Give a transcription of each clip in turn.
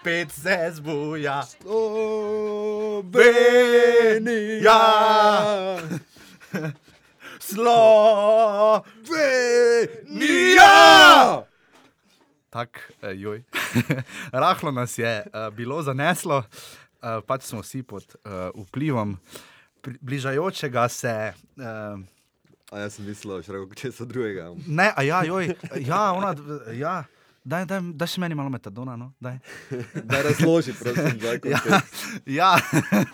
spet se zbuja. Slovenija. Slovenija! Tako, eh, joj. Rahlo nas je uh, bilo zaneslo, uh, pač smo vsi pod uh, vplivom bližajočega se. Uh, A jaz sem mislil, če so drugega. ne, a ja, joj, ja, ona, ja. Daj, daj, daj še meni malo metadona, no, daj. Da razloži, prosim, zdaj Ja, kontekst. ja.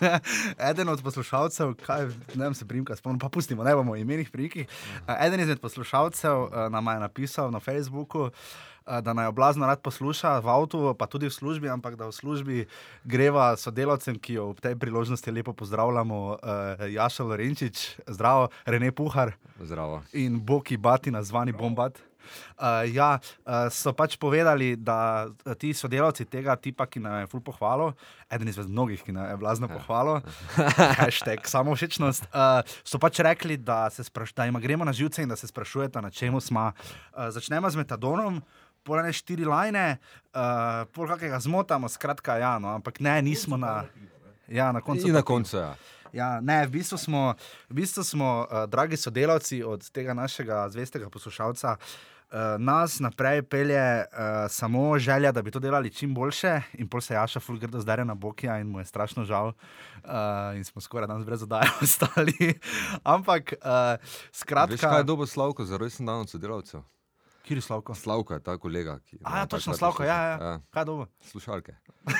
eden od poslušalcev, kaj, ne vem, se primka, spomnim, pa pustimo, ne bomo o imenih prikih. Eden izmed poslušalcev eh, nam je napisal na Facebooku, eh, da naj oblazno rad posluša v avtu, pa tudi v službi, ampak da v službi greva sodelavcem, ki jo ob tej priložnosti lepo pozdravljamo, uh, Jaša Lorenčič, zdravo, Rene Puhar Zdravo. in Boki Bati, nazvani Bombat. Uh, ja, uh, so pač povedali, da uh, ti sodelavci tega tipa, ki nam je ful pohvalo, eden izmed mnogih, ki nam je blazno pohvalo, hashtag samo všečnost, uh, so pač rekli, da, se spraš, da jim gremo na živce in da se sprašujete, na čemu smo. Uh, začnemo z metadonom. Polne štiri lajne, uh, pol kakega zmotamo, skratka, ja, no, ampak ne, nismo na. Ja, na koncu. Na koncu, ja. Ja, ne, v bistvu smo, v bistvu smo uh, dragi sodelavci od tega našega zvestega poslušalca. Uh, nas naprej pelje uh, samo želja, da bi to delali čim boljše, in pol se Jaša fulgrdo zdaj na Bokija in mu je strašno žal, uh, in smo skoraj danes brez oddaje ostali. Ampak, uh, skratka, Veš, kaj je dobo Slavko za rojsten dan od sodelavcev? Kjer je Slavko? Slavko je ta kolega. Ki A, ja, točno Slavko, ja, ja. posluša- Kaj je dobro? Slušalke.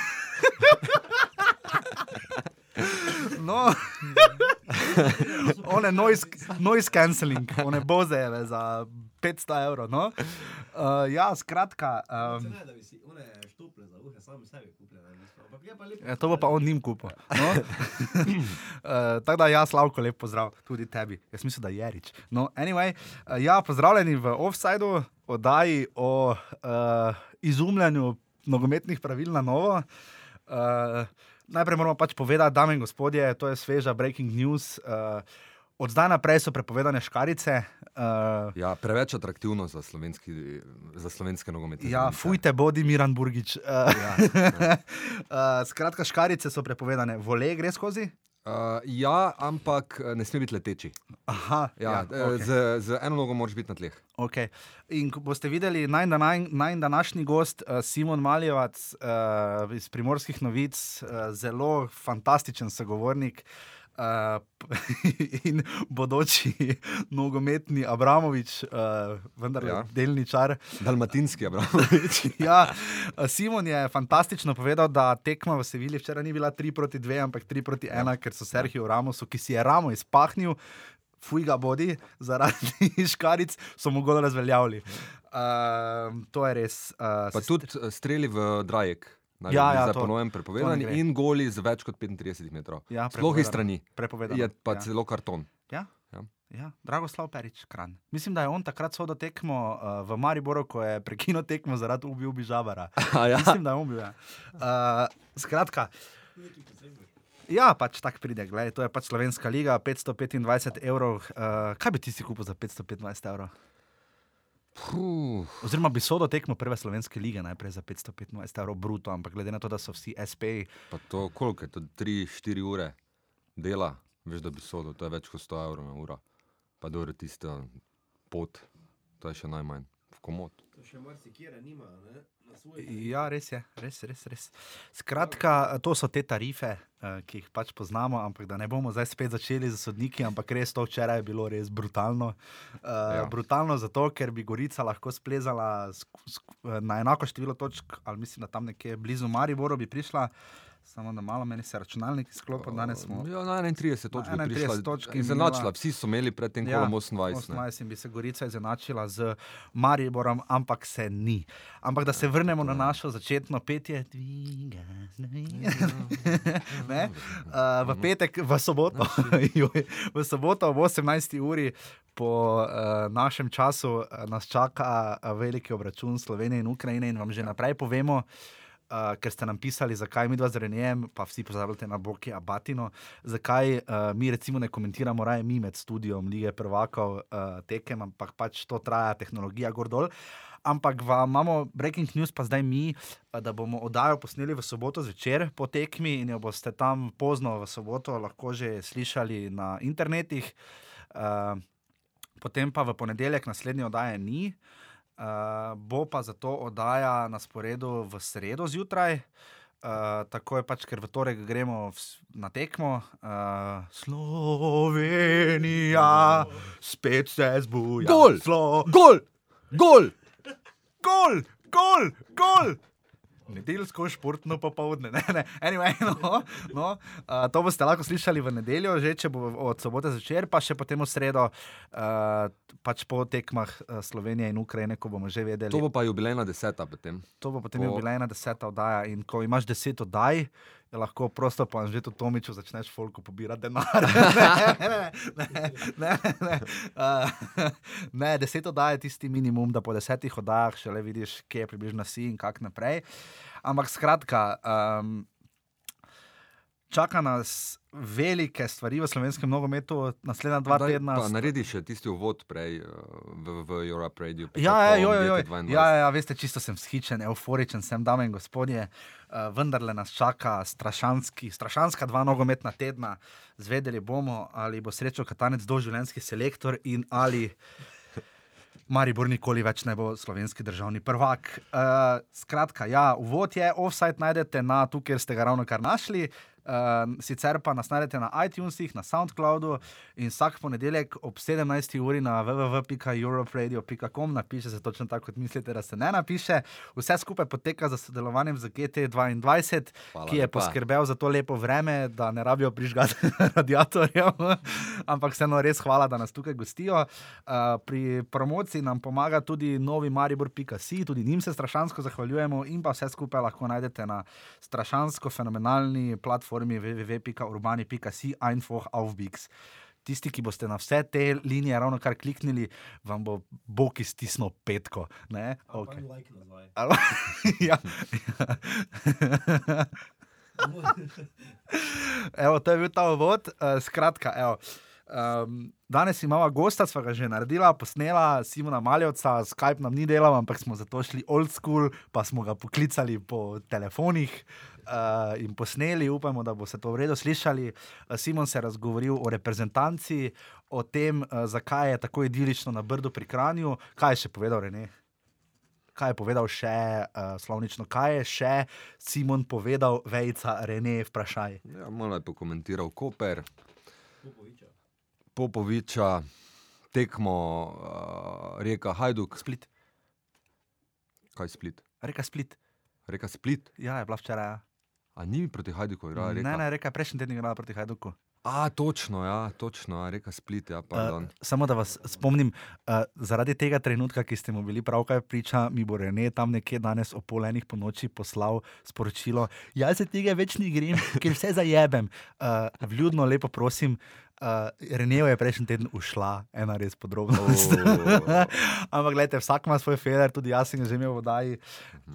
No, one noise, noise cancelling, one bozeve za 500 evrov. No? Uh, ja, skratka. Um. Ja, to bo pa on njim kupil. No? uh, Tako da, ja, Slavko, lep pozdrav tudi tebi. Jaz mislim, da je rič. No, anyway, uh, ja, pozdravljeni v Offsideu, oddaji o uh, izumljanju nogometnih pravil na novo. Uh, najprej moramo pač povedati, dame in gospodje, to je sveža breaking news. Uh, od zdaj naprej so prepovedane škarice. Uh, Ja, preveč atraktivno za, slovenski, za slovenske nogometne. Ja, zvonice. fujte, bodi Miran Burgič. Uh, Ja, uh, skratka, škarice so prepovedane, vole gre skozi. Uh, ja, ampak ne sme biti leteči. Aha, Ja, ja, ja, okay. z, z eno nogo moraš biti na tleh. Okay. In ko boste videli, naj, naj, naj današnji gost, uh, Simon Maljevac uh, iz Primorskih novic, uh, zelo fantastičen sogovornik. Uh, in bodoči nogometni Abramovič, uh, vendar ja. Delničar. Dalmatinski, Abramovič. Ja, Simon je fantastično povedal, da tekma v Sevilji včeraj ni bila 3 proti 2, ampak 3 proti 1, ja. ker so Sergio Ramosu, ki si je ramo izpahnil, fuj ga bodi, zaradi škaric, so mu golo razveljavili. Uh, to je res. Uh, Pa tudi eh, streli v Drajek. Naj Ja, ja, zdaj to- po novem to ne prepovedani in goli z več kot 35 metrov. Ja, Sploh iz strani. Je pa ja. celo karton. Ja? Ja. Ja, Dragoslav Perič, kran. Mislim, da je on takrat sodo tekmo uh, v Mariboru, ko je prekinil tekmo zaradi ubil Bižabara. Ja? Mislim, da je on bil. Ja. Uh, skratka. Ja, pač tako pride, gledaj, to je pač Slovenska liga, 525 evrov. Uh, kaj bi ti si kupil za 525 evrov? Puh, Oziroma bi sodo tekmo prve slovenske lige najprej za 525 evrov bruto, ampak glede na to, da so vsi SP, pa to koliko je to? 3-4 ure dela, veš, da bi sodel, to je več kot 100 evrov na uro. Pa dobro, tista pot, to je še najmanj. Komod. To še marsikere nima, ne? Na svoj. Ja, res je, res, res. res. Skratka, to so te tarife, eh, ki jih pač poznamo, ampak da ne bomo zdaj spet začeli z sodniki, ampak res to včeraj je bilo res brutalno. Uh, ja. Brutalno zato, ker bi Gorica lahko splezala na enako število točk, ali mislim, da tam nekje blizu Mariboru bi prišla. Samo da malo meni se računalnik izklopil, danes smo. Ja, na 31 točk Na bi 31 prišla. točk in Izenačila, vsi so imeli predtem Ja, kolom 28. ne. 28 in bi se Gorica izenačila z Mariborom, ampak se ni. Ampak da se vrnemo na našo začetno petje. Dviga, dviga. Ne? Uh, v petek, v soboto, joj, v soboto ob 18. uri po uh, našem času uh, nas čaka uh, veliki obračun Slovenije in Ukrajine in vam že naprej povemo. Uh, ker ste nam pisali, zakaj mi dva z Renejem, pa vsi pozabite na Boki Abatino, zakaj uh, mi recimo ne komentiramo raje mi med študijom lige prvakov uh, tekem, ampak pač to traja, tehnologija gor dol. Ampak vam imamo breaking news, pa zdaj mi, da bomo oddajo posneli v soboto zvečer po tekmi in jo boste tam pozno v soboto lahko že slišali na internetih. Uh, potem pa v ponedeljek naslednje oddaje ni, uh, bo pa zato oddaja na sporedu v sredo zjutraj. Uh, tako je pač, ker v torek gremo v, na tekmo. Uh, Slovenija, spet se zbuja. Gol! Slo Gol! Gol! gol, gol, gol. Nedeljsko športno popoldne. Ne, ne. Anyway, no, no, uh, to boste lahko slišali v nedeljo, že če bo od sobote zvečer, pa še potem v sredo, uh, pač po tekmah Slovenije in Ukrajine, ko bomo že vedeli. To bo pa jubilejna deseta potem. To bo potem po- jubilejna deseta oddaja. In ko imaš deset oddaj, je lahko prosto po Anžetu Tomiču začneš folku pobirati denar. ne, ne, ne, ne, ne. Uh, ne, deset oddaj je tisti minimum, da po desetih oddajah šele vidiš, kje je približno si in kak naprej. Ampak skratka. Um, Čaka nas velike stvari v slovenskem nogometu, naslednja dva Daj, tedna. Pa naredi še tisti uvod prej uh, v, v Europe Radio. Ja, ja, jo, jo, jo. DT22. ja, ja, veste, čisto sem vzhičen, euforičen sem, dame in gospodje. Uh, vendarle nas čaka strašanska dva nogometna tedna. Zvedeli bomo, ali bo srečo Katanec doživljenjski selektor in ali Maribor nikoli več ne bo slovenski državni prvak. Uh, skratka, ja, uvod je, offside najdete na tu, kjer ste ga ravno kar našli. Uh, sicer pa nas najdete na iTunesih, na SoundCloudu in vsak ponedeljek ob 17. uri na www.europradio.com napiše se točno tako, kot mislite, da se ne napiše. Vse skupaj poteka za sodelovanjem z GT2, Hvala ki je lepa. poskrbel za to lepo vreme, da ne rabijo prižgati radiatorjev. Ampak vseeno res hvala, da nas tukaj gostijo. Uh, pri promociji nam pomaga tudi novi Maribor.si, tudi njim se strašansko zahvaljujemo in pa vse skupaj lahko najdete na strašansko fenomenalni platformi www.urbani.si einfach aufbix. Tisti, ki boste na vse te linije ravno kar kliknili, vam bo Bog iztisnil petko. Ne? Okay. Like nazvaj. Ali- ja. Evo, to je bil ta uvod. Uh, skratka, evo. Um, danes imamo gosta, sva ga že naredila, posnela, Simona Maljevca, Skype nam ni delal, ampak smo zato šli old school, pa smo ga poklicali po telefonih uh, in posneli. Upamo, da bo se to v redu slišali. Uh, Simon se je razgovoril o reprezentanci, o tem, uh, zakaj je tako idilično na Brdu pri Kranju. Kaj je še povedal Rene? kaj je povedal še uh, slovnično, kaj je še Simon povedal, vejca, Rene, vprašaj. Ja, malo je pokomentiral Koper, Popoviča. Popoviča, tekmo, uh, reka Hajduk, Split, kaj Split. reka Split. Reka Split, Ja, je bila včeraj. Ja. a ni proti Hajduku igrala reka. Ne, ne, reka je prejšnji teden igrala proti Hajduku. A, točno, ja, točno, ja, reka Split, ja, pardon. Uh, samo da vas spomnim, uh, zaradi tega trenutka, ki ste mu bili pravkar priča, mi bo Rene tam nekje danes o pol enih po noči poslal sporočilo. Jaz se tega več ne grem, ker vse zajebem. Uh, vljudno, lepo prosim. Uh, Renejo je prejšnji teden ušla, ena res podrobnost. O. Ampak, gledajte, vsak ima svoj feder, tudi jaz sem že imel v oddaji.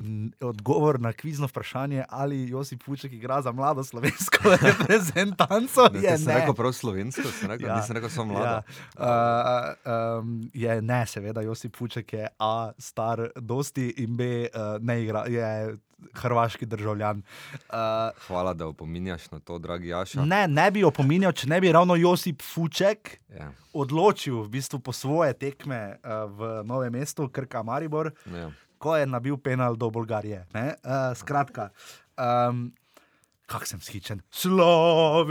M, Odgovor na kvizno vprašanje, ali Josip Puček igra za mlado slovensko reprezentanco, Ne, je ne. rekel prav slovensko, sem rekel, ja. nisem rekel samo mlada. Ja. Uh, um, je ne, seveda, Josip Puček je A, star, dosti in B, uh, ne igra, je hrvaški državljan. Uh, Hvala, da opominjaš na to, dragi Jaša. ne, ne bi opominjal, če ne bi ravno Josip Fuček Ja, odločil v bistvu po svoje tekme uh, v novem mestu, Krka Maribor, ja. ko je nabil penal do Bolgarije. ne. Uh, skratka. Um, Kak sem skičen? Slovenija,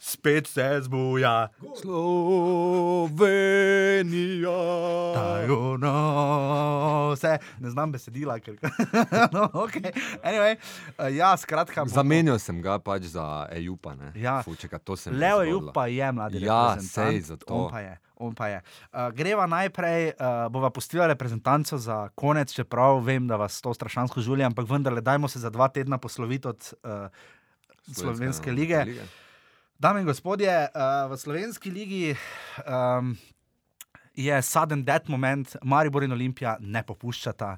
spet se zbuja. Slovenija. Dajo no, vse, ne znam besedila, ker. no, okay. anyway, uh, ja, skratka. Zamenjal sem ga pač za Ejupa, ne? Ja. Fučeka, to sem Leo Jup pa je mladi Ja, sej, pa je. On pa je. Uh, greva najprej, uh, bova pustila reprezentanco za konec, čeprav vem, da vas to strašansko žuli, ampak vendarle, dajmo se za dva tedna posloviti od uh, Slovenske lige. Dame in gospodje, uh, v slovenski ligi um, je sudden death moment, Maribor in Olimpija ne popuščata.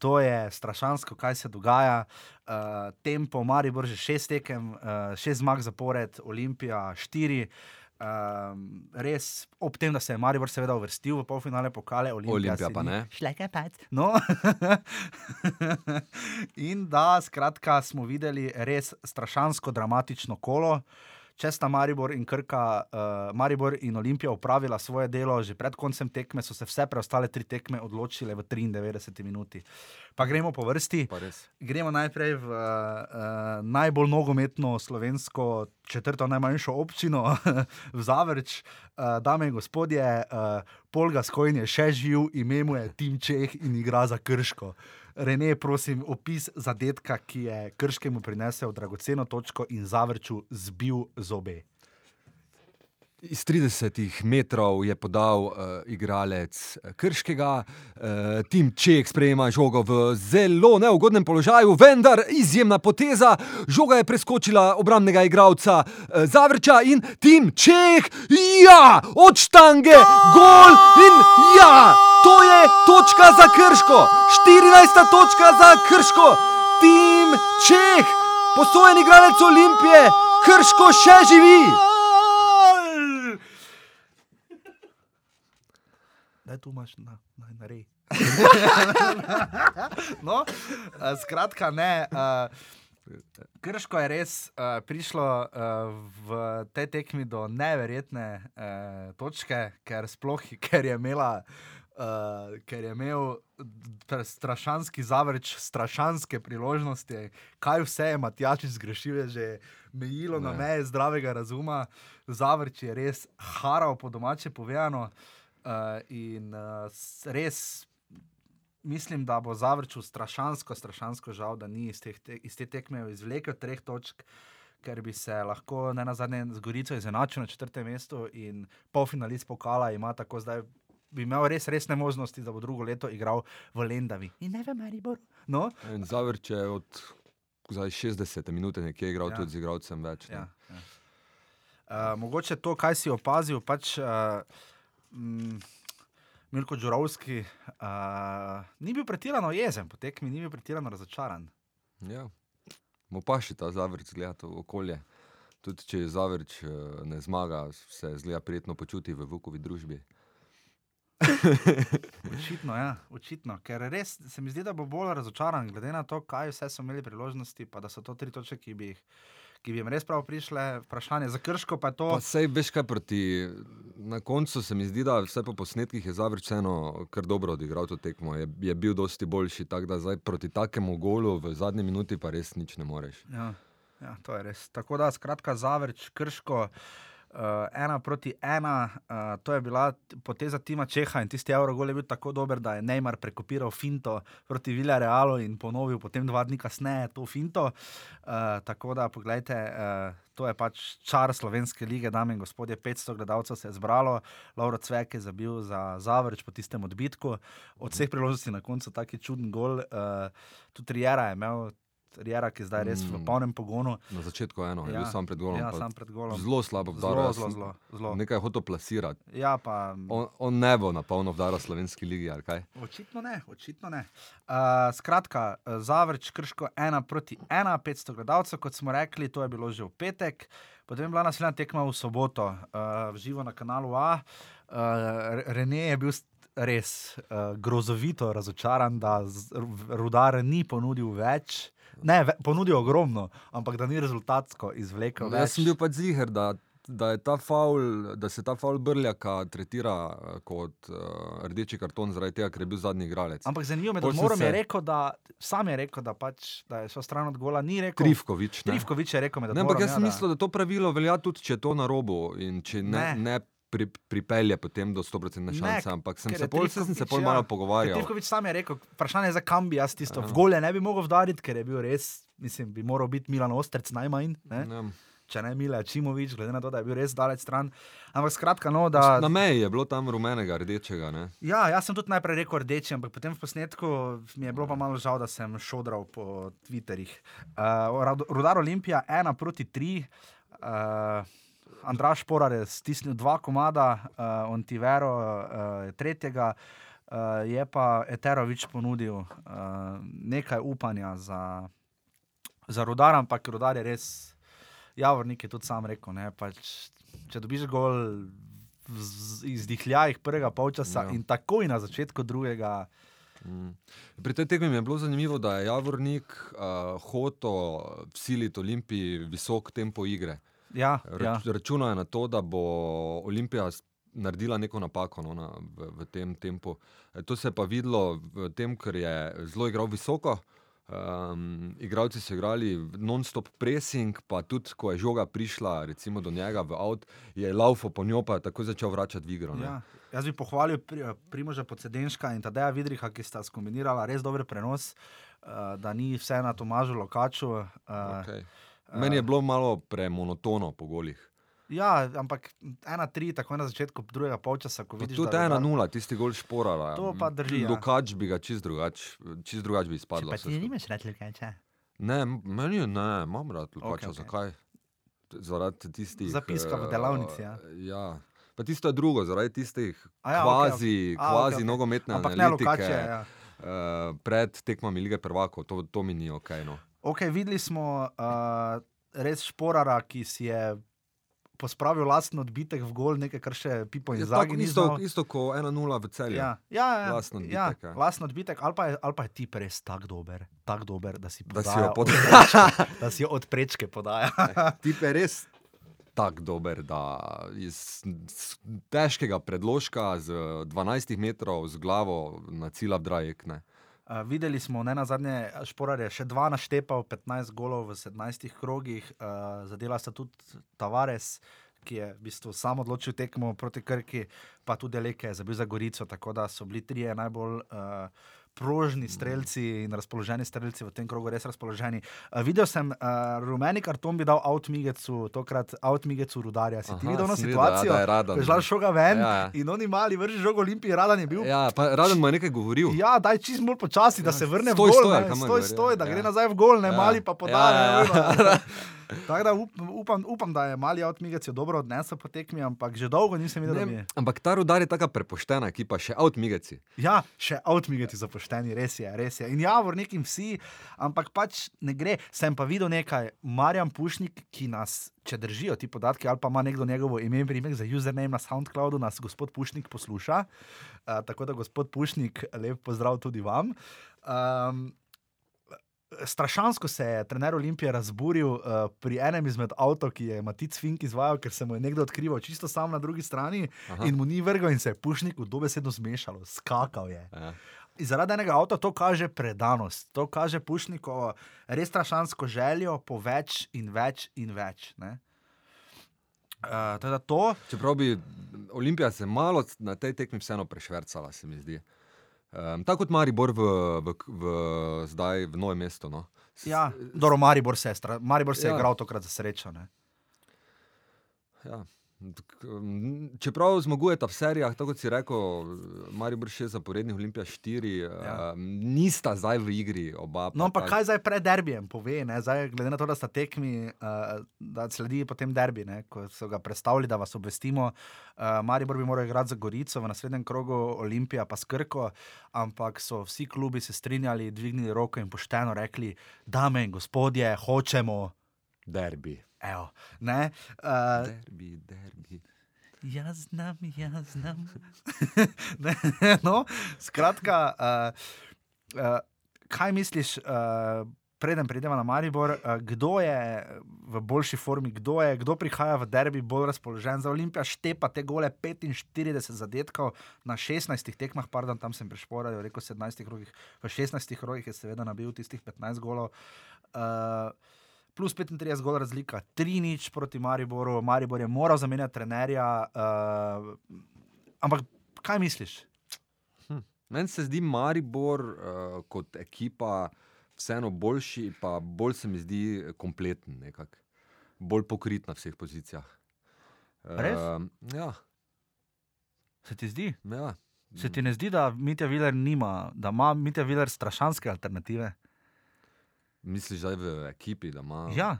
To je strašansko, kaj se dogaja. Uh, tempo, Maribor že šest tekem, uh, šest zmag zapored, Olimpija štiri. Um, res, ob tem, da se je Maribor seveda uvrstil v polfinale pokale, Olimpija, Olimpija pa ne. Šlekepec. No. In da, skratka, smo videli res strašansko dramatično kolo. Če sta Maribor in Krka, uh, Maribor in Olimpija upravila svoje delo, že pred koncem tekme so se vse preostale tri tekme odločile v 93 minuti. Pa gremo po vrsti. Gremo najprej v uh, najbolj nogometno slovensko, četrto najmanjšo občino, v Zavrč. Uh, dame in gospodje, uh, Polga Skojn je še živ, ime mu je Tim Čeh in igra za Krško. Rene, prosim, opis zadetka, ki je Krškemu prinesel dragoceno točko in Zavrču zbil zobe. Iz 30 metrov je podal uh, igralec eh, Krškega, uh, Tim Ček sprejema žogo v zelo neugodnem položaju, vendar izjemna poteza. Žoga je preskočila obrambnega igralca uh, Zavrča in Tim Ček, ja, od štange, gol in ja, to je točka za Krško, 14. točka za Krško, Tim Ček, posojen igralec Olimpije, Krško še živi. Da tu imaš na, na, na rej. no, skratka, ne. Uh, Krško je res uh, prišlo uh, v tej tekmi do neverjetne uh, točke, ker, sploh, ker je imela. Uh, ker je imel tr- strašanski zavrč, strašanske priložnosti, kaj vse je Matjač zgrešil, je že mejilo na Ne. meje zdravega razuma. Zavrč je res haral, po domače povedano. Uh, in uh, res mislim, da bo Zavrču strašansko, strašansko žal, da ni iz, teh, te, iz te tekme izvlekel treh točk, ker bi se lahko ne na zadnje z Gorico izenačil na četrtem mestu in polfinalist pokala ima tako zdaj. Bi imel res resne možnosti, da bo drugo leto igral v Lendavi. In ne v Mariboru. No, In Zavrč je od zdaj 60 minut nekje igral ja. tudi z igralcem več. ne. Ja, ja. Uh, mogoče to, kaj si opazil, pač uh, mm, Milko Džurovski uh, ni bil pretirano jezen po tekmi, ni bil pretirano razočaran. Ja. Mu pa še ta zavrč zgleda to okolje. Tudi če zavrč eh, ne zmaga, se zgleda prijetno počuti v Vukovi družbi. Očitno, ja, očitno, ker res se mi zdi, da bo bolj razočaran, glede na to, kaj vse so imeli priložnosti, pa da so to tri točke, ki bi jih. Ki bi jim res prav prišle, vprašanje za krško, pa je to. Pa sej veš kaj proti. Na koncu se mi zdi, da vse po posnetkih je Zavrč vseeno kar dobro odigral to tekmo. Je, je bil dosti boljši, tako da zdaj proti takemu golu v zadnji minuti pa res nič ne moreš. Ja, ja, to je res. Tako da, skratka, Zavrč, Krško, uh, ena proti ena, uh, to je bila poteza Tima Čeha in tisti Eurogol je bil tako dober, da je Neymar prekopiral finto proti Villarealu in ponovil potem dva dni kasneje to finto. Uh, tako da, poglejte. Uh, To je pač čar slovenske lige, dame in gospodje. 500 gledalcev se je zbralo, Lauro Cvek je zabil za Zavrč po tistem odbitku. Od vseh priložnosti na koncu taki čuden gol. Uh, tudi Rijera je imel, Rijera, ki je zdaj res v Mm. polnem pogonu. Na začetku eno, je Ja, bil sam pred golom. Ja, sam pred golom. Zelo slabo vdaro. zelo, zelo, zelo. Nekaj je hotel plasirati. Ja, pa On, on ne bo na polno vdaro slovenski ligi, ali kaj? očitno ne, očitno ne. Uh, skratka, Zavrč, Krško, ena proti ena, 500 gledalcev, kot smo rekli, to je bilo že v petek. Potem je bila naslednja tekma v soboto, uh, v živo na kanalu A. Uh, Rene je bil res uh, grozovito razočaran, da rudar ni ponudil več. Ne, ponudil ogromno, ampak da ni rezultatsko izvlekel. No, Jaz sem bil pač ziger, da, da, je ta faul, da se ta faul brljaka tretira eh, kot uh, rdeči karton, zaradi tega, ker je bil zadnji igralec. Ampak zanimivo je, da Morom je se- rekel, da sam je rekel, da, pač, da je šel stran od gola, ni rekel. Trifkovič. ne. Trifkovič je rekel, med Ne, ampak jaz sem da- mislil, da to pravilo velja tudi, če je to na robu in če ne, Ne. ne. Pri, pripelje potem do 100% Ne, šanse, ampak sem se, pol, saj sem se pol ja. malo Ker pogovarjal. Trifkovič sam je rekel, vprašanje je za kam bi jaz tisto. Ja. V gole ne bi mogel vdariti, ker je bil res, mislim, bi moral biti Milan Ostrec najmanj, ne? Ja. če ne Mile Čimovič, glede na to, da je bil res daleč stran. Ampak skratka, no, da. Na meji je bilo tam rumenega, rdečega. Ne? Ja, jaz sem tudi najprej rekel rdeči, ampak potem v posnetku mi je bilo pa malo žal, da sem šodral po Twitterjih. Uh, Rudar Olimpija, ena proti tri. Uh, Andraš Porar je stisnil dva komada, uh, Ontivero uh, je tretjega. Uh, je pa Eterovič ponudil uh, nekaj upanja za, za rudar, ampak rudar je res, javornik je tudi sam rekel. Ne, pač, če dobiš gol izdihljajih prvega polčasa Ja. in takoj na začetku drugega. Mm. Pri tej tekmi mi je bilo zanimivo, da je Javornik uh, hotel vsiliti Olimpiji visok tempo igre. Ja, Rač, ja. Računajo na to, da bo Olimpija naredila neko napako no, na, v, v tem tempu. E, To se je pa videlo v tem, ker je zelo igral visoko. Um, igralci so igrali non-stop pressing, pa tudi ko je žoga prišla recimo, do njega v avt, je laufo po njo, pa je takoj začel vračati v igro. ne. Ja. Jaz bi pohvalil pri, Primoža Podsedenška in Tadeja Vidriha, ki sta skombinirala res dober prenos, uh, da ni vse na Tomažu Lokaču. Uh, Okay. Meni je bilo malo premonotono po golih. Ja, ampak ena tri, tako na začetku drugega polčasa, ko Pa vidiš, Tudi ena nula, tisti gol šporala. To pa drži, ja. Lukač bi ga čist drugače čist drugač bi izpadlo. vse skupaj. nimaš rad Lukača. Ne, meni je ne, imam rad Lukača. Okej, okej. Zakaj? Zaradi tistih. Zapiska v eh, delavnici, ja. ja. Pa tisto je drugo, zaradi tistih A ja, kvazi, okej. A, kvazi okej, okej. nogometne Ampak ne analitike. Lukače. Ja. eh, pred tekmami lige prvakov, to, to mi ni ok. No. Ok, videli smo uh, res šporara, ki si je pospravil lasten odbitek v gol, nekaj, kar še Pipo in Je Zagi ni znal. isto kot 1-0 v celju. Ja, ja, ja, Lasten ja, odbitek, ja. lasten odbitek, ali pa je, ali pa je tip res tako dober, tak dober, da si, Da si od prečke, da si jo od prečke podaja. Tip je res tako dober, da iz težkega predložka z 12 metrov z glavo na cila drajek. Ne. Uh, videli smo, ne na zadnje, Šporar je še dva naštepal, 15 golov v 17 krogih, uh, zadela sta tudi Tavares, ki je v bistvu sam odločil tekmo proti Krki, pa tudi Leke je zabil za Gorico, tako da so bili trije najbolj uh, prožni strelci in razpoloženi strelci v tem krogu, res razpoloženi. Uh, videl sem, uh, rumeni karton bi dal Outmigecu, tokrat Outmigecu Rudarja. Si ti Aha, videl ono sem videl, ja, situacijo? da je Radan, je ne. šoga ven Ja, ja. in oni mali vrži žogo Olimpiji, Radan je bil Ja, pa Raden mu je nekaj govoril. Ja, daj čist bolj počasi, da Ja, se vrne stoj, v gol. stoj, stoj, stoj, da ja. gre nazaj v gol, ne Ja. mali pa Ja, podaja. ja, ne, Tako da up, upam, upam, da je mali avtmigec jo dobro odnesel po tekmi, ampak že dolgo nisem videl. Ne, ampak ta rudar je tako prepoštena ekipa, še avtmigeci. Ja, še avtmigeci zapošteni, res je, res je. In javor nekim vsi, ampak pač ne gre. Sem pa videl nekaj, Marjan Pušnik, ki nas, če držijo ti podatki, ali pa ima nekdo njegovo ime in primek za username na SoundCloudu, nas gospod Pušnik posluša. Uh, tako da, gospod Pušnik, lep pozdrav tudi vam. Um, Strašansko se je trener Olimpije razburil uh, pri enem izmed avtomobilov, ki je Matic Fink izvajal, ker se mu je nekdo odkrival čisto sam na drugi strani Aha. in mu ni vrgel in se je pušnik v dobesedno zmešalo, skakal je. Ja. In zaradi enega avta to kaže predanost, to kaže pušnikovo res strašansko željo po več in več in več. ne. Uh, to, Čeprav bi Olimpija se malo na tej tekmi vseeno prešvrcala, se mi zdi. Um, tako kot Maribor v, v, v, zdaj v novem mestu. No. S- ja, dobro, Maribor se je, stra- Maribor se je Ja. igral tokrat za srečo. Ne. Ja. K- m, Čeprav zmagujeta v serijah, tako kot si rekel, Maribor še zaporednih, Olimpija štiri, Ja. ja. nista zdaj v igri oba. No, ampak kaj zdaj pred derbijem pove, ne? zdaj, glede na to, da sta tekmi, uh, da sledi potem derbi, ne? ko so ga predstavili, da vas obvestimo. Uh, Maribor bi moral igrati za Gorico, v naslednjem krogu Olimpija pa skrko, ampak so vsi klubi se strinjali, dvignili roko in pošteno rekli, dame in gospodje, hočemo. Derbi. Evo, ne, uh, Derbi, derbi. Jaz znam, jaz znam. ne, no, skratka, uh, uh, kaj misliš, uh, preden pridemo na Maribor, uh, kdo je v boljši formi, kdo, je, kdo prihaja v derbi bolj razpoložen za Olimpijo, štepa te gole 45 zadetkov na 16 tekmah, pardon, tam sem prešporal, rekel 17 rogih, v 16 rogih je seveda nabil tistih 15 golov. Uh, Plus 35 gol razlika, 3 nič proti Mariboru, Maribor je moral zamenjati trenerja. Uh, ampak kaj misliš? Meni se zdi Maribor uh, kot ekipa vseeno boljši, pa bolj se mi zdi kompleten, nekak. bolj pokrit na vseh pozicijah. Res? Uh, ja, Se ti zdi? ja. Se ti ne zdi, da Mitja Viler nima, da ima Mitja Viler strašanske alternative? Misliš, da je v ekipi, da ima. Ja,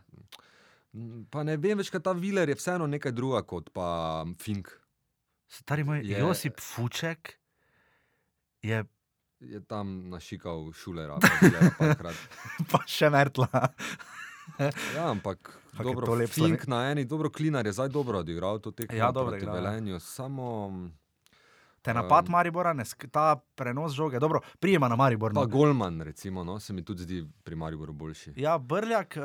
Mm, Pa ne vem več, kaj ta Viler je vseeno nekaj druga kot pa Fink. stari moj Je- Josip Fuček je Je tam našikal šulera, pa pa še Mertla. Ja, ampak Fak dobro, Fink na eni, dobro, Klinar je zdaj dobro odigral to tekmo Ja, dobro proti igra, ja. Velenju, samo Te napad Um, Maribora, ne, ta prenos žoge, dobro, prijema na Maribor. pa No. Golman, recimo, no, se mi tudi zdi pri Mariboru boljši. Ja, Brljak, uh,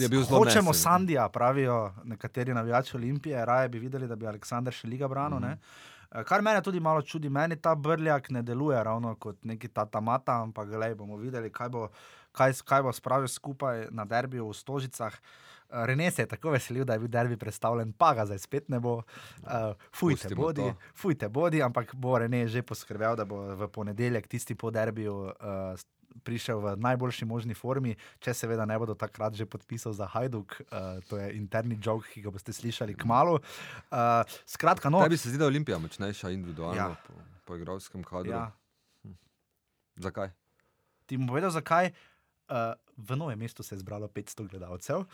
Je bil zelo hočemo nesen. Sandija, pravijo nekateri navijači Olimpije, raje bi videli, da bi Aleksandr še liga branil. Mhm. Mm -hmm. Kar mene tudi malo čudi, meni ta Brljak ne deluje ravno kot neki tatamata, ampak gledaj, bomo videli, kaj bo, kaj, kaj bo spravil skupaj na derbiju v Stožicah. Eh, Rene se je tako veselil, da je bil derbi predstavljen, pa ga zdaj spet ne bo. Uh, fujte, Pustimo bodi, to. fujte, bodi, ampak bo Rene že poskrbel, da bo v ponedeljek, tisti po derbiju, uh, prišel v najboljši možni formi, če seveda ne bodo takrat že podpisal za Hajduk, uh, to je interni jok, ki ga boste slišali k malu. Uh, skratka, no, Tebi se zdi, da je Olimpija močnejša individualno Ja. po, po igralskem kadru. ja, Ja. Zakaj? ti bom povedal, zakaj. Uh, v novem mestu se je zbralo 500 gledalcev, uh,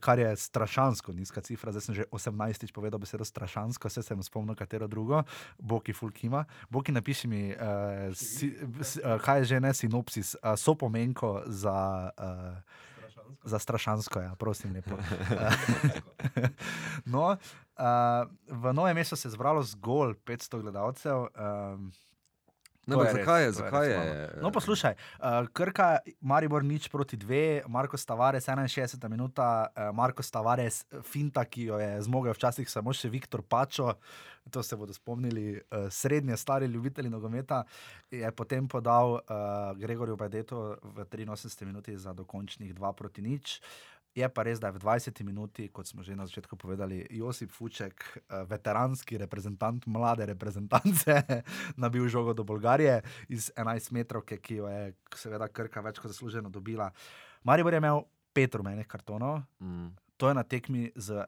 kar je strašansko nizka cifra. Zdaj sem že 18-tič povedal besedo strašansko, vse sem spomnil, katero drugo, Boki Fulkima. Boki, napiši mi, uh, si, s, uh, kaj je že ne sinopsis, uh, so pomenko za. Uh, Za strašansko, ja, prosim, lepo. no, uh, v novem mestu se je zbralo zgolj 500 gledalcev. Um, Ne, ampak je res, zakaj je? to je Zakaj res je malo. No, poslušaj, uh, Krka, Maribor nič proti dve, Marko Stavares 61 minuta, uh, Marko Stavares finta, ki jo je zmogel včasih samo še Viktor Pačo, to se bodo spomnili uh, srednje stari ljubitelji nogometa, je potem podal uh, Gregorju Bajdetu v 83 minuti za dokončnih 2 proti nič. Je pa res, da je v 20 minuti, kot smo že na začetku povedali, Josip Fuček, eh, veteranski reprezentant mlade reprezentance, nabil žogo do Bolgarije iz 11 metrov, ki jo je seveda Krka več kot zasluženo dobila. Maribor je imel pet rumenih kartonov, Mm. to je na tekmi z,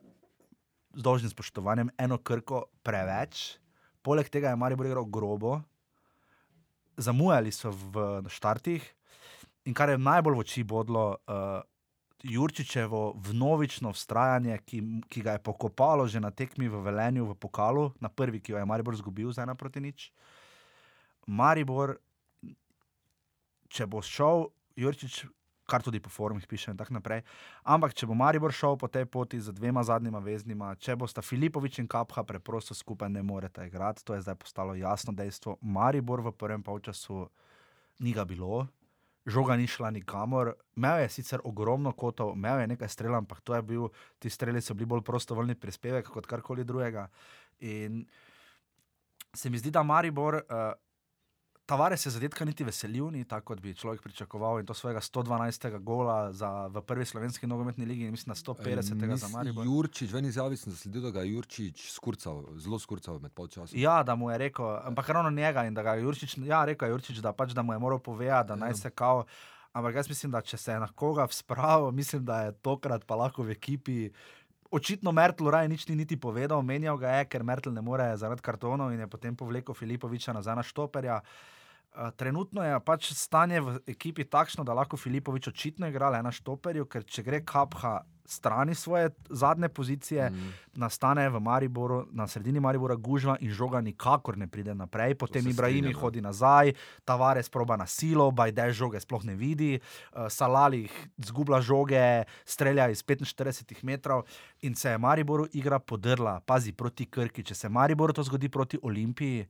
z dolžnim spoštovanjem eno krko preveč. Poleg tega je Maribor igral grobo, zamujali so v štartih in kar je najbolj v oči bodlo. Uh, Jurčičevo vnovično vztrajanje, ki, ki ga je pokopalo že na tekmi v Velenju, v pokalu, na prvi, ki jo je Maribor izgubil, za ena proti nič. Maribor, če bo šel Jurčič, kar tudi po forumih piše in tako naprej. Ampak, če bo Maribor šel po tej poti z dvema zadnjima veznima, če bosta Filipovič in Kapha preprosto skupaj ne moreta igrati, to je zdaj postalo jasno dejstvo. Maribor v prvem polčasu ni ga bilo. Žoga ni šla nikamor, imel je sicer ogromno kotov, imel je nekaj strelov, ampak to je bil, ti streli so bili bolj prostovoljni prispevek kot karkoli drugega. In se mi zdi, da Maribor, uh, Tavares se zadetka niti veselil, ni tako, kot bi človek pričakoval. In to svojega 112. gola za, v prvi slovenski nogometni ligi, mislim, na 150. za Mislim, Maribor. Jurčič, v eni izjavi sem zasledil, da ga je Jurčič skurcal, zelo skurcal med polčasom. Ja, da mu je rekel, ampak ravno njega in da ga je Jurčič, ja, rekel je Jurčič, da, pač, da mu je moral povedati, da naj se kao. Ampak jaz mislim, da če se je na koga spravil, mislim, da je tokrat pa lahko v ekipi. Očitno Mertl raje nič ni niti povedal, menjal ga je, ker Mertl ne more zaradi kartonov in je potem povlekel Filipoviča nazaj na štoperja. Uh, trenutno je pač stanje v ekipi takšno, da lahko Filipovič očitno igra le na štoperju, ker če gre Kapha strani svoje zadnje pozicije, mm. nastane v Mariboru, na sredini Maribora gužva in žoga nikakor ne pride naprej. Potem ja. hodi nazaj, Tavares proba na silo, Bajde žoge sploh ne vidi, uh, Salalih zgublja žoge, strelja iz 45 metrov in se je Mariboru igra podrla, pazi proti Krki. Če se Mariboru to zgodi proti Olimpiji,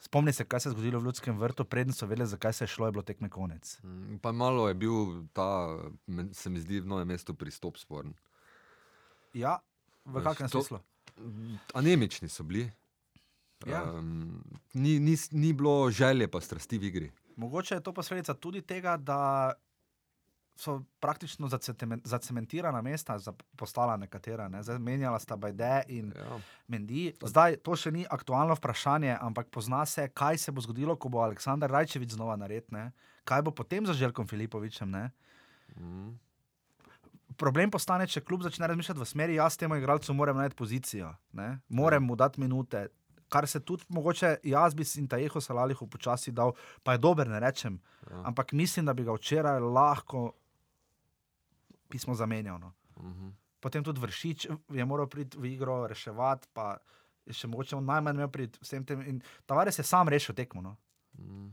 spomni se, kaj se je zgodilo v Ljudskem vrtu, preden so vedeli, zakaj se je šlo, je bilo tekme konec. Mm, Pa malo je bil ta, se mi zdi, v novem mestu pristop sporen. Ja, v Veš, kakšnem to- smislu? Anemični so bili. Ja. Um, ni, ni, ni bilo želje, pa strasti v igri. Mogoče je to posledica tudi tega, da so praktično zacemen- zacementirana mesta za- postala nekatera. Ne? Zdaj menjala sta Bajde in Ja. Mendi. Zdaj to še ni aktualno vprašanje, ampak pozna se, kaj se bo zgodilo, ko bo Aleksandar Rajčevič znova naredil. Kaj bo potem za Željkom Filipovičem? Ne? Mm. Problem postane, če klub začne razmišljati v smeri, jaz temu igralcu moram najti pozicijo, ne? moram mu dati minute. Kar se tudi mogoče jaz bi in Tajeho Salalihu počasi dal, pa je dober, ne rečem. Ja. Ampak mislim, da bi ga včeraj lahko pismo zamenjal. No. Mhm. Potem tudi vršič je moral priti v igro, reševati. Pa še mogoče on najmanj imel pri vsem tem. In Tavares je sam rešil tekmo. No. Mm.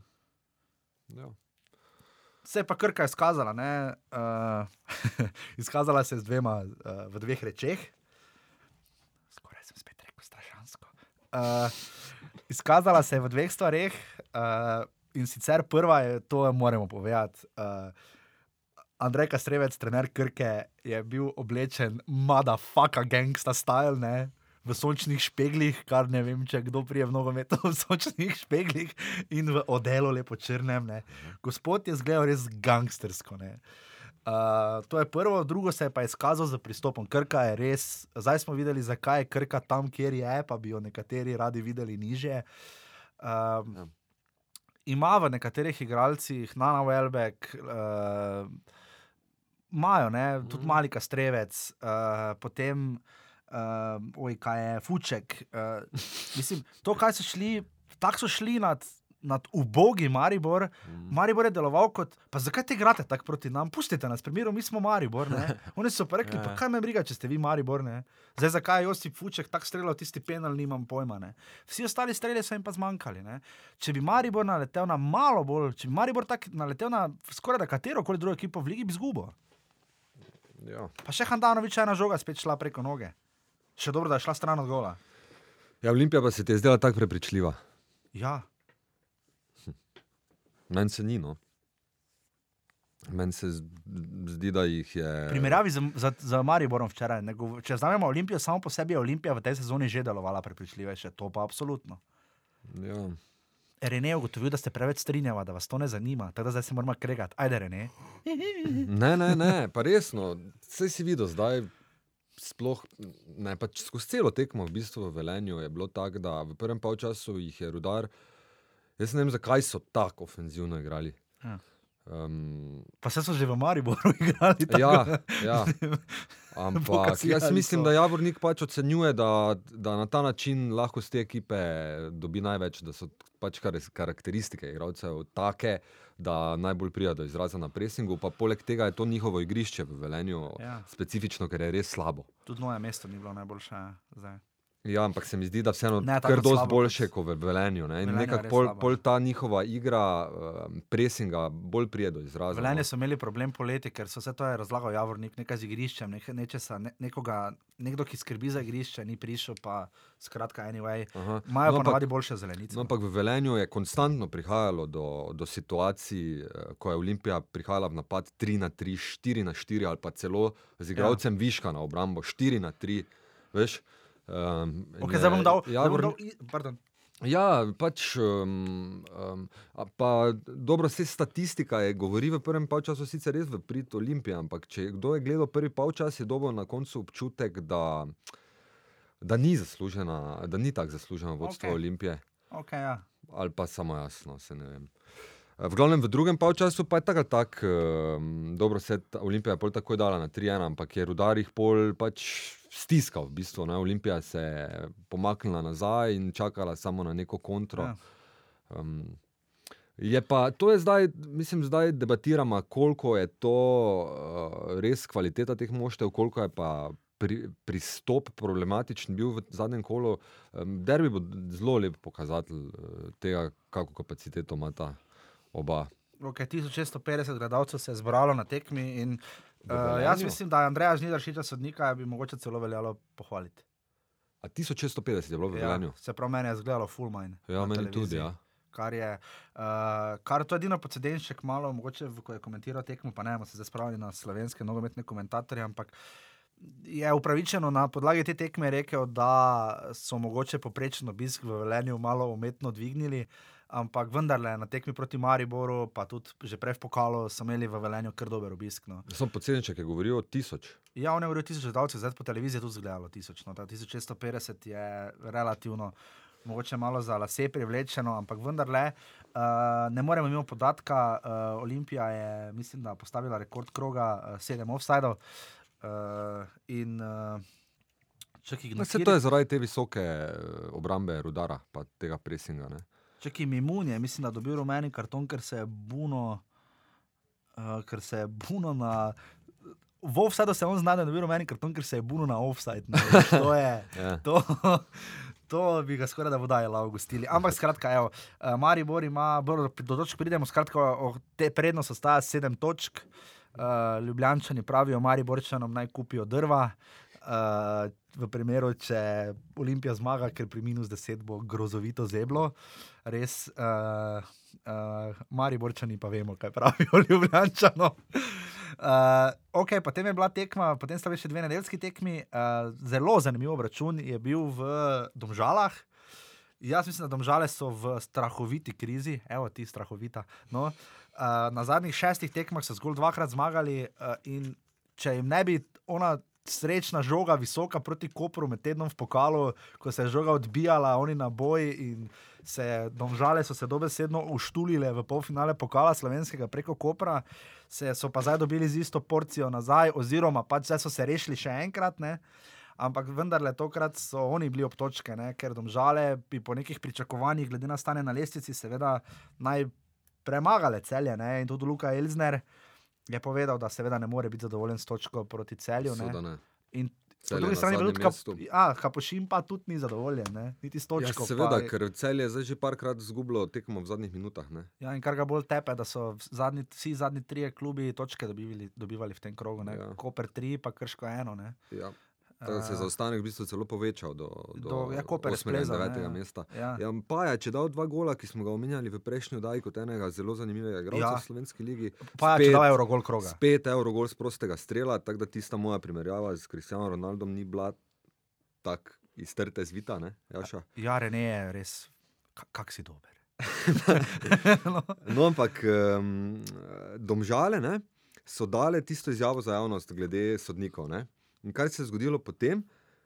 Ja. Se je pa krka izkazala, ne? Uh, izkazala se je z dvema, uh, v dveh rečeh. Skoraj sem spet rekel, strašansko. Uh, izkazala se je v dveh stvareh. Uh, in sicer prva je, to moramo povedati. Uh, Andrej Kastrevec, trener Krke, je bil oblečen, motherfucker, gangsta style, ne? v sončnih špeglih, kar ne vem, če kdo prije v nogometu v sončnih špeglih in v odelu lepo črnem. Ne? Gospod je zgledal res gangstersko. Ne? Uh, to je prvo, drugo se je pa izkazal z pristopom. Krka je res, zdaj smo videli, zakaj je krka tam, kjer je, pa bi jo nekateri radi videli niže. Um, Ja. Ima v nekaterih igralcih, Nana Welbeck, uh, imajo, ne, tudi Mhm. mali kastrevec, uh, potem, uh, oj, kaj je, fuček. Uh, mislim, to, kaj so šli, tako so šli nad, nad ubogi Maribor. Mm. Maribor je deloval kot, pa zakaj te igrate tako proti nam? Pustite nas, primeru, mi smo Maribor. Ne? Oni so pa rekli, Ja. pa kaj me briga, če ste vi Maribor. Ne? Zdaj, zakaj je Josip Fuček tako streljal tisti penal, nimam pojma. Ne? Vsi ostali strelje so jim pa zmanjkali. Ne? Če bi Maribor naletel na malo bolj, če bi Maribor tak naletel na skoraj da katero koli drugo ekipo v ligi, bi izgubil. Ja. Pa še Handanovič je ena žoga spet šla preko noge. Še dobro, da je šla stran od gola. ja, Olimpija pa se ti je zdela tako prepričljiva. Ja, Meni se ni. No. Meni se zdi, da jih je. primerjavi z, z, z Mariborom včeraj. ne gov- Če znamo Olimpijo, samo po sebi je Olimpija v tej sezoni že delovala prepričljiveje, to pa absolutno. Ja. Rene je ugotovil, da ste preveč strinjava, da vas to ne zanima, tako da zdaj se moramo kregati. Ajde, Rene. Ne, ne, ne, pa resno. Vse si videl zdaj. Sploh ne, pač skozi celo tekmo, v bistvu v Velenju je bilo tako, da v prvem polčasu jih je rudar. Jaz ne vem, zakaj so tako ofenzivno igrali. Ja. Um, Pa se so že v Mariboru igrali. Tako. ja, ja. Ampak jaz mislim, da Javornik pač ocenjuje, da, da na ta način lahko z te ekipe dobi največ, da so pač kar, karakteristike igralcev take, da najbolj prija do izraza na presingu. Pa poleg tega je to njihovo igrišče v Velenju Ja. specifično, ker je res slabo. Tudi moje mesto ni bilo najboljše. Zdaj. Ja, ampak se mi zdi, da vseeno Ne, kar dosti boljše kot- kot v Velenju. Ne? In Velenje nekako pol, slabo. pol ta njihova igra, uh, presinga, bolj prije do izraza. Velenje no. so imeli problem poleti, ker so vse to je razlagal Javornik, nekaj z igriščem, nekaj, nečesa, ne, nekoga, nekdo, ki skrbi za igrišče, ni prišel, pa skratka, anyway. Aha. Imajo No, ampak- ponavadi boljše zelenice. No, ampak v Velenju je konstantno prihajalo do, do situacij, eh, ko je Olimpija prihajala v napad 3 na 3, 4 na 4 ali pa celo z igralcem ja. viška na obrambo 4 na 3. Veš, um, okay, zdaj bom dal. zdaj bom dal pardon. Ja, pač. Um, um, pa dobro, vse statistika je govori v prvem polčasu, sicer res v prid Olimpije, ampak če kdo je gledal prvi polčas, je dobil na koncu občutek, da, da ni zaslužena, da ni tako zasluženo vodstvo okay. Olimpije Okay, ja. ali pa samo jasno, se ne vem. V glavnem, v drugem polčasu pa je tako ali tako, um, dobro, se je Olimpija je pol takoj dala na 3-1, ampak je rudar jih pol pač stiskal. V bistvu, ne? Olimpija se je pomaknila nazaj in čakala samo na neko kontro. Ja. Um, je pa to je zdaj, mislim, zdaj debatiramo, koliko je to uh, res kvaliteta teh moštev, koliko je pa pri, pristop problematičen bil v zadnjem kolu. Um, derbi bo zelo lep pokazatelj uh, tega, kako kapaciteto ima ta oba. Okay, 1650 gledalcev se je zbralo na tekmi. In, uh, jaz mislim, da Andreja Žnidaršiča sodnika bi mogoče celo veljalo pohvaliti. A 1650 je bilo v Velenju. se pravi, meni je zgledalo full mine. Ja, meni tudi. Ja. Kar je, uh, kar to je edino pocedenšek, malo, mogoče, ko je komentiral tekmo, pa ne bomo se zdaj spravili na slovenske nogometne komentatorje, ampak je upravičeno na podlagi te tekme rekel, da so mogoče poprečen obisk v Velenju malo umetno dvignili, ampak vendarle na tekmi proti Mariboru, pa tudi že prej v pokalu, so imeli v Velenju kar dober obisk. No. Sem podcenječek, je govoril o tisoč. Ja, on je govoril 1000 gledalcev, zdaj po televiziji je tudi zgledalo 1000. No, ta 1650 je relativno, mogoče malo za lase privlečeno, ampak vendarle uh, ne moremo mimo podatka. Uh, Olimpija je, mislim, da postavila rekord kroga, uh, sedem offsajdov. Uh, in uh, čakaj, No, Vse to je zaradi te visoke eh, obrambe rudara, pa tega presinga. Ne? Čakaj, Mimun je, mislim, da dobil rumeni karton, ker se je Buno, uh, ker se je Buno na. V offsajdu se on zna, da je dobil rumeni karton, ker se je Buno na veš, To je. Ja. To, To bi ga skoraj da vodajala gostili. Ampak skratka, evo, eh, Maribor ima, bolj do točk pridemo, skratka, te prednost ostaja sedem točk. Uh, Ljubljančani pravijo, Mariborčanom naj kupijo drva. Uh, v primeru, če Olimpija zmaga, ker pri minus 10 bo grozovito zeblo, res. Uh, uh, Mariborčani pa vemo, kaj pravijo Ljubljančanom. Uh, ok, potem je bila tekma, potem sta bili še dve nedeljski tekmi. Uh, zelo zanimiv račun je bil v Domžalah. Jaz mislim, da domžale so v strahoviti krizi, evo ti strahovita. No, uh, na zadnjih šestih tekmah so zgolj dvakrat zmagali, uh, in če jim ne bi ona srečna žoga, visoka proti Kopru med tednom v pokalu, ko se je žoga odbijala, oni na boj in se je, domžale so se dobesedno uštulile v polfinale pokala slovenskega preko Kopra, se so pa zdaj dobili z isto porcijo nazaj, oziroma pač zdaj so se rešili še enkrat. Ne? Ampak vendarle, tokrat so oni bili ob točke, ne? ker domžale bi po nekih pričakovanjih, glede na stanje na lestvici, seveda naj premagale celje. Ne? In tudi Luka Elzner je povedal, da seveda ne more biti zadovoljen s točko proti celju. ne. Seveda ne. In po drugi strani je tudi ja, Kapošin, pa tudi ni zadovoljen, ne? niti s Ja, točko. seveda, pa, ker cel je zdaj že parkrat zgubilo tekmo v zadnjih minutah. Ne? Ja, in kar ga bolj tepe, da so zadnji, vsi zadnji trije klubi točke dobivali, dobivali v tem krogu. Ja. Ja. Koper tri, pa krško eno. Ne? Ja. Tako da se je Eh, zaostanek v bistvu celo povečal do, do, Do- ja, Koper je 8. in splezal, ne, 9. ja. mesta. Ja. Ja, pa je, če dal dva gola, ki smo ga omenjali v prejšnji oddaji kot enega zelo zanimivega igralca Ja. v slovenski ligi. Pa je, če da Eurogol kroga. Spet Eurogol z prostega strela, tako da tista moja primerjava z Cristiano Ronaldom ni bila tako iztrte zvita, ne, Jaša? Ja, Rene je res, ka- kak si dober. no. No, ampak um, domžale ne, so dale tisto izjavo za javnost glede sodnikov. Ne. In kaj se je zgodilo potem?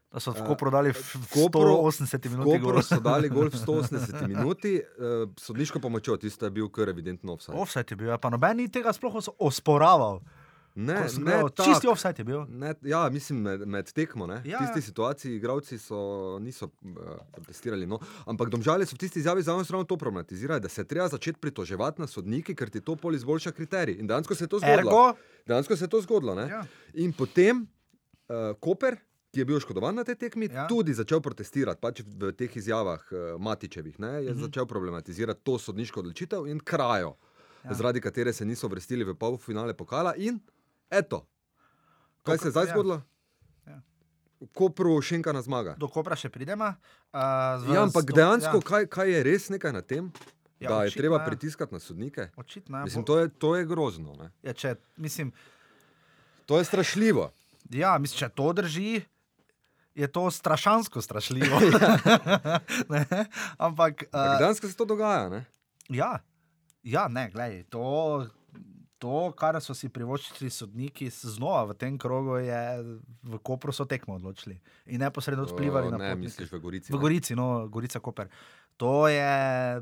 Da so tako prodali v Kopru- 180 V minut. Kopru so dali gol v 180 minuti, uh, sodniško pomočjo, tisto je bil kar evidentno offside. Offside je bil, ja, pa noben ni tega sploh os- osporaval. Ne, ne, gledal, tak. Čisti offside je bil. Ne, ja, mislim, med, med tekmo. Ne? Ja, V tisti ja. situaciji igravci so, niso uh, protestirali. No? Ampak domžale so v tisti izjavi za ravno to problematizirali, da se treba začeti pritoževati na sodniki, ker ti to pol izboljša kriterij. In dejansko se je to zgodilo. Ergo, Dejansko se je to zgodilo. ne. ja. In potem uh, Koper, ki je bil oškodovan na tej tekmi, Ja. ja. tudi začel protestirati, pač v teh izjavah uh, Matičevih, ne, je Mhm. začel problematizirati to sodniško odločitev in krajo, Ja. ja. zaradi katere se niso vrstili v polfinale pokala. In eto, kaj se je zdaj ja. zgodilo? Ja. Kopru šenka na zmaga. do Kopra še pridemo. Uh, Ja, ampak dejansko, ja. kaj, kaj je res nekaj na tem, Ja, ja, da je očitno, treba ja. pritiskati na sodnike? Očitno je. Mislim, bo- to je, to je grozno. Ne? Ja, če, mislim, To je strašljivo. Ja, mislim, če to drži, je to strašansko strašljivo. Ampak. Uh, Uh, dejansko se to dogaja. Ne? ja, ja, ne, gledaj, to. To, kar so si privoščili sodniki, znova v tem krogu, je v Kopru so tekmo odločili in neposredno vplivali na Ne, potnike. misliš v Gorici. V ne? Gorici, no, Gorica Koper. To je.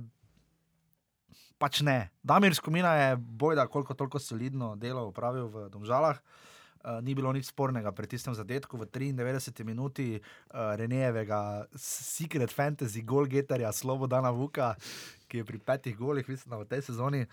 Pač ne. Damir Skomina je bojda, koliko toliko solidno delo upravil v Domžalah. Uh, ni bilo nič spornega pri tistem zadetku v 93 minuti uh, Renejevega Secret Fantasy Golgeterja Slobodana Vuka, ki je pri petih golih, mislim, v tej sezoni.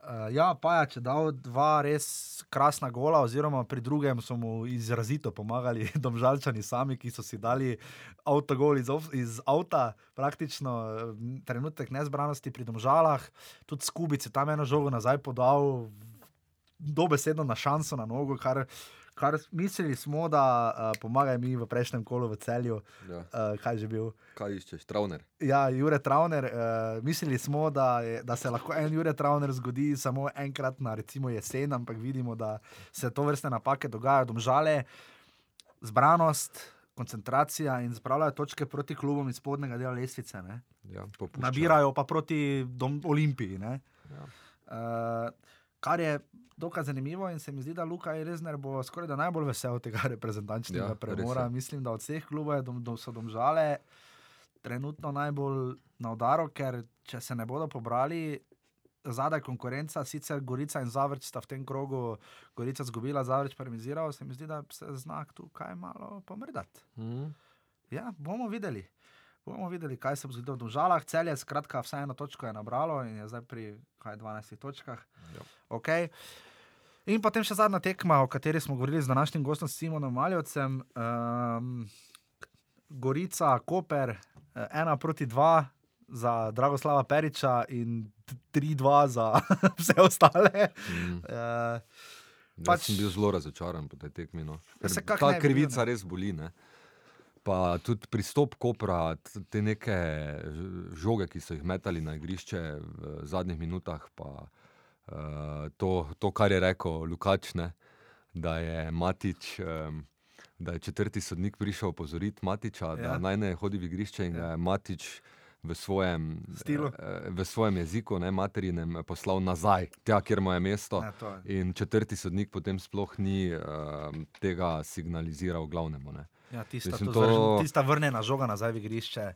Uh, ja, pa je, če dal dva res krasna gola, oziroma pri drugem so mu izrazito pomagali domžalčani sami, ki so si dali avtogol iz, iz avta, praktično eh, trenutek nezbranosti pri domžalah, tudi skubice tam eno žogo nazaj podal, dobesedno na šanso na nogo, kar, kar mislili smo, da uh, pomaga mi v prejšnjem kolu v celju, Ja. uh, kaj že bil. Kaj iščeš, Travner? Ja, Jure Travner, uh, mislili smo, da, je, da se lahko en Jure Travner zgodi samo enkrat na recimo jesen, ampak vidimo, da se to vrste napake dogajajo, domžale, zbranost, koncentracija in spravljajo točke proti klubom iz spodnjega dela lestvice. Ja, popuščajo. Nabirajo pa proti Olimpiji. Ne? Ja. Uh, kar je dokaj zanimivo, in se mi zdi, da Luka Rezner bo skoraj da najbolj vesel tega reprezentančnega Ja, premora. je. Mislim, da od vseh klubov je dom, dom, so domžale trenutno najbolj na udaru, ker če se ne bodo pobrali. Zadaj konkurenca, sicer Gorica in Zavrč sta v tem krogu, Gorica zgubila, Zavrč pa remiziral, se mi zdi, da se znak tukaj malo pomrdati. Mhm. Ja, bomo videli. Bomo videli, kaj se bo zgodilo v Domžalah. Cel je, skratka, vsaj eno točko je nabralo in je zdaj pri kaj, 12 točkah. Ja. Okay. In potem še zadnja tekma, o kateri smo govorili z današnjim gostom Simonom Maljovcem. Um, Gorica, Koper, eh, ena proti dva za Dragoslava Periča in t- tri dva za vse ostale. Mm. Uh, Pač... Pač- Sem bil zelo razočaran po tej tekmi. No. Kak Ta bil, krivica ne. res boli. Ne. Pa tudi pristop Kopra, te neke žoge, ki so jih metali na igrišče v zadnjih minutah, pa uh, to, to, kar je rekel Lukač, ne, da je Matič. Um, Da je četrti sodnik prišel opozoriti Matiča, da Ja. naj ne hodi v igrišče, in Ja. ga je Matič v svojem, Stilu. eh, v svojem jeziku, ne materinem, poslal nazaj, tja, kjer mu je mesto. to je. In četrti sodnik potem sploh ni uh, tega signaliziral glavnemu. Ne. Ja, tista, Mislim, to... to- Zvržen, tista vrnjena žoga nazaj v igrišče,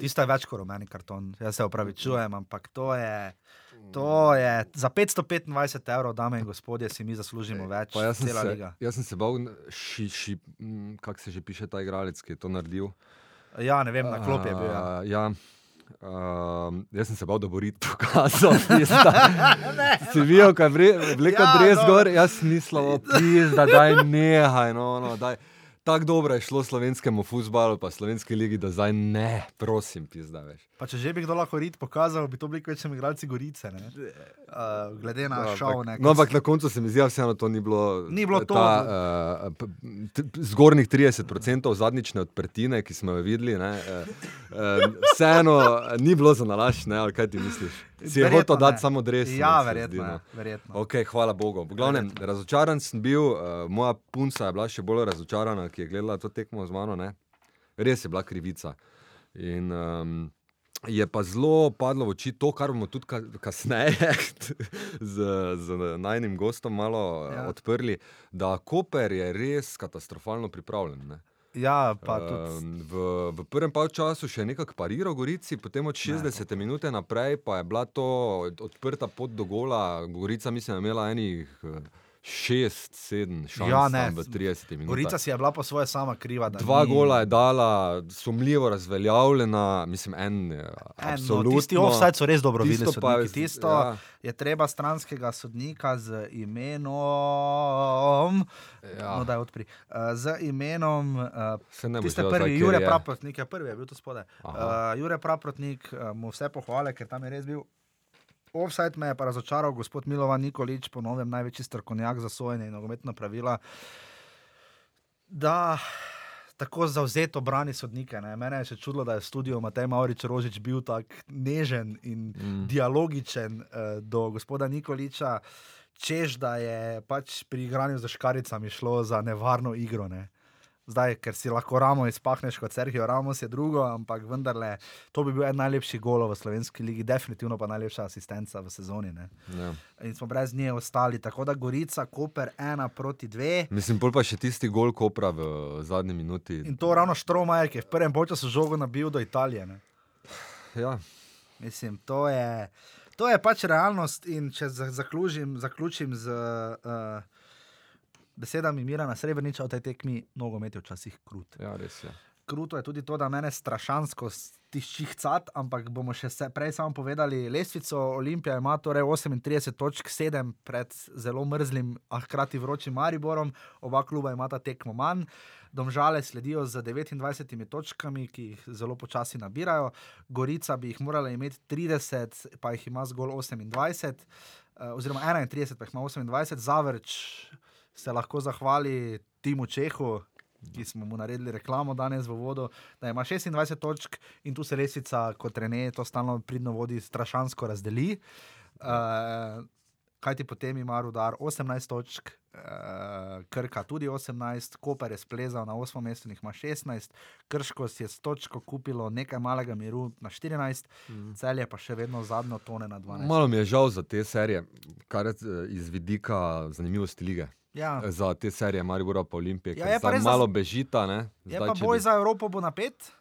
tista je več kot rumeni karton. Jaz se opravičujem, ampak to je. To je za 525 evrov, dame in gospodje, si mi zaslužimo več. Jaz sem, se, liga. jaz sem se bal, ši, ši, kako se že piše ta igralec, ki je to naredil. Ja, ne vem, na klop je bil. Ja. A, ja. Um, jaz sem se bal, da bo rit pokazal. pizda. Si videl, kaj je vlekel Ja, brez no. no. gor, jaz nisem pizda, daj nehaj. No, no, daj. Tako dobro je šlo slovenskemu futbalu, pa slovenski ligi, da zdaj ne, prosim, pizda več. Pa če že bi kdo lahko rit pokazal, bi to bili kvečem igralci Gorice. ne. Uh, glede na Ja, šov. ne, No, ampak na koncu se mi zdi, da vseeno to ni bilo. Ni bilo to. Ta, uh, zgornjih 30% zadnjične odprtine, ki smo jo videli, ne, uh, uh, vseeno ni bilo za nalaš, ne, ali kaj ti misliš? Si je Verjetno hotel dati samo dres. Ja, verjetno. je, verjetno. Ok, hvala Bogu. V glavnem, razočaran sem bil, uh, moja punca je bila še bolj razočarana, ki je gledala to tekmo z mano. Ne? Res je bila krivica. In, um, je pa zelo padlo v oči to, kar bomo tudi ka kasneje z, z najnim gostom malo Ja. ja. odprli, da Koper je res katastrofalno pripravljen. Ne? Ja, pa tudi. V, v prvem času še nekako pariral Gorici, potem od 60 minut naprej pa je bila to odprta pot do gola. Gorica, mislim, je imela enih 6, 7 šans Ja, ja, ne, v 30 minutah. Gorica si je bila po svoje sama kriva. Dva ni- gola je dala, sumljivo razveljavljena, mislim, en. En, Absolutno. no, tisti offside so res dobro Tisto videli. pa Tisto ja. je treba stranskega sodnika z imenom. Ja. No, daj odpri. Uh, z imenom. Uh, Tiste prvi, Jure. Praprotnik, je prvi, je bil to spodaj. Uh. Jure Praprotnik, uh, mu vse pohvale, ker tam je res bil. Offside me je pa razočaral gospod Milovan Nikolič, ponovem največji strokovnjak za sojenje in nogometna pravila. Da tako zauzeto brani sodnike. Ne. Mene je še čudilo, da je v studiu Matej Maurič Rožič bil tako nežen in mm. dialogičen uh, do gospoda Nikoliča, čež da je pač pri igranju z škaricami šlo za nevarno igro. Ne. Zdaj, ker si lahko ramo izpahneš kot Sergio Ramos, je drugo, ampak vendarle to bi bil en najlepših golov v slovenski ligi, definitivno pa najlepša asistenca v sezoni. Ne. Ja. In smo brez nje ostali. Tako da Gorica, Koper, ena proti dve. Mislim, pol pa še tisti gol Kopra v zadnji minuti. In to ravno Štromajer, ki je v prvem času žogo nabil do Italije. Ne. Ja. Mislim, to je, to je pač realnost. In če za- zaključim, zaključim z uh, besedami Mirana Srebreniča o tej tekmi, nogomet je včasih krut. ja, res je. Kruto je tudi to, da mene strašansko tišči cat, ampak bomo še se, prej samo povedali, lestvico Olimpija ima torej 38 točk, 7 pred zelo mrzlim, a hkrati vročim Mariborom, oba kluba imata tekmo manj. Domžale sledijo z 29 točkami, ki jih zelo počasi nabirajo. Gorica bi jih morala imeti 30, pa jih ima zgolj 28, eh, oziroma 31, pa jih ima 28. Zavrč se lahko zahvali Timu Čehu, ki smo mu naredili reklamo danes v vodu, da ima 26 točk in tu se lesica, kot Rene, to stalno pridno vodi, strašansko razdeli. Uh, kaj ti potem ima Rudar 18 točk, uh, Krka tudi 18, Koper je splezal na 8 mesto, njih ima 16, Krško si je s točko kupilo nekaj malega miru na 14, mm. celje pa še vedno zadnjo tone na 12. Malo mi je žal za te serije, kar je eh, iz vidika zanimivosti lige. Ja. Za te serije Maribora pa Olimpije, Ja, ja, je pa res, zdaj malo bežita. Ne? Je pa boj za Evropo bo napet,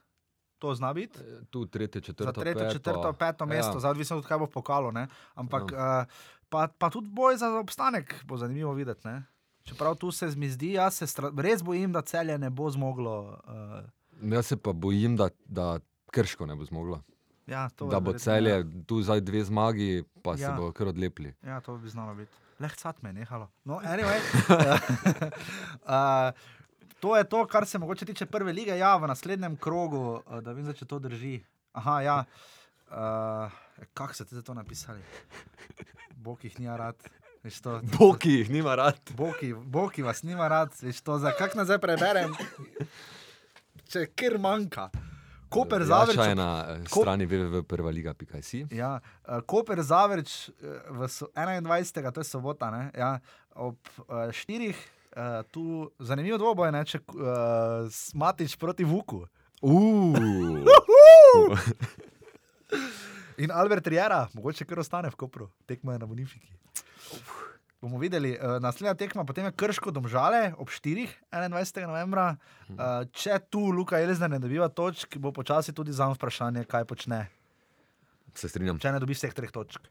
to zna biti. Tu tretje, četrto, za tretje, peto. četrto, peto mesto, Ja. zdaj odvisno od kaj bo pokalo. Ne? Ampak ja. uh, pa, pa tudi boj za obstanek bo zanimivo videti. Ne? Čeprav tu se mi zdi, jaz se res bojim, da celje ne bo zmoglo. Uh, Jaz se pa bojim, da, da Krško ne bo zmoglo. ja, Da bo verjetno, celje tu zdaj dve zmagi, pa ja. Ja. se bo kar odlepili. Ja, to bi znalo biti. Leh cat me je nehalo. No, anyway. uh, to je to, kar se mogoče tiče prve lige. Ja, v naslednjem krogu, uh, da vem, če to drži. Aha, ja. Uh, Kako ste te to napisali? Bog jih nima rad. To? Boki jih nima rad. Boki, boki vas nima rad, veš to, za kak nazaj preberem. Če kjer manjka. Koper Zavrč. Je na eh, Ko- strani www.prvaliga.si. Ja, uh, Koper Zavrč uh, v so- 21. to je sobota, ne? Ja, ob 4. Uh, tu zanimivo dvoboj, ne, če uh, Matič proti Vuku. Uh, In Albert Riera, mogoče kar ostane v Kopru, tekmo je na Bonifiki. Bomo videli, uh, naslednja tekma, potem je Krško domžale ob 4. 21. novembra. Uh, če tu Luka Elizner ne dobiva točk, bo počasi tudi za vprašanje, kaj počne, se strinjam. če ne dobi vseh treh točk.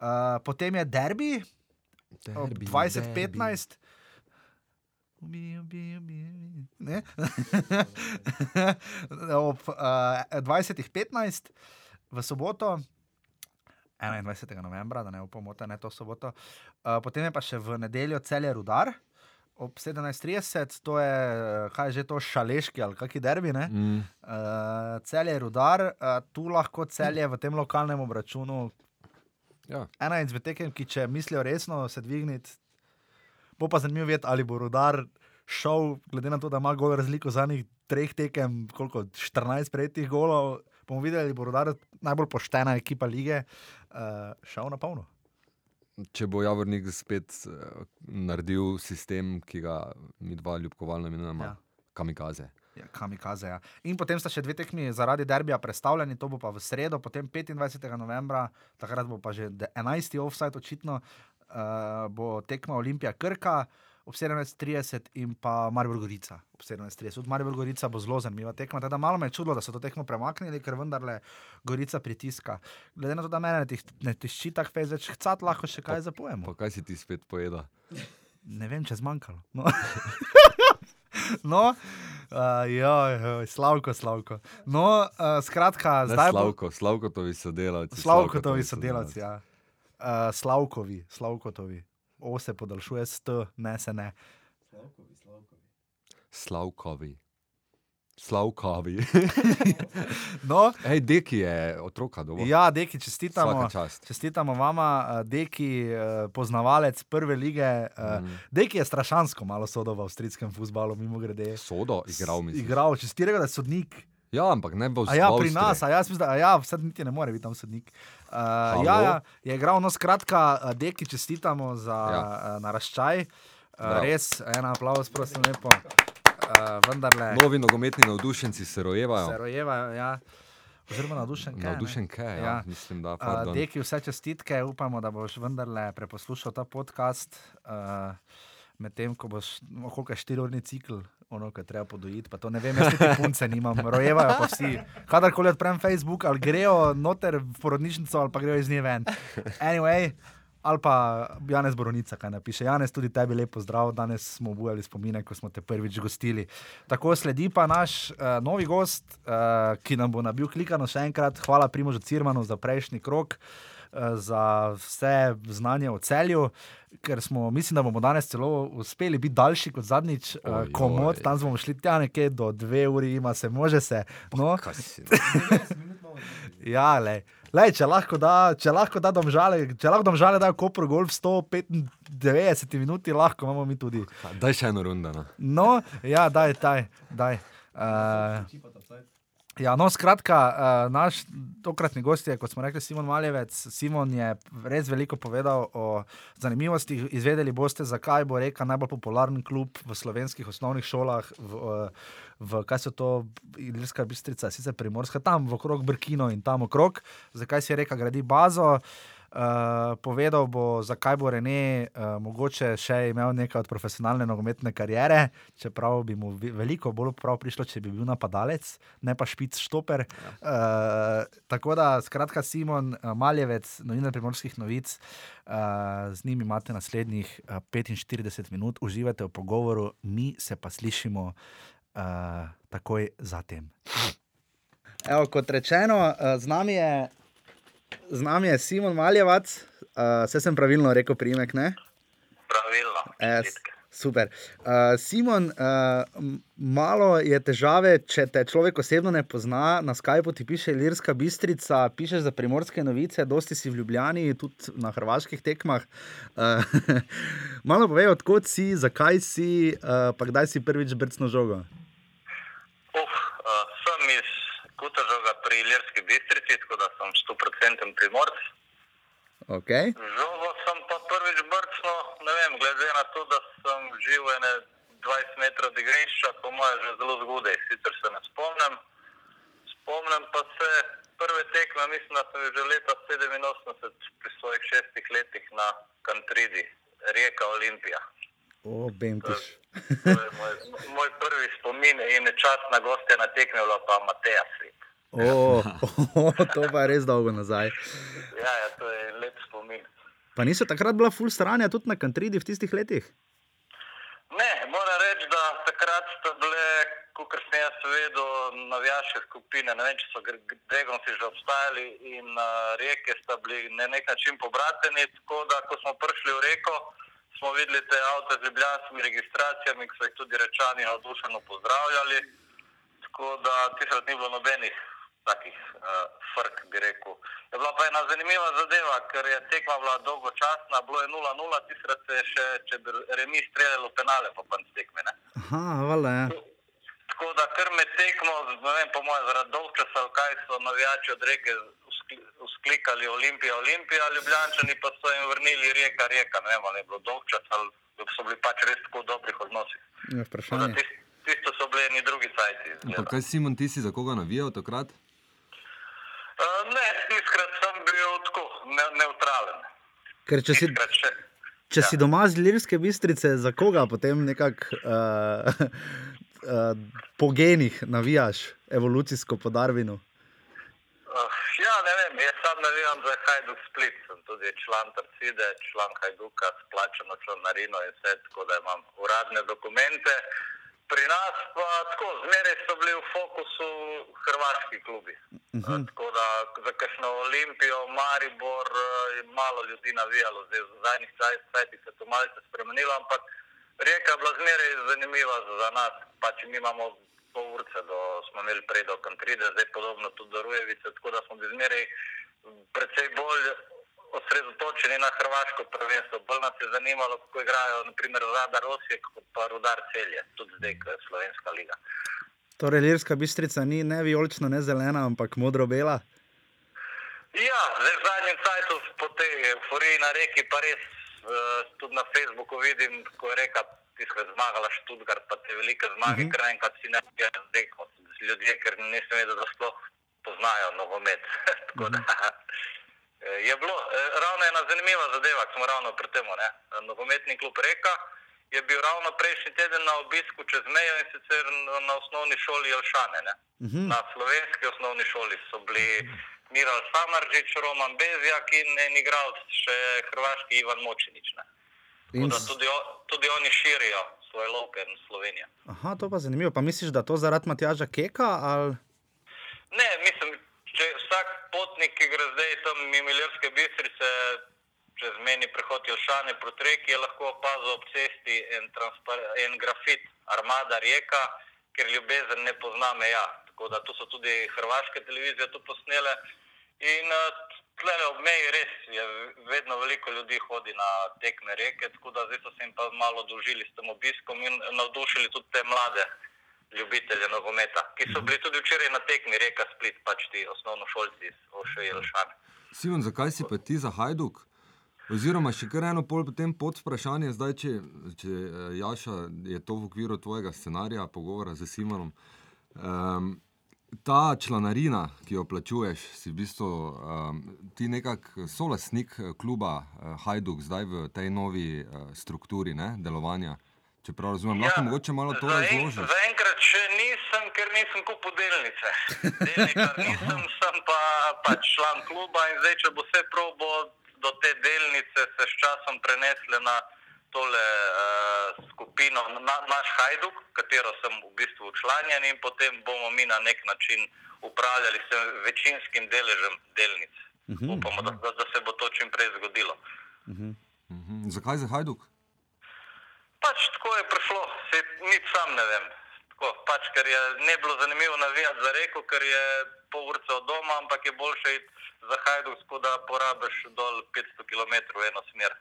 Uh, potem je derbi, ob 20-15. Ubi, ubi, ubi, ubi. Ob uh, 20-15 v soboto, 21. novembra, da ne bo pomota, ne to soboto. Uh, potem je pa še v nedeljo celje rudar. Ob 17:30, to je, eh, kaj je že to, šaleški ali kakšni derbi. ne? Mm, Uh, celje je rudar, uh, tu lahko celje v tem lokalnem obračunu. ja. Ena izmed tekem, ki če mislijo resno se dvigniti, bo pa zanimivo videti, ali bo rudar šel, glede na to, da ima gol razliko zadnjih treh tekem, koliko 14 prejetih golov. Bomo videli, ali bo rudar najbolj poštena ekipa lige uh, šel na polno. Če bo Javornik spet uh, naredil sistem, ki ga mi dva ljubkovalno imenujemo, Ja. kamikaze. Ja, kamikaze. Ja. In potem sta še dve tekmi zaradi derbija predstavljeni, to bo pa v sredo, potem 25. novembra, takrat bo pa že de- 11. offside, očitno uh, bo tekma Olimpija Krka ob 17:30 in pa Maribor Gorica ob 17:30. Tudi Maribor Gorica bo zelo zanimiva tekma, teda malo me je čudilo, da so to tekmo premaknili, ker vendarle Gorica pritiska. Glede na to, da mene ne tišči tako fejs, več hcat lahko še kaj zapojemo. Pa kaj si ti spet pojedel? Ne vem, če zmanjkalo. No, no uh, joj, joj, slavko, slavko. No, uh, skratka, Ne, zdaj bo Slavko, Slavkotovi sodelavci. Slavkotovi sodelavci. Ja. Uh, Slavkovi, Slavkotovi. O se podaljšuje s T, ne se ne. Slavkovi, Slavkovi. Slavkovi. Slavkovi. No, Hej, deki je otroka doma. ja, deki, čestitamo. Čestitamo vama, uh, Deki, uh, poznavalec prve lige. Mm. Deki je strašansko malo sodo v avstrijskem futbalu, mimo grede. Sodo igral, mislim. Igral, če si ti rekel, da je sodnik. Ja, ampak ne bo A ja, pri nas, a jaz mislim, da a ja, vse niti ne more biti tam sodnik. Uh, Halo? ja, ja, je igral, no skratka, uh, deki čestitamo za Ja. uh, naraščaj. Uh, res, en aplaus, prosim, lepo. Uh, vendarle, Novi nogometni navdušenci se rojevajo. se rojevajo, ja. oziroma navdušen. kaj? Navdušen kaj, ja. Ja. mislim, da. Uh, pardon. deki, vse čestitke, upamo, da boš vendarle preposlušal ta podcast. Uh, Medtem ko boš, koliko je štiriurni cikl, ono, ki treba podojiti, pa to ne vem, jaz te punce nimam, rojevajo pa vsi. Kadarkoli odprem Facebook, ali grejo noter v porodnišnico, ali pa grejo iz nje ven. Anyway, ali pa Janez Boronica, kaj napiše. Janez, tudi tebi lepo zdrav, danes smo obujali spomine, ko smo te prvič gostili. Tako sledi pa naš uh, novi gost, uh, ki nam bo nabil klikano še enkrat. Hvala Primožu Cirmanu za prejšnji krok. eh, Za vse znanje o celju, ker smo, mislim, da bomo danes celo uspeli biti daljši kot zadnjič, uh, Ojoj. komod, tam smo šli tja nekje do dve uri, ima se, može se. No, Kaj si? 90 minut imamo. Ja, lej. Lej, če lahko da, če lahko da domžale, če lahko domžale da Koper gol v 195 minuti, lahko imamo mi tudi. Daj še eno rundo. No. No, ja, daj, daj. daj. Uh. Ja, no, skratka, uh, naš tokratni gost je, kot smo rekli, Simon Maljevec. Simon je res veliko povedal o zanimivostih. Izvedeli boste, zakaj bo reka najbolj popularen klub v slovenskih osnovnih šolah. V, uh, v kaj so to, Ilirska bistrica, sicer primorska, tam okrog Brkino in tam okrog, zakaj si reka gradi bazo. Uh, povedal bo, zakaj bo Rene uh, mogoče še imel nekaj od profesionalne nogometne kariere, čeprav bi mu veliko bolj prav prišlo, če bi bil napadalec, ne pa špic štoper. Uh, tako da, skratka, Simon uh, Maljevec, novinar primorskih novic, uh, z njim imate naslednjih uh, 45 minut, uživate v pogovoru, mi se pa slišimo uh, takoj zatem. Evo, kot rečeno, uh, z nami je. Z nami je Simon Maljevac, uh, vse sem pravilno rekel, primek. Ne? Pravilno. E, s- čestitke. Super. Uh, Simon, uh, malo je težave, če te človek osebno ne pozna. Na Skypu ti piše Lirska bistrica, pišeš za primorske novice, dosti si v Ljubljani, tudi na hrvaških tekmah. Uh, malo povej, odkot si, zakaj si, uh, pa kdaj si prvič brcno žogo. Uh, uh, sem iz pri Iljerski bistrici, tako da sem 100% primorc. Okay. Žogo sem pa prvič brcno, ne vem, glede na to, da sem živel ene 20 metrov od igrišča, po mojem že zelo zgodaj, sicer se ne spomnim. Spomnim pa se prve tekme, mislim, da sem že leta 87 pri svojih šestih letih na Kantridi, Rijeka Olimpija. O, Bemtiš. To je moj, moj prvi spomin in gostja na tekme bila pa Mateja Svit. O, o, to pa je res dolgo nazaj. Ja, ja, to je lep spomin. Pa niso takrat bila full stranja tudi na Kantridi v tistih letih? Ne, moram reči, da takrat sta bile, kot sem jaz vedel, navijaške skupine. Ne vem, če so Gregom si že obstajali in uh, reke sta bili na nek način pobrateni. Tako da, ko smo prišli v reko, smo videli te avto z ljubljanskimi registracijami, ki so jih tudi rečani navdušeno pozdravljali. Tako da tisoč ni bilo nobenih takih uh, frk, bi rekel. Je bila pa ena zanimiva zadeva, ker je tekma bila dolgočasna, bilo je 0-0, tisoč se je še, če bi remi streljalo penale po koncu tekme. Ne? Aha, valjda je. Tako da kar med tekmo, ne vem, po mojem, zaradi dolgčasa, kaj so navijači od reke uskli- usklikali Olimpija, Olimpija, Ljubljančani pa so jim vrnili reka, reka, ne vem, ali je bilo dolgčas ali so bili pač res tako v dobrih odnosih. Da Vprašanje. tis- Tisto so bili eni drugi sajti. Pa kaj Simon, ti si za koga navijal takrat? Uh, ne, tiskrat sem bil tako ne, neutralen. Ker če si, še. če si doma z Lirske bistrice, za koga potem nekako uh, uh, po genih navijaš, evolucijsko po Darwinu? Uh, ja, ne vem, jaz sam vem za Hajduk Split. Sem tudi član Tarcide, član Hajduka s plačano članarino in vse, tako da imam uradne dokumente. Pri nas pa tako, zmeraj so bili v fokusu hrvaški klubi. Uh -huh. Tako da za kakšno Olimpijo, Maribor eh, je malo ljudi navijalo, zdaj v zadnjih časih se je to malce spremenilo, ampak Rijeka je bila zmeraj zanimiva za nas. Pač mi imamo pol urce, do, smo imeli prej do Kantride, zdaj podobno tudi do Rujevice, tako da smo bili zmeraj precej bolj osredotočeni na hrvaško prvenstvo. Bolj nas je zanimalo, kako igrajo naprimer Zadar Osijek, kot pa Rudar Celje, tudi zdaj, ko je Slovenska liga. Torej, Lirska bistrica ni ne vijolična, ne zelena, ampak modro-bela. Ja, zdaj v zadnjem času po tej euforiji na reki pa res uh, tudi na Facebooku vidim, ko je reka, ti si zmagala Študgart, pa te velike zmage, uh -huh. ker enkrat si ne vem, zdaj kot ljudje, ker nisem vedel, da sploh poznajo nogomet. je bilo, eh, ravno ena zanimiva zadeva, ko smo ravno pri tem, nogometni klub Reka. Je bil ravno prejšnji teden na obisku čez mejo in sicer na- osnovni šoli Jelšane. Ne? Uh -huh. Na slovenski osnovni šoli so bili Miral Samaržič, Roman Bezjak in en igralec, še hrvaški Ivan Močinič. ne. In, tudi, o- tudi oni širijo svoj loke in Slovenijo. aha, to pa zanimivo. Pa misliš, da to zaradi Matjaža Keka? Ali... Ne, mislim, če vsak potnik, ki gre zdaj tam mimo Iljerske bistrice, čez meni prehod Jelšane proti reki, je lahko opazil ob cesti en, en grafit Armada Rijeka, ker ljubezen ne pozna meja. Tako da tu so tudi hrvaške televizije to posnele. In tle ob meji res je vedno veliko ljudi hodi na tekme reke, tako da zdaj so se jim pa malo družili s tem obiskom in navdušili tudi te mlade ljubitelje nogometa, ki so bili tudi včeraj na tekmi Reka Split, pač ti osnovnošolci iz Oše Jelšane. Simon, zakaj si pa ti za Hajduk? Oziroma, še kar eno pol potem pod vprašanje, zdaj, če, če eh, Jaša je to v okviru tvojega scenarija, pogovora z Simonom. Um, ta članarina, ki jo plačuješ, si v bistvu um, ti nekako solastnik eh, kluba uh, Hajduk zdaj v tej novi uh, strukturi ne, delovanja. Čeprav razumem, lahko mogoče malo to razložiš. Zaenkrat še nisem, ker nisem kupil delnice. Delničar nisem, sem pa pač član kluba in zdaj, če bo vse probo do te delnice, se s časom prenesle na tole uh, skupino, na, naš Hajduk, katero sem v bistvu učlanjen in potem bomo mi na nek način upravljali s večinskim deležem delnic. Mhm. Upamo, da, da, da se bo to čim prej zgodilo. Mhm. Zakaj za Hajduk? Pač tako je prišlo, se nič sam ne vem. Tako, pač, ker je ne bilo zanimivo navijati za reko, ker je pol urce od doma, ampak je boljše iti za Hajduk, tako da porabiš dol 500 km v eno smer.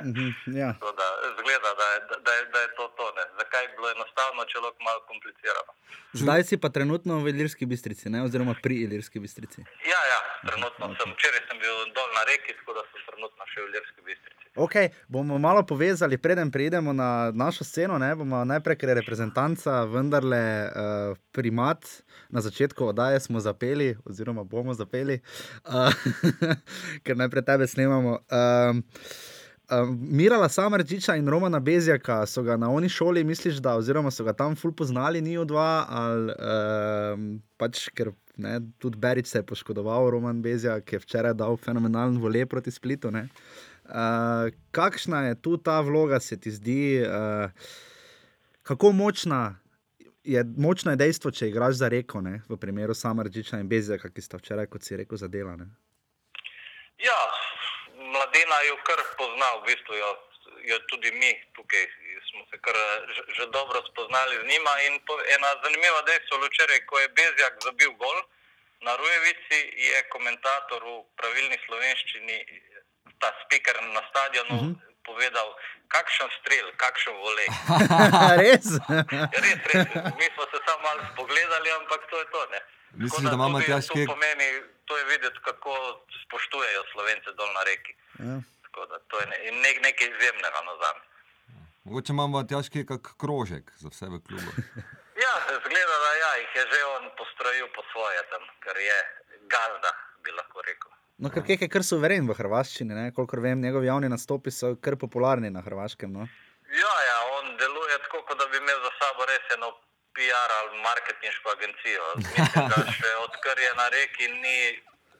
Mhm, ja. Tako da zgleda, da je, da je, da je to to. Ne. Zakaj je bilo enostavno, če lahko malo komplicirano? Zdaj si pa trenutno v Ilirski bistrici, ne? oziroma pri Ilirski bistrici. Ja, ja, trenutno sem. Včeraj sem bil dol na reki, tako da sem trenutno še v Ljerski bistrici. Ok, bomo malo povezali, preden preidemo na našo sceno. Ne? Bomo najprej, ker je reprezentanca vendarle uh, primat. Na začetku oddaje smo zapeli, oziroma bomo zapeli, uh, ker najprej tebe snemamo. Um, Um, Mirala Samarčiča in Romana Bezjaka so ga na oni šoli, misliš, da oziroma so ga tam ful poznali, ni od dva, ali um, pač ker ne, tudi Berič se je poškodoval, Roman Bezjak je včeraj dal fenomenalen vole proti Splitu. Uh, kakšna je tu ta vloga, se ti zdi, uh, kako močna je, močno je dejstvo, če igraš za reko, ne, v primeru Samarčiča in Bezjaka, ki sta včeraj, kot si rekel, zadelane. Ja, mladina jo kar pozna, v bistvu jo, jo tudi mi tukaj smo se kar že, že dobro spoznali z njima. In po, ena zanimiva dejstva, včeraj, ko je Bezjak zabil gol na Rujevici, je komentator v pravilni slovenščini, ta speaker na stadionu, uh -huh. povedal, kakšen strel, kakšen volej. Res? Ja, res, res. Mi smo se samo malo spogledali, ampak to je to. Ne. Misliš, Tako da ima tudi Matjaž to pomeni, to je videti, kako spoštujejo Slovence dol na reki. Ja. Tako da to je ne, nek, nekaj izjemnega na zame. Mogoče imamo težki kak krožek za vse v klubu. Ja, zgleda, da ja, jih je že on postrojil po svoje tam, ker je gazda, bi lahko rekel. No, ker je kar suveren v hrvaščini, ne? kolikor vem, njegovi javni nastopi so kar popularni na hrvaškem. No? Ja, ja, on deluje tako, kot da bi imel za sabo res eno PR ali marketinško agencijo. Mislim, da še odkar je na reki ni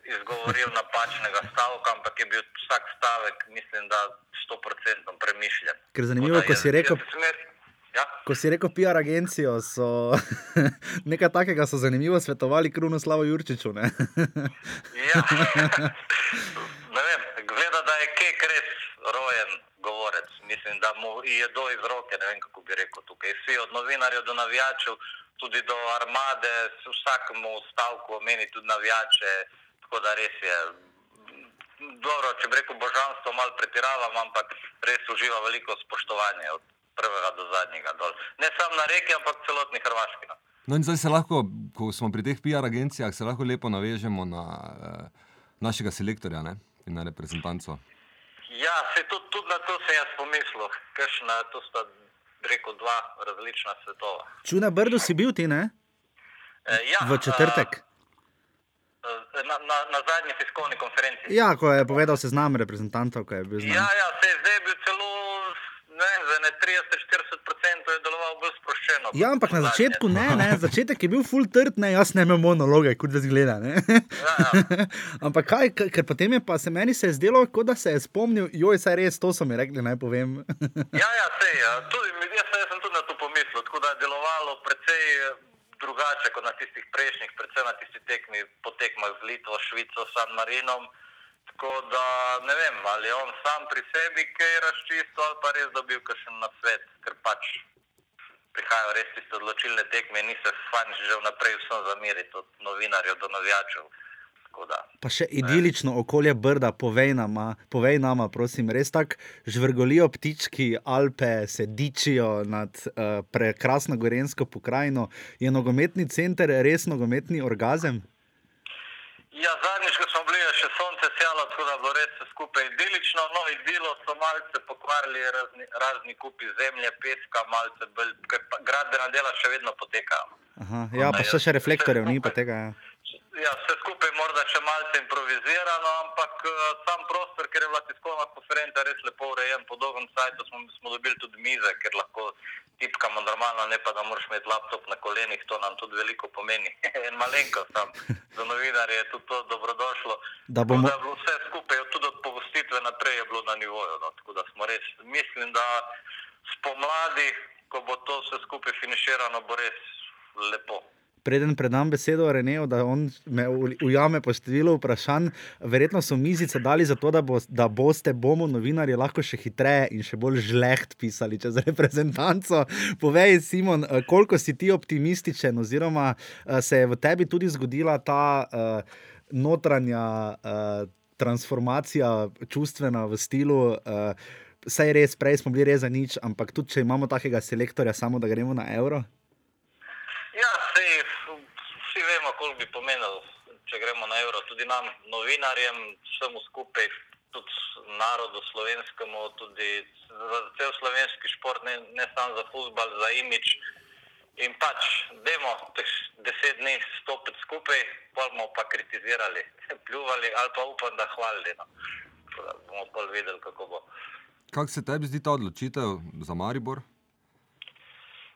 izgovoril napačnega stavka, ampak je bil vsak stavek, mislim, da 100% premišljen. Ker zanimivo, Tako da ko si rekel, Smer, ja, ko si rekel PR agencijo, so nekaj takega so zanimivo svetovali Krunoslavu Jurčiču. Ne? ja. ne vem, gleda, da je kek res rojen govorec. Mislim, da mu jedo iz roke, ne vem kako bi rekel tukaj. Vsi od novinarjev do navijačev, tudi do armade, vsakemu stavku omeni tudi navijače. Tako da res je. Dobro, če bi rekel božanstvo, malo pretiravam, ampak res uživa veliko spoštovanja od prvega do zadnjega dol. Ne samo na reki, ampak celotni Hrvaški. no. No in zdaj se lahko, ko smo pri teh PR agencijah, se lahko lepo navežemo na eh, našega selektorja ne? in na reprezentanco. Ja, se tudi, tudi na to sem jaz pomislil, kakšna to sta, rekel, dva različna svetova. Čuna Brdo si bil ti, ne? E, ja, V četrtek. e, Na, na, na zadnji tiskovni konferenci. Ja, ko je povedal seznam reprezentantov, ko je bil ja, znan. ja se je zdaj bil celo ne, vem, za ne 30-40% je deloval bolj sproščeno. Ja, ampak na začetku ne, ne, začetek je bil full trd, ne, jaz ne imam monologe, kot da zgleda. Ne. Ja, ja. ampak kaj, ker potem je pa se meni se zdelo, kot da se je spomnil, joj, saj res, to so mi rekli, naj povem. Ja, ja, sej, ja. Tudi, jaz, jaz sem tudi na to pomislil, tako da je delovalo precej eh, drugače kot na tistih prejšnjih, predvsem na tistih tekmi, po tekmah z Litvo, Švico, San Marinom. Tako da ne vem, ali je on sam pri sebi kaj razčistil ali pa res dobil kakšen na svet, ker pač prihajajo res tiste odločilne tekme in ni se fajn že vnaprej vsem zameriti, od novinarjev do navijačev. Da. Pa še idilično okolje Brda, povej nama, povej nama prosim, res tako žvrgolijo ptički, Alpe se dičijo nad uh, prekrasno gorensko pokrajino. Je nogometni center res nogometni orgazem? Ja, zadnjič, ko smo bili, je še sonce sjalo, tako da bilo res skupaj idilično. No, idilo so malce pokvarili razni, razni kupi zemlje, peska, malce bolj, ker gradbena dela še vedno potekajo. Aha, ja, pa še, še reflektorjev ni pa tega. Ja. Ja, vse skupaj je morda še malce improvizirano, ampak uh, sam prostor, ker je bila tiskovna konferenca res lepo urejen, po dolgem sajtu smo, smo dobili tudi mize, ker lahko tipkamo normalno, ne pa da moraš imeti laptop na kolenih, to nam tudi veliko pomeni. En malenkost tam za novinarje je tudi to dobrodošlo. Da bomo- Tako da je bilo vse skupaj, tudi od pogostitve naprej je bilo na nivoju. No. Tako da smo res, mislim, da spomladi, ko bo to vse skupaj finiširano, bo res lepo. Preden predam besedo Reneju, da on me ujame po številu vprašanj. Verjetno so mizice dali zato, da, bo, da boste, bomo novinarji lahko še hitreje in še bolj žleht pisali čez reprezentanco. Povej, Simon, eh, koliko si ti optimističen, oziroma eh, se je v tebi tudi zgodila ta uh, notranja uh, transformacija, čustvena v stilu. Uh, Saj res, prej smo bili res za nič, ampak tudi če imamo takega selektorja, samo da gremo na evro. Ja, koliko bi pomenilo, če gremo na evro. Tudi nam, novinarjem, vsemu skupaj, tudi narodu slovenskemu, tudi za cel slovenski šport, ne, ne samo za futbal, za imič. In pač, dajmo teh deset dni stopiti skupaj, pa bomo pa kritizirali, pljuvali ali pa upam, da hvalili. No. Da bomo pa videli, kako bo. Kako se tebi zdi ta odločitev za Maribor?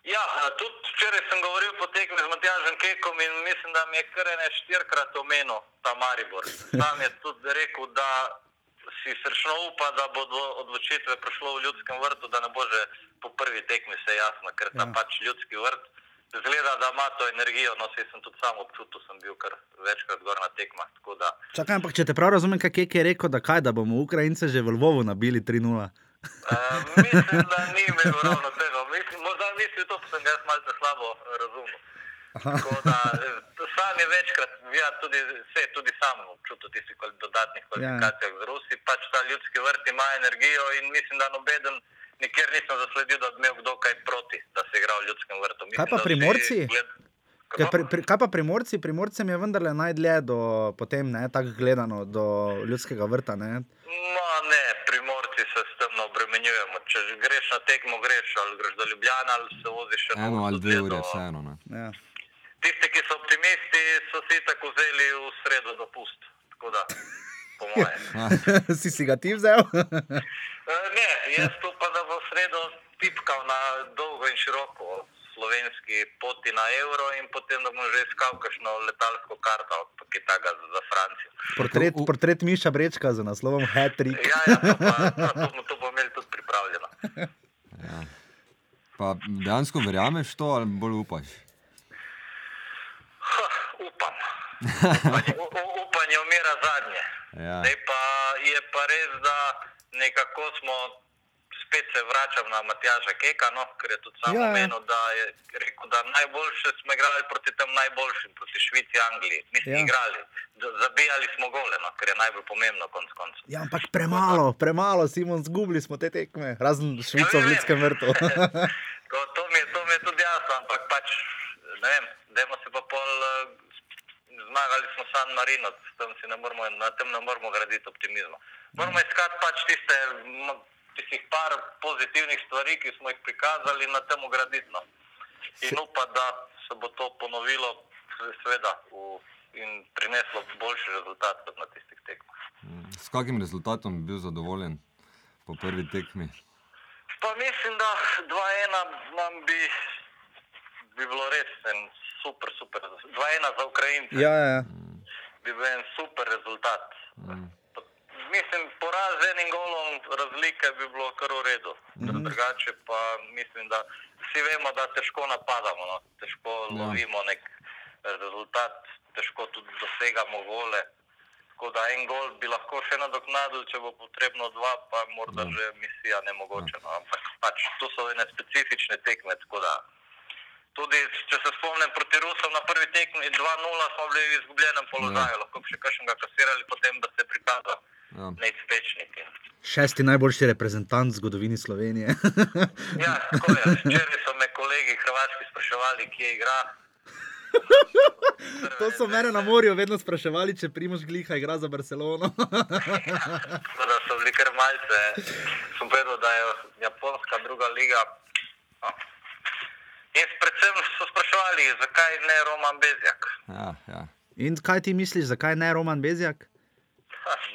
Ja, tudi včeraj sem govoril po tekmi z Matjažem Kekom in mislim, da mi je kar ene štirikrat omenil ta Maribor. Sam je tudi rekel, da si srčno upa, da bo do odločitve prišlo v ljudskem vrtu, da ne bo že po prvi tekmi se jasno, ker ta Ja. pač ljudski vrt zgleda, da ima to energijo. No, saj sem tudi sam občutil, sem bil kar večkrat gor na tekmah. da Čakaj, ampak če te prav razumem, kaj je rekel, da kaj, da bomo Ukrajince že v Lvovu nabili 3-0. Uh, mislim, da ni imel ravno tega. Mislim, morda misli to, pa sem ga jaz malce slabo razumel. Tako Da, eh, sam je večkrat, ja, tudi, se tudi sam občutil v tistih kvali- dodatnih kvalifikacijah z Rusi. Pač ta ljudski vrt ima energijo in mislim, da nobeden nikjer nisem zasledil, da bi imel kdo kaj proti, da se igra v ljudskem vrtu. Mislim, Kaj pa da Primorci? gled- Kaj, pri, pri, kaj pa primorci? Primorcem je vendarle najdlje do potem, ne, tako gledano, do ljudskega vrta. Ne? No, ne, primorci se s tem ne obremenjujemo. Če greš na tekmo, greš ali greš do Ljubljana ali se voziš še Eno ali dve ure, vseeno. Ja. Tisti, ki so optimisti, so si tako vzeli v sredo dopust. Tako da, po moje. si si ga ti vzel? E, Ne, jaz upam, da bo v sredo tipkal na dolgo in široko slovenski poti na evro in potem, da bom že iskal kakšno letalsko karto kaj takega za- za Francijo. portret, U- portret Miša Brečka z naslovom Hattrick. Ja, ja, to, pa, to, bomo- to bomo imeli tudi pripravljeno. Ja. Pa dejansko verjameš to ali bolj upaš? Ha, upam. Upanje, upanje umira zadnje. Ja. Zdaj pa je pa res, da nekako smo, spet se vračam na Matjaža Keka, no, ker je tudi sam Ja, ja. omenil, da je rekel, da najboljše smo igrali proti tem najboljšim, proti Švici, Angliji. Nismo Ja. ja. igrali, zabijali smo gole, no, ker je najbolj pomembno konc koncev. Ja, ampak premalo, premalo, Simon, zgubili smo te tekme, razen Švico v ljudskem vrtu. To, to, mi je, to mi je tudi jasno, ampak pač, ne vem, dajmo se pa pol, eh, zmagali smo San Marino, ne moremo, na tem ne moremo graditi optimizma. Moramo iskati pač tiste, tistih par pozitivnih stvari, ki smo jih prikazali na tem graditi. No. In upa, da se bo to ponovilo, seveda, v, in prineslo boljši rezultat kot na tistih tekmah. S kakim rezultatom bi bil zadovoljen po prvi tekmi? Pa mislim, da 2-1 nam bi, bi bilo res en super, super. 2-1 za Ukrajince Ja, ja, ja. bi bil en super rezultat. Mm. Mislim, poraz z enim golom razlike bi bilo kar v redu. Mhm. Drugače pa mislim, da vsi vemo, da težko napadamo, no. težko Ja. lovimo nek rezultat, težko tudi dosegamo gole. Tako da en gol bi lahko še nadoknadil, če bo potrebno dva, pa morda Ja. že misija nemogoče. No. Ampak pač to so ene specifične tekme. tako da Tudi, če se spomnim proti Rusom na prvi tekmi 2-0, smo bili v izgubljenem položaju, ja. lahko bi še kakšnega kasirali, potem da se prikaza Ja. neizpečnik. Šesti najboljši reprezentant v zgodovini Slovenije. Ja, tako je. Včeraj so me kolegi hrvaški spraševali, kje igra. to so mene na morju vedno spraševali, če Primož Gliha igra za Barcelono. Tako da so bili kar malce. Sem povedal, da je japonska druga liga. No. In predvsem so spraševali, zakaj ne Roman Bezjak. Ja, ja. In kaj ti misliš, zakaj ne Roman Bezjak?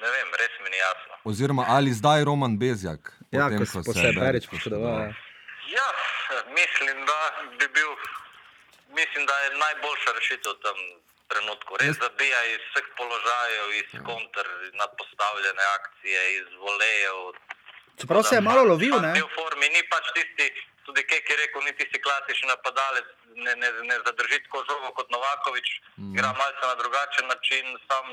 Ne vem, res mi ni jasno. Oziroma, ali zdaj Roman Bezjak? Ja, potem, ko, ko se je Perič poškodoval. ja. Ja, mislim, da bi bil, mislim, da je najboljša rešitev v tem trenutku. Res zabija iz vseh položajev, iz konter, na postavljene akcije, iz volejev. Čeprav se je malo lovil, ne? Ni v formi, ni pač tisti tudi Kek je rekel, ni tisti klasični napadalec, ne, ne, ne zadrži tako žogo kot Novakovič, mm. igra malce na drugačen način, sam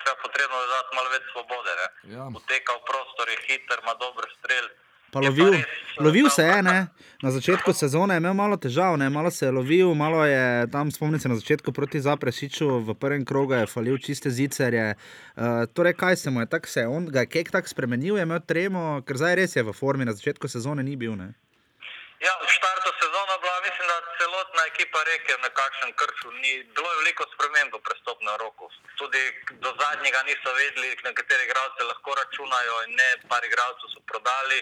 treba potrebno dati malo več svobode. Ne. Ja. Poteka v prostor, je hiter, ima dober strel. Pa Je lovil, res, eh, lovil se je, ne? na začetku sezone je imel malo težav, ne? malo se je lovil, malo je tam, spomnim se na začetku proti Zapresiču, v prvem krogu je falil čiste zicerje. Uh, torej, kaj se mu je, tako se je on, ga je kek tako spremenil, je imel tremo, ker zdaj res je v formi, na začetku sezone ni bil. Ne? Ja, v štartu sezona bila, mislim, da celotna ekipa reke na kakšen krču. Ni, bilo je veliko sprememb v prestopnem roku. Tudi do zadnjega niso vedeli, na katere igralce lahko računajo in ne, par igralcev so prodali.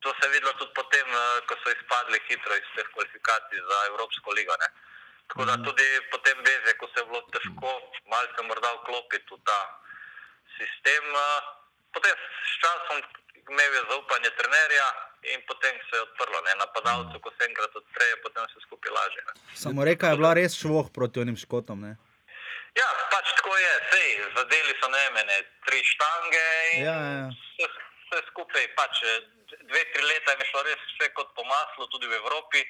To se je videlo tudi potem, eh, ko so izpadli hitro iz teh kvalifikacij za Evropsko ligo. Ne. Tako da tudi potem veze, ko se je bilo težko malce morda vklopiti v ta sistem. eh, Potem s časom imel je zaupanje trenerja in potem se je odprlo. Ne. Napadalcu, ko se enkrat odpre, potem vse skupaj laže. Ne. Samo reka je bila res švoh proti onim škotom. Ne? Ja, pač tako je, sej, zadeli so ne mene, tri štange in Ja, ja, ja. Vse, vse skupaj. Pač, dve, tri leta je šlo res vse kot po maslu, tudi v Evropi.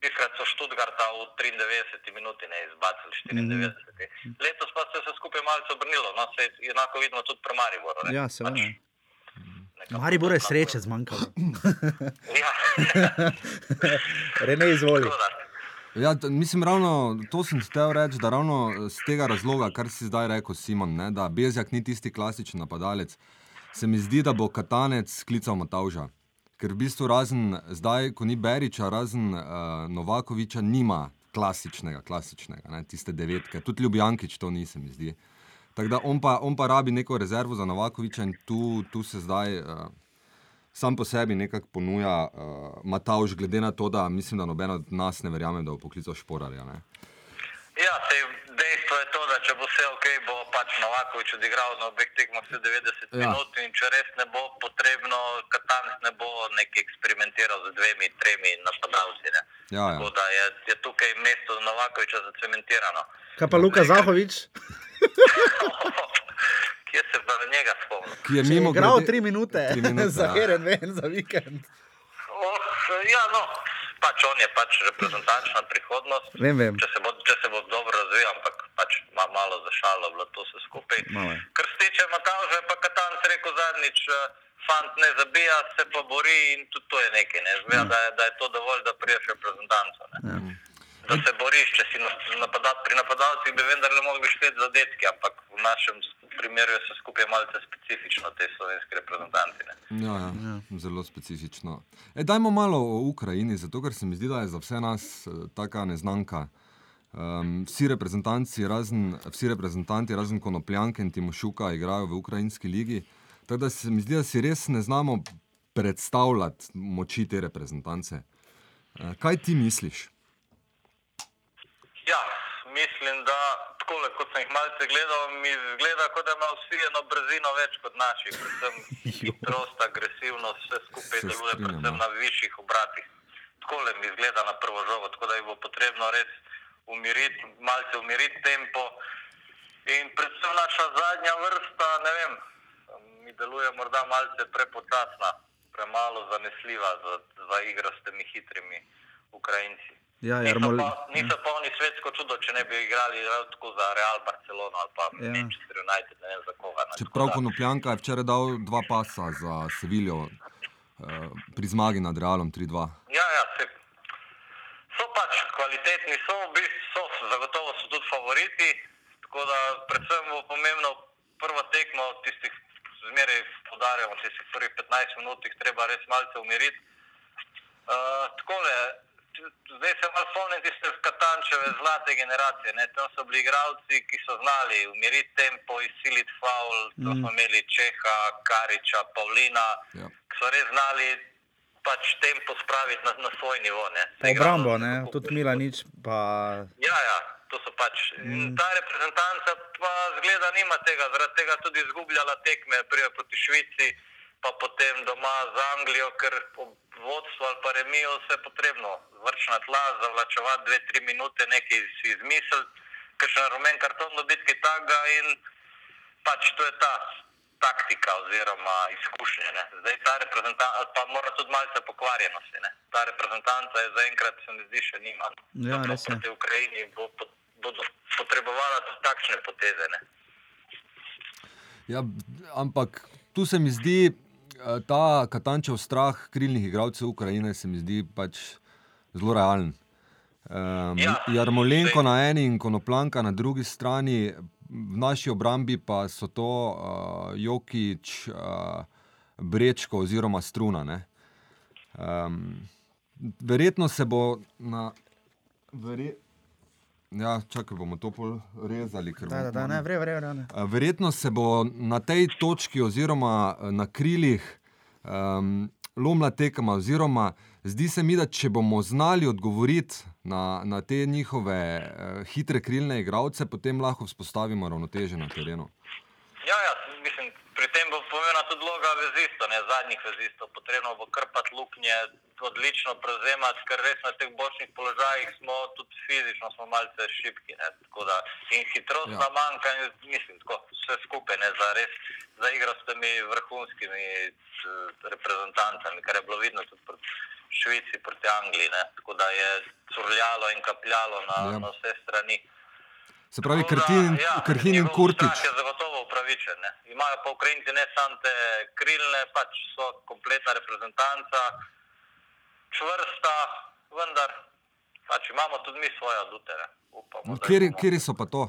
Tiskrat so Študgarta v 93 minuti ne izbacili, 94. Mm. Letos pa se je vse skupaj malce obrnilo, no, se enako vidimo tudi pri Mariboru. ne. Ja, seveda. Pač, Maribor je tako- sreče zmanjkalo. Ja, Rene izvoli. Ja, mislim, ravno to sem hotel reči, da ravno z tega razloga, kar si zdaj rekel, Simon, ne, da Bezjak ni tisti klasičen napadalec, se mi zdi, da bo Katanec klical Matavža. Ker v bistvu razen zdaj, ko ni Beriča, razen uh, Novakoviča, nima klasičnega, klasičnega, ne, tiste devetke. Tudi Ljubjankič to ni, se mi zdi. Tako da on pa, on pa rabi neko rezervo za Novakoviča in tu, tu se zdaj. Uh, sam po sebi nekako ponuja uh, Matavž, glede na to, da mislim, da noben od nas ne verjame, da bo poklical šporarja. Ne? Ja, sej, dejstvo je to, da če bo vse ok, bo pač Novakovič odigral na obeh tekmah vse 90 Ja. minut in če res ne bo potrebno, Katanc ne bo nekaj eksperimentiral z dvemi, tremi napadalci. Ne. Ja, ja. Tako da je, je tukaj mesto Novakoviča zacementirano. Kaj pa Luka Zahovič? Kje se pa njega spomnim? Ki je mimo igral grede- tri minute, tri minute, za ja. Heren ven, za vikend. Oh, ja, no, pač on je pač reprezentančna prihodnost. Vem, vem. Če se bo, če se bo dobro razvijal, ampak pač ma, malo zašalo bilo to vse skupaj. Malo je. Kar se tiče Matavža, pa Katanc rekel zadnjič, eh, fant ne zabija, se pa bori in tudi to je nekaj. Ne? Zgleda, da, je, da je to dovolj, da priješ reprezentanco. Ja. Da se boriš, če si na- napada, pri napadalcih bi vendarle mogli šteti zadetki, ampak v našem primeru je vse skupaj malce specifično, te slovenske reprezentanci. Ne? Ja, ja, zelo specifično. E, dajmo malo o Ukrajini, zato ker se mi zdi, da je za vse nas eh, taka neznanka. Um, vsi, reprezentanci, razen, vsi reprezentanti, razen Konopljanke in Timošuka, igrajo v ukrajinski ligi. Tako da se mi zdi, da si res ne znamo predstavljati moči te reprezentance. Uh, kaj ti misliš? Ja, mislim, da tako, kot sem jih malce gledal, mi zgleda, kot da ima vsi eno brzino več kot naši. Predvsem hitrost, agresivnost, vse skupaj deluje, predvsem na višjih obratih. Tako le mi zgleda na prvo žogo, tako da jih bo potrebno res umiriti, malce umiriti tempo. In predvsem naša zadnja vrsta, ne vem, mi deluje morda malce prepočasna, premalo zanesljiva za, za igro s temi hitrimi Ukrajinci. Ja, Niso Jarmol, pa, niso pa oni svetsko čudo, če ne bi igrali tako za Real Barcelono ali pa Ja. ja. Manchester United, ne vem za koga. ne. Čeprav Konopljanka je včeraj dal dva pasa za Sevilijo uh, pri zmagi nad Realom 3-2. Ja, ja, se, so pač kvalitetni, so, v bistvu so, zagotovo so tudi favoriti. Tako da predvsem bo pomembno prvo tekmo, tistih zmeraj podarjamo, tistih prvih 15 minut, jih treba res malce umiriti. Uh, takole, zdaj se malo spomnim tiste Katančeve zlate generacije. Ne? Tam so bili igralci, ki so znali umiriti tempo, izsiliti faul. To smo imeli Čeha, Kariča, Pavlina, Ja. ki so res znali pač tempo spraviti na, na svoj nivo. Obrambo, tudi Milanič, pa Ja, ja, to so pač. Mm. Ta reprezentanca pa zgleda nima tega, zaradi tega tudi izgubljala tekme, prije proti Švici, pa potem doma z Anglijo, ker po vodstvu ali pa remijo se je potrebno vrč na tla, zavlačevati dve, tri minute, nekaj si izmisliti, ker še na rumen karton dobiti kaj takega in pač to je ta taktika oziroma izkušnje. Ne. Zdaj ta reprezentanca, pa mora tudi malce pokvarjenosti. Ne. Ta reprezentanca je zaenkrat, se mi zdi, še nima. Ja, res je. Proti Ukrajini bo, bodo potrebovala tudi takšne poteze. Ne. Ja, ampak tu se mi zdi ta Katančev strah krilnih igralcev Ukrajine, se mi zdi pač zelo realen. Um, Ja, Jarmolenko sej. na eni in Konoplanka na drugi strani, v naši obrambi pa so to uh, Jokič, uh, Brečko oziroma Struna. ne. Um, verjetno se bo na. Verje... Ja, čakaj, bomo to rezali. ker Da, da, da, ne, vre, vre, vre. Ne. Eh, Verjetno se bo na tej točki, oziroma eh, na krilih, um, lomila tekma. Oziroma, zdi se mi, da če bomo znali odgovoriti na, na te njihove uh, hitre krilne igralce, potem lahko vzpostavimo ravnoteže na terenu. Ja, ja, mislim, pri tem bo pomembna tudi vloga vezistov, ne zadnjih vezistov. Potrebno bo krpati luknje, odlično prevzemati, ker res na teh bočnih položajih smo tudi fizično smo malce šipki. Ne, da, in hitrost Ja. nam manjka, in mislim, tako, vse skupaj, ne, za res, za igro s temi vrhunskimi eh, reprezentancami, kar je bilo vidno tudi proti Švici, proti Angliji. Ne, tako da je curljalo in kapljalo na, Ja. na vse strani. Se pravi, Krtin, ja, Krhin in Kurtič. je zagotovo upravičen. Ne. Imajo pa Ukrajinci ne samo te krilne, pač so kompletna reprezentanca, čvrsta, vendar pač imamo tudi mi svoje adute. ne. Upamo, da Kjeri, bomo- kjeri so pa to?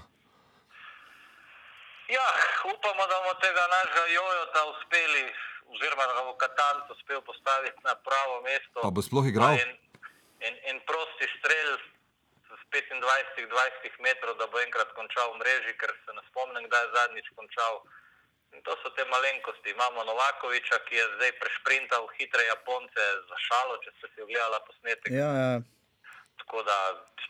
Ja, upamo, da bomo tega našega Jojota uspeli, oziroma da bo Katanc uspel postaviti na pravo mesto. Pa bo sploh igral? In, in, in prosti strel z 25-20 metrov, da bo enkrat končal v mreži, ker se ne spomnim, kdaj je zadnjič končal. In to so te malenkosti. Imamo Novakoviča, ki je zdaj prešprintal hitre Japonce za šalo, če ste si ogledali posnetek. Ja, ja. Tako da,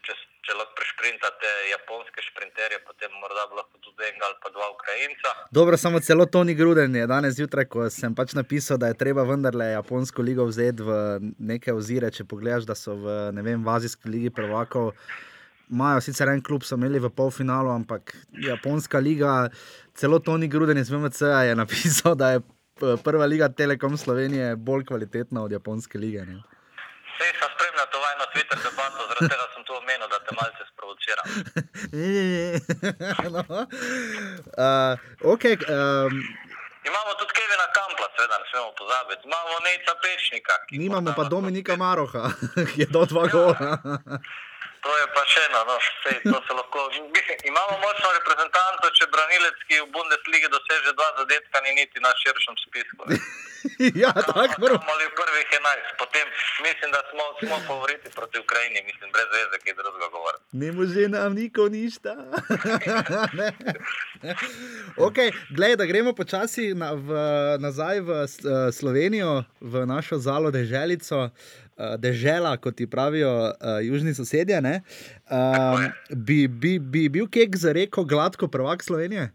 če, če lahko prešprintate japonske šprinterje, potem morda lahko tudi enega ali pa dva Ukrajinca. Dobro, samo celo Toni Gruden je danes zjutraj, ko sem pač napisal, da je treba vendarle Japonsko ligo vzeti v neke ozire. Če pogledaš, da so v, ne vem, v Azijski ligi prvakov. Imajo sicer en klub, so imeli v polfinalu, ampak Japonska liga, celo Toni Gruden iz MMC je napisal, da je p- prva liga Telekom Slovenije bolj kvalitetna od Japonske lige. Ne? Sej sem spremljal to vajno Twitter debato, zaradi tega sem tu omenil, da te malce sprovociram. no. uh, okay, um, Imamo tudi Kevina Kampla, seveda ne smemo pozabiti. Imamo Nejca Pečnika. ki nimamo pa Dominika Maroha, ki je do dva gola. To je pa še eno, no, sej, to se lahko. Imamo močno reprezentanco, če branilec, ki v Bundesligi doseže dva zadetka, ni niti na širšem spisku. ja, tako moramo. Smo v prvih 11, potem mislim, da smo, smo favoriti proti Ukrajini, mislim, brez veze, kaj drugega govoriti. Ne može nam niko ništa. Okay, glej, da gremo počasi na, v, nazaj v eh, Slovenijo, v našo zalo deželico. eh, Dežela, kot ti pravijo uh, južni sosedje. ne. Um, bi, bi, bi bil kek za reko gladko prvak Slovenije?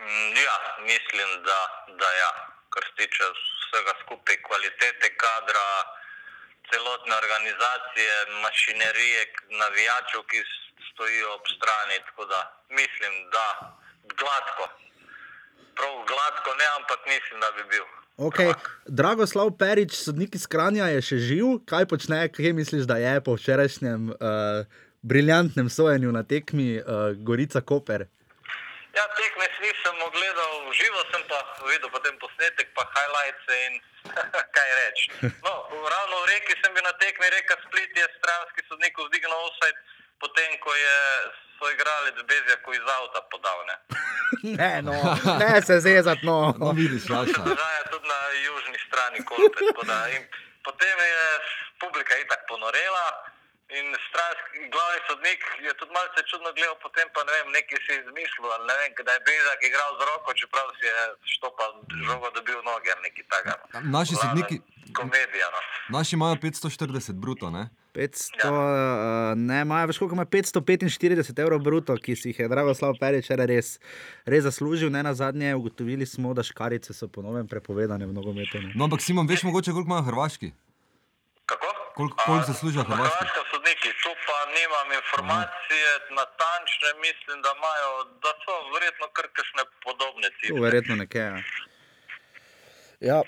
Mm, Ja, mislim, da, da ja, kar se tiče vsega skupaj, kvalitete kadra, celotne organizacije, mašinerije, navijačev, ki stojijo ob strani. Da mislim, da gladko. Prav gladko ne, ampak mislim, da bi bil. Okay. prvak. Dragoslav Perič, sodnik iz Kranja, je še živ. Kaj počne, kaj misliš, da je po včerajšnjem uh, briljantnem sojenju na tekmi uh, Gorica Koper? Ja, tekme nisem ogledal, živo sem pa videl potem posnetek, pa highlights in kaj reči. No, ravno v reki sem bil na tekmi, reka Split je stranski sodnik vzdignil offside, potem ko je so igrali Bezjaku iz avta podal. Ne. Ne, no, ne se zezat, no. No, vidiš, Jaša. Zdaj je tudi na južni strani Kolpe. tako da, in Potem je publika itak ponorela. In stranski glavni sodnik je tudi malce čudno gledal, potem pa ne vem, nekaj si izmislil, ne vem, da je Bezak igral z roko, čeprav si je štopal žogo dobil noge ali nekaj takega. Naši sodniki- Komedija, no. Naši imajo 540 bruto, ne? 500, uh, ne, imajo več kot ima 545 evrov bruto, ki si jih je Dragoslav Perič res, res zaslužil. Ne na zadnje ugotovili smo, da škarice so ponovno prepovedane v nogometu. No, ampak Simon, veš mogoče, koliko imajo Hrvaški? Kako? Koliko- koliko zaslužijo Hrvaški? Hrvaški sodniki, tu pa nimam informacije natančne, mislim, da imajo, da so verjetno kar kakšne podobne ciljne. verjetno nekaj. Ja. Ja.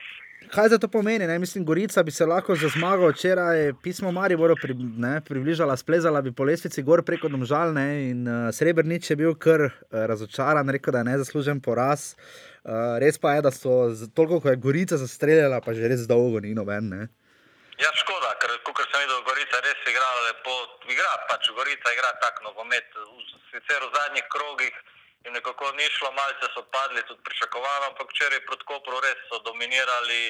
Kaj za to pomeni? Ne? Mislim, Gorica bi se lahko za zmago včeraj pismo Mariboru pri, ne, približala, splezala bi po lestvici gor preko domžal. Ne, in uh, Srebrnič je bil kar uh, razočaran, rekel, da je nezaslužen poraz. Uh, res pa je, da so toliko, ko je Gorica zastreljala, pa že res dolgo ni noben. Ne. Ja, škoda, ker kot sem videl, Gorica res igra lepo. Igra pač, Gorica igra tak nogomet. Sicer v zadnjih krogih jim nekako ni šlo, malce so padli tudi pričakovano, ampak včeraj proti Kopru res so dominirali.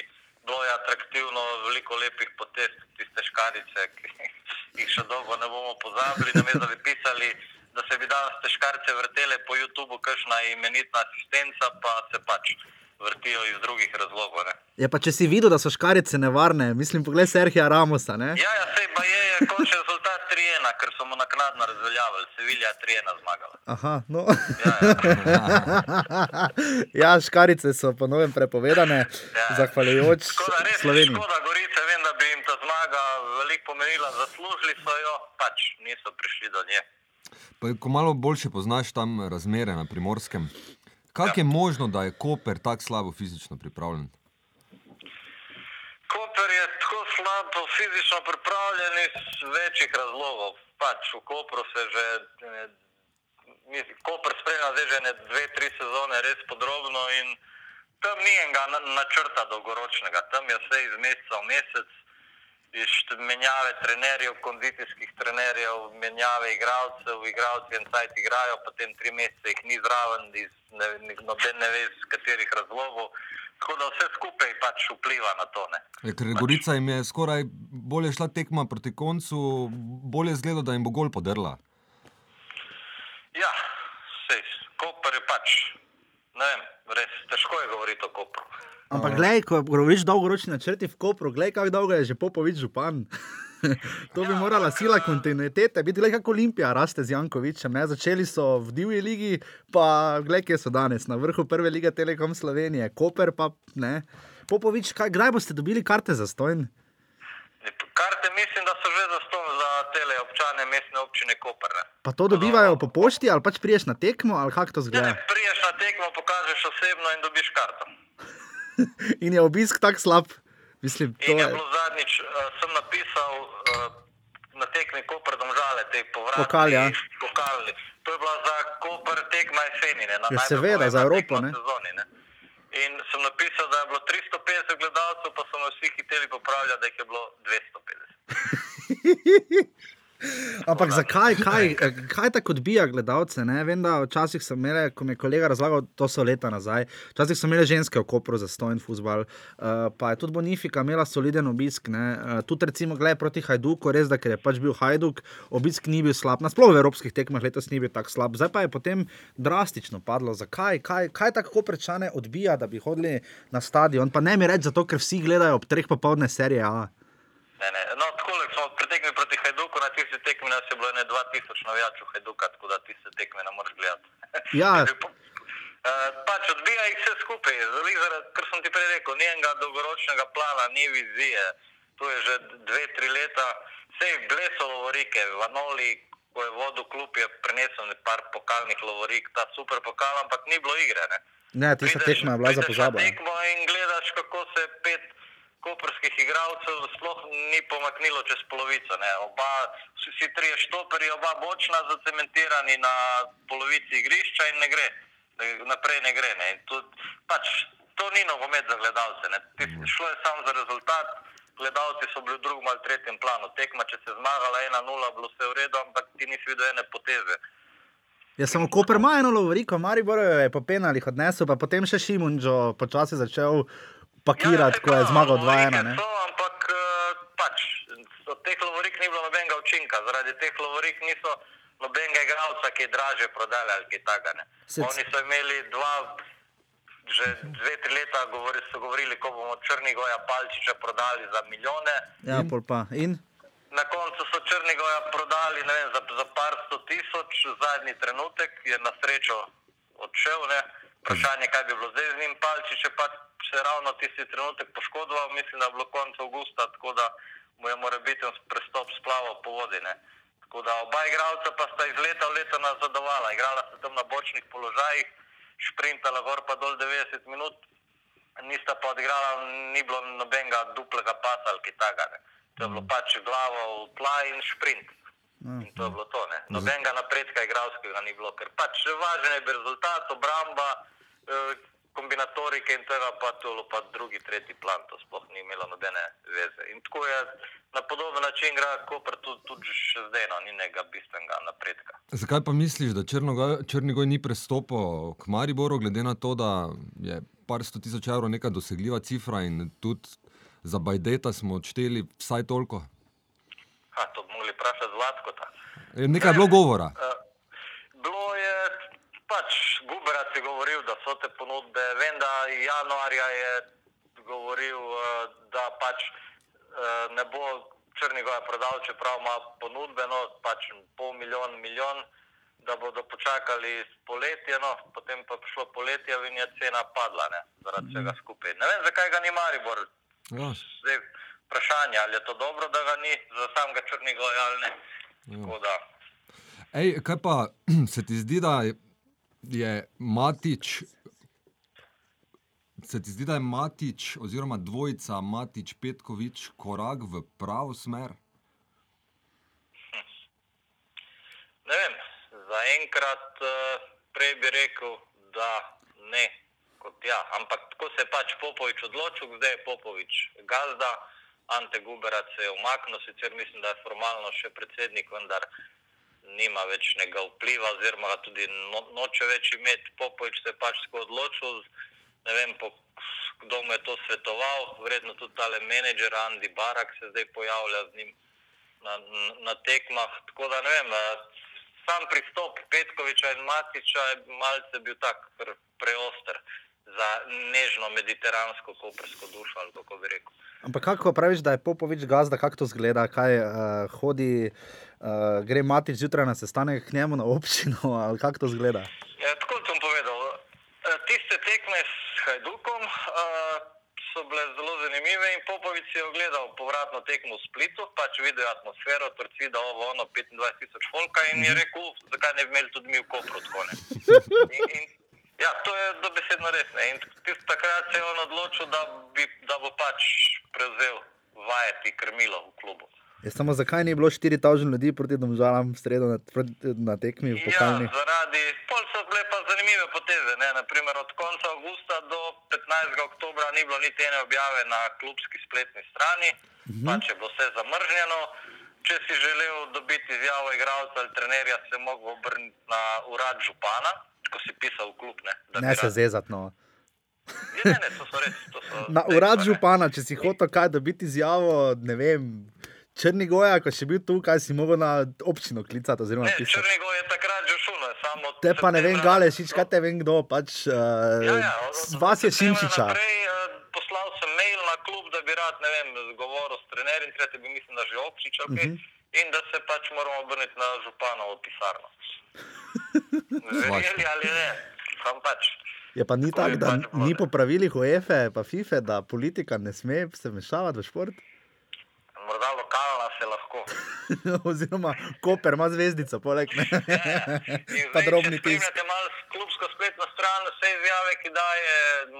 Bilo je atraktivno, veliko lepih potez, tiste škarice, ki jih še dolgo ne bomo pozabili. Namesto da bi pisali, da se bi danes te škarice vrtele po YouTubu, kakšna imenitna asistenca, pa se pač vrtijo iz drugih razlogov. Ne. Ja, pa če si videl, da so škarice nevarne, mislim, poglej Serhija Ramosa. Ne? Ja, ja, sej pa je, je končni rezultat 3-1, ker so mu naknadno razveljavili, Sevilja 3-1 zmagala. Aha, no. Ja, ja. ja, škarice so po novem prepovedane, Ja. zahvaljujoč Škoda, res Sloveniji. škoda, Gorice, vem, da bi jim ta zmaga veliko pomenila, zaslužili so jo, pač niso prišli do nje. Pa, ko malo boljše poznaš tam razmere na primorskem, kako je možno, da je Koper tako slabo fizično pripravljen? Koper je tako slabo fizično pripravljen iz večjih razlogov. Pač v Kopru se že, ne, mi- Koper spremlja zdaj že ne dve, tri sezone res podrobno in tam ni enega na- načrta dolgoročnega. Tam je vse iz meseca v mesec, menjave trenerjev, kondicijskih trenerjev, menjave igralcev, igralci en sajt igrajo, potem tri mesece jih ni zraven, iz ne, noben ne ve iz katerih razlogov. Tako da vse skupaj pač vpliva na to. Ne. Ja, ker Gorica jim je skoraj bolje šla tekma proti koncu, bolje zgleda, da jim bo gol podrla. Ja, sej, Koper je pač, ne vem, res težko je govoriti o Kopru. Ampak, gledaj, ko govoriš dolgoročni načrti v Kopru, gledaj, kako dolgo je že Popovič župan. to bi morala sila kontinuitete, biti gledaj, kako Olimpija raste z Jankovičem. Ne? Začeli so v divji ligi, pa gledaj, kje so danes, na vrhu prve lige Telekom Slovenije, Koper pa ne. Popovič, kaj, kdaj boste dobili karte za stojn? Karte mislim, da so že zaston za tele občane mestne občine Koper. Ne. Pa to dobivajo po pošti ali pač priješ na tekmo, ali kako to Ne, ne, zgleda? priješ na tekmo, pokažeš osebno in dobiš karto. In je obisk tako slab. Mislim, to In je je. zadnjič, uh, sem napisal uh, na tekmi Koper domžale, te povratne Pokal, ja. pokalni. To je bila za Koper tekma jeseni, ne, na Ja, seveda, za Evropo, ne. Sezoni, ne. In sem napisal, da je bilo 350 gledalcev, pa so me vsi hiteli popravljati, da jih je bilo 250. Ampak zakaj, kaj, kaj tako odbija gledalce? Ne? Vem, da včasih so imeli, ko mi je kolega razlagal, to so leta nazaj, včasih so imeli ženske v Kopru za stojen futbal, uh, pa je tudi Bonifika imela soliden obisk. Uh, tudi recimo, gledaj proti Hajduku, res da ker je pač bil Hajduk, obisk ni bil slab, nasploh v evropskih tekmah letos ni bil tako slab, zdaj pa je potem drastično padlo. Zakaj? Kaj, kaj tako Koprečane odbija, da bi hodili na stadion? Pa ne mi reči zato, ker vsi gledajo ob treh popovdne serije A. Ne, ne. No, tako smo pretekli proti Hajduku, na tisti tekmi nas je bilo ne 2000 navijačev Hajduka, tako da tiste tekme ne moreš gledati. Ja. Uh, pač odbija jih vse skupaj, zaradi, zaradi, ker sem ti prej rekel, ni enega dolgoročnega plana, ni vizije. Tu je že dve, tri leta, vse bile so lovorike, Vanoli, ko je vodil klub, je prinesel nekaj pokalnih lovorik, ta super pokal, ampak ni bilo igre. Ne. Ne, tista Prideš- tekma je bila za prideš na pozabo. ja. tekmo in gledaš, kako se pet koperskih igralcev sploh ni pomaknilo čez polovico. Oba, vsi, vsi trije štoperi, oba bočna, zacementirani na polovici igrišča in ne gre. Naprej ne gre. Ne. To, pač, to ni nogomet za gledalce. Šlo je samo za rezultat. Gledalci so bili v drugem ali tretjem planu. Tekma, če se je zmagala 1-0, bilo vse v redu, ampak ti nisi videl ene poteze. Ja, samo Koper ima eno lovoriko, Maribor je po penalih odnesel, pa potem še Šimunčo počasi začel pakirati, Ja, ko je zmagal prav, 2-1. lovorike ne. So, ampak eh, pač, od teh lovorik ni bilo nobenega učinka, zaradi teh lovorik niso nobenega igralca, ki je draže prodali ali kaj takega. Oni so imeli dva, že dve, tri leta govori, so govorili, ko bomo Črnigoja Palčiča prodali za milijone. Ja, pol pa. In? Na koncu so Črnigoja prodali ne vem, za, za par sto tisoč, zadnji trenutek je na srečo odšel. Ne. Vprašanje, kaj bi bilo zdaj z njim, Palčič je pač se ravno tisti trenutek poškodoval, mislim, da je bilo konec avgusta, tako da mu je mora biti prestop splaval po vodi. Ne. Tako da oba igralca pa sta iz leta v leto nazadovala. Igrala sta tam na bočnih položajih, sprintala gor pa dol 90 minut, nista pa odigrala, ni bilo nobenega duplega pasa ali kaj takega. ne. To je bilo pač glavo v tla in sprint. In to je bilo to. Ne. Nobenega napredka igralskega ni bilo, ker pač važen je bil rezultat, obramba, eh, kombinatorike in tega pa to je pa drugi, tretji plan, to sploh ni imelo nobene veze. In tako je na podoben način igra Koper tudi, tudi še zdaj, no, ni nekega bistvenega napredka. Zakaj pa misliš, da Črnigoj ni prestopil k Mariboru, glede na to, da je par sto tisoč evrov neka dosegljiva cifra in tudi za Bajdeta smo odšteli vsaj toliko? Ha, to bi mogli vprašati Zlatkota. Nekaj je bilo govora. Uh, bilo je pač, Guberac je govoril, da so te ponudbe. Vem, da januarja je govoril, uh, da pač uh, ne bo Črnigoja prodal, čeprav ima ponudbe, no pač pol milijon, milijon, da bodo počakali poletje, no potem pa prišlo poletje in je cena padla, ne, zaradi vsega skupaj. Ne vem, zakaj ga ni Maribor. Ja, Zdaj, vprašanje, ali je to dobro, da ga ni za samega Črnigoja ali ne. Da. Ej, kaj pa se ti zdi, da je Matič, se ti zdi, da je Matič oziroma dvojica Matič Petkovič korak v pravo smer? Ne vem, zaenkrat uh, prej bi rekel, da ne, kot ja. Ampak tako se je pač Popovič odločil, zdaj je Popovič gazda, Ante Guberac se je umaknil, sicer mislim, da je formalno še predsednik, vendar nima več nekega vpliva, oziroma ga tudi no, noče več imeti. Popovič se je pač tako odločil, ne vem, po, kdo mu je to svetoval, verjetno tudi tale menedžer Andi Barak se zdaj pojavlja z njim na, na, na tekmah. Tako da ne vem, sam pristop Petkoviča in Matiča je malce bil tak pre, preoster za nežno mediteransko kopersko dušo, ali kako bi rekel. Ampak kako praviš, da je Popovič gazda, kako to zgleda, kaj uh, hodi, uh, gre mati zjutraj na sestanek k njemu na občino, ali kako to zgleda? Ja, tako sem povedal. eh, Tiste tekme s Hajdukom uh, so bile zelo zanimive in Popovič je ogledal povratno tekmo v Splitu, pač videl atmosfero, torcida, ovo, ono, 25 tisoč folka in je rekel, zakaj ne bi imeli tudi mi v Kopru tako ne. In, in, ja, to je dobesedno res. Ne. In tist, takrat se je on odločil, da, bi, da bo pač prevzel vajeti krmilo v klubu. Je samo zakaj ni bilo 4000 ljudi proti domžalam v sredo na, na tekmi v Ja, pokalni? zaradi, pol so bile pa zanimive poteze. Ne? Naprimer, od konca avgusta do 15. oktobra ni bilo niti ene objave na klubski spletni strani, mhm. pač je bilo vse zamrznjeno. Če si želel dobiti izjavo igralca ali trenerja, se mogel obrniti na urad župana, ko si pisal v klub. Ne, Ne se rad- zezat, no. Ja, ne, ne, to so res. To so Na urad župana, če si hotel kaj dobiti izjavo, ne vem, Črnigoja, ko si bil tukaj, si mogel na občino klicati oziroma Ne. Črnigov je takrat že šlo, samo. od Te pa ne vem, septembra Galešič, kaj te vem kdo, pač uh, Ja, ja, od- vas je. Naprej, eh, poslal sem mail na klub, da bi rad ne vem, govoril s trenerjem, tretji bi mislim, da že občič, okay, uh Mhm. -huh. in da se pač moramo obrniti na županovo pisarno. Verjeli ali ne, sam pač. Je pa ni Tako da pač ni po pravilih UEFA, pa FIFA, da politika ne sme se mešavati v šport. Morda lokalna se lahko. oziroma, Koper ima zvezdico, poleg. In pa drobni če tisk. spremljate malo klubsko spletno stran, vse izjave, ki daje